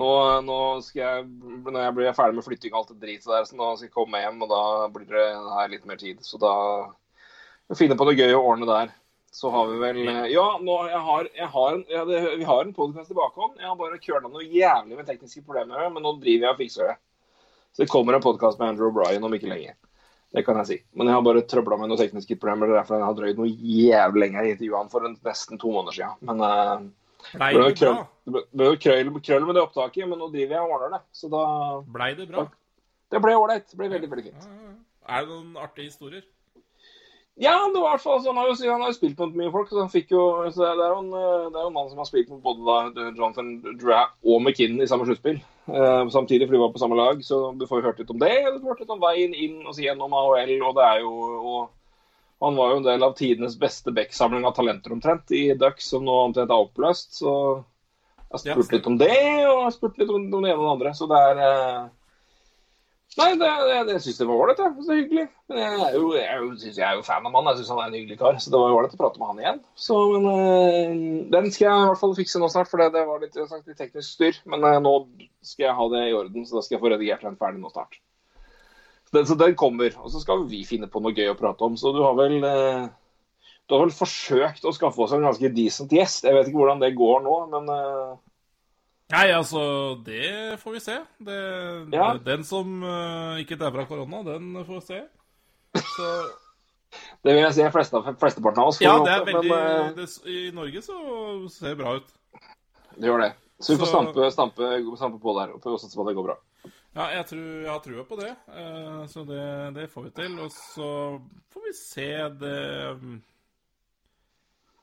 Nå, nå skal jeg, når jeg blir ferdig med flytting og alt det dritet der, så nå skal jeg komme hjem, og da blir det her litt mer tid. Så da vi finne på noe gøy å ordne der. Så har vi vel Ja, nå, jeg har, jeg har en, ja, det, vi har en podkast tilbake om. Jeg har bare køla noe jævlig med tekniske problemer, men nå driver jeg og fikser det. Så det kommer en podkast med Andrew O'Brien om ikke lenge. Det kan jeg si. Men jeg har bare trøbla med noen tekniske problemer. Det er derfor jeg har drøyd noe jævlig lenge. Jeg intervjuene for nesten to måneder siden. Men uh, Blei det det krøll, bra? det ble- krøll, krøll med det opptaket, men nå driver jeg og ordner det. Så da Blei det bra? Det ble ålreit. Det ble veldig, veldig fint. Er det noen artige historier? Ja, det var i hvert fall altså, han, har jo, han har spilt mot mye folk, så han fikk jo så det, er jo en, eh, det er jo en mann som har spilt mot både da, Jonathan Dra og McKinnon i samme sluttspill. Uh, samtidig, for de var på samme lag, så du får jo hørt litt om det. Du får hørt litt om veien inn og gjennom AHL, og det er jo og, Han var jo en del av tidenes beste backsamling av talenter omtrent i Ducks, som nå omtrent er oppløst. Så jeg har spurt litt om det, og jeg har spurt litt om, om det ene og det andre. Så det er eh, Nei, det, det, det syns jeg var ålreit. jeg. Så hyggelig. Men jeg er jo, jeg er synes jeg er jo fan av mannen. Jeg syns han er en hyggelig kar. Så det var ålreit å prate med han igjen. Så, men øh, Den skal jeg i hvert fall fikse nå snart, for det, det var litt, sagt, litt teknisk styr. Men øh, nå skal jeg ha det i orden, så da skal jeg få redigert den ferdig nå snart. Så den, så den kommer. Og så skal vi finne på noe gøy å prate om. Så du har vel øh, du har vel forsøkt å skaffe oss en ganske decent gjest. Jeg vet ikke hvordan det går nå, men Nei, altså, det får vi se. Det, Ja. Den som uh, ikke dauer av korona, den får vi se. Så det vil jeg si fleste, flesteparten av oss. får Ja, det er veldig men, eh, det, I Norge så ser det bra ut. Det gjør det. Så vi får Så- stampe, stampe, stampe på der og satse på at det går bra. Ja, jeg, tror, jeg har trua på det, Uh, så det, det får vi til. Og så får vi se det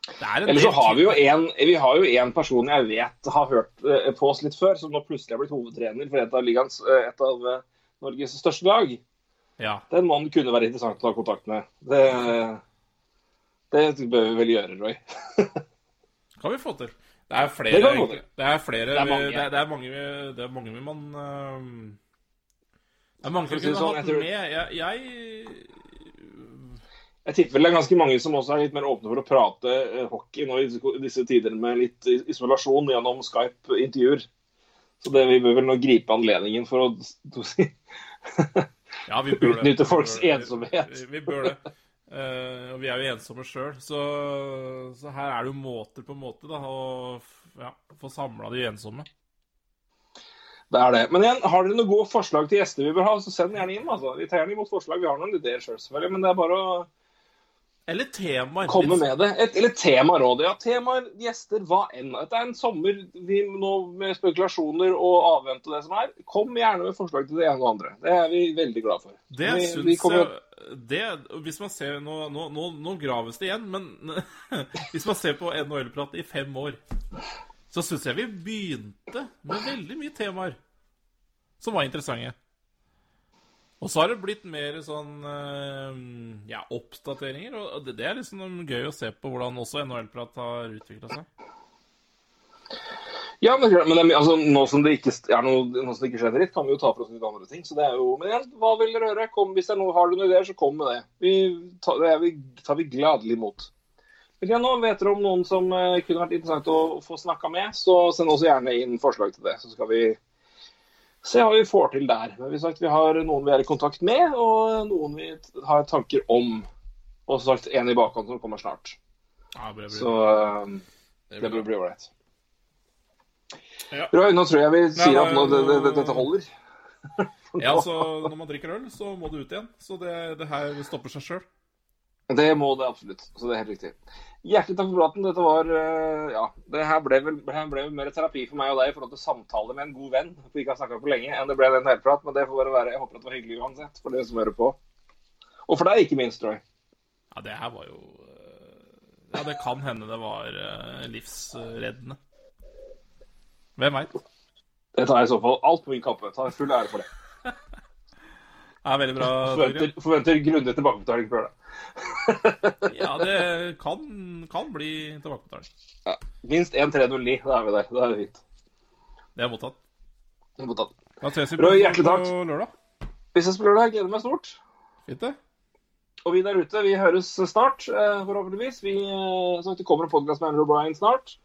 Eller så har vi jo en, vi har jo en person jeg vet har hørt eh, på oss litt før, som nå plutselig har blitt hovedtrener for et av, ligaens, eh, et av eh, Norges største lag. Ja. Den mannen kunne være interessant å ta kontakt med. Det, det bør vi vel gjøre, Roy. kan vi få til. Det er flere, Det vi. Det er flere Det er mange. Det det er mange, det er mange man Det er mange det kunne sånn, hatt med. Jeg, jeg Jeg tipper vel det er ganske mange som også er litt mer åpne for å prate eh, hockey nå i disse- tider med litt isolasjon gjennom Skype-intervjuer. Så det, vi bør vel nå gripe anledningen for å Ja, utnytte folks Vi bør det. ensomhet. Vi, vi bør det. Eh, og vi er jo ensomme sjøl, så, så her er det jo måter på måte da, å ja, få samla de ensomme. Det er det. Men igjen, har dere noen gode forslag til gjester vi bør ha, så send gjerne inn. altså. Vi tar gjerne imot forslag. Vi har noen ideer sjøl, selvfølgelig. Men det er bare å Eller temaer. komme med det. Et, eller temaråd. Ja, temaer, gjester, hva enn. Dette er en sommer vi nå med spekulasjoner og avvente det som er. Kom gjerne med forslag til det ene og andre. Det er vi veldig glad for. Det vi, syns vi kommer- jeg det, Hvis man ser Nå, nå, nå, nå graves det igjen, men hvis man ser på NHL-prat i fem år, så syns jeg vi begynte med veldig mye temaer som var interessante. Og så har det blitt mer sånn eh, ja, oppdateringer. Og det, er liksom gøy å se på hvordan også NHL-prat har utvikla seg. Ja, men, men altså, nå, som det ikke er noe, noe som ikke skjer dritt, kan vi jo ta for oss litt andre ting. Så det er jo, Men igjen, hva vil dere høre? Kom, hvis det er noe, har du noen ideer, så kom med det. Vi tar, det vi, tar vi gladelig imot. Men ja, nå vet dere om noen som eh, kunne vært interessant å få snakka med, så send også gjerne inn forslag til det. Så skal vi se hva vi får til der. Men vi, har sagt, vi har noen vi er i kontakt med, og noen vi har tanker om. Og som sagt en i bakhånd som kommer snart. Ja, det blir, Så eh, det blir bli ålreit. Ja. Roy, nå tror jeg vi sier Nei, at nå, det, det, det, dette holder. Ja, så når man drikker øl, så må det ut igjen. Så det, det her stopper seg sjøl. Det må det absolutt. Så det er helt riktig. Hjertelig takk for praten. Dette var eh, Ja, det her ble vel det ble mer terapi for meg og deg i forhold til samtale med en god venn vi ikke har snakka på lenge, enn det ble den helprat. Men det får bare være. Jeg håper at det var hyggelig uansett for dere som hører på. Og for deg, ikke minst, Roy. Ja, det her var jo øh, Ja, det kan hende det var øh, livsreddende. Hvem veit? Det tar jeg i så fall alt på min kappe. Tar full ære for det. Ja, veldig bra. Forventer, forventer grundig tilbakebetaling for det. Ja, det kan, kan bli tilbakebetaling. Minst 1-3-0-9. Da er vi der. Da er vi fint. Det er mottatt. Det er mottatt. Da ses vi på, hjertelig takk. på lørdag. Vi ses på lørdag. Gleder meg stort. Fint, det. Og vi der ute, vi høres snart, eh, forhåpentligvis. Vi, sagt, det kommer en podkast med Andrew O'Brien snart.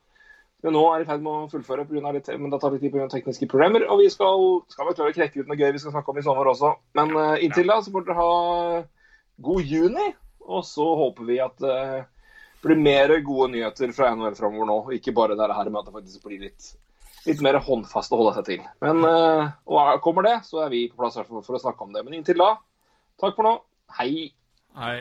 Men nå er i ferd med å fullføre, litt, men det tar litt tid pga. tekniske problemer. Og vi skal, skal vi klare å krekke ut noe gøy vi skal snakke om i sommer også. Men eh, inntil da så får dere ha god juni. Og så håper vi at eh, det blir mer gode nyheter fra NHL framover nå. og Ikke bare det her med at det faktisk blir litt, litt mer håndfast å holde seg til. Men eh, og kommer det, så er vi på plass for å snakke om det. Men inntil da, takk for nå. Hei. Hei.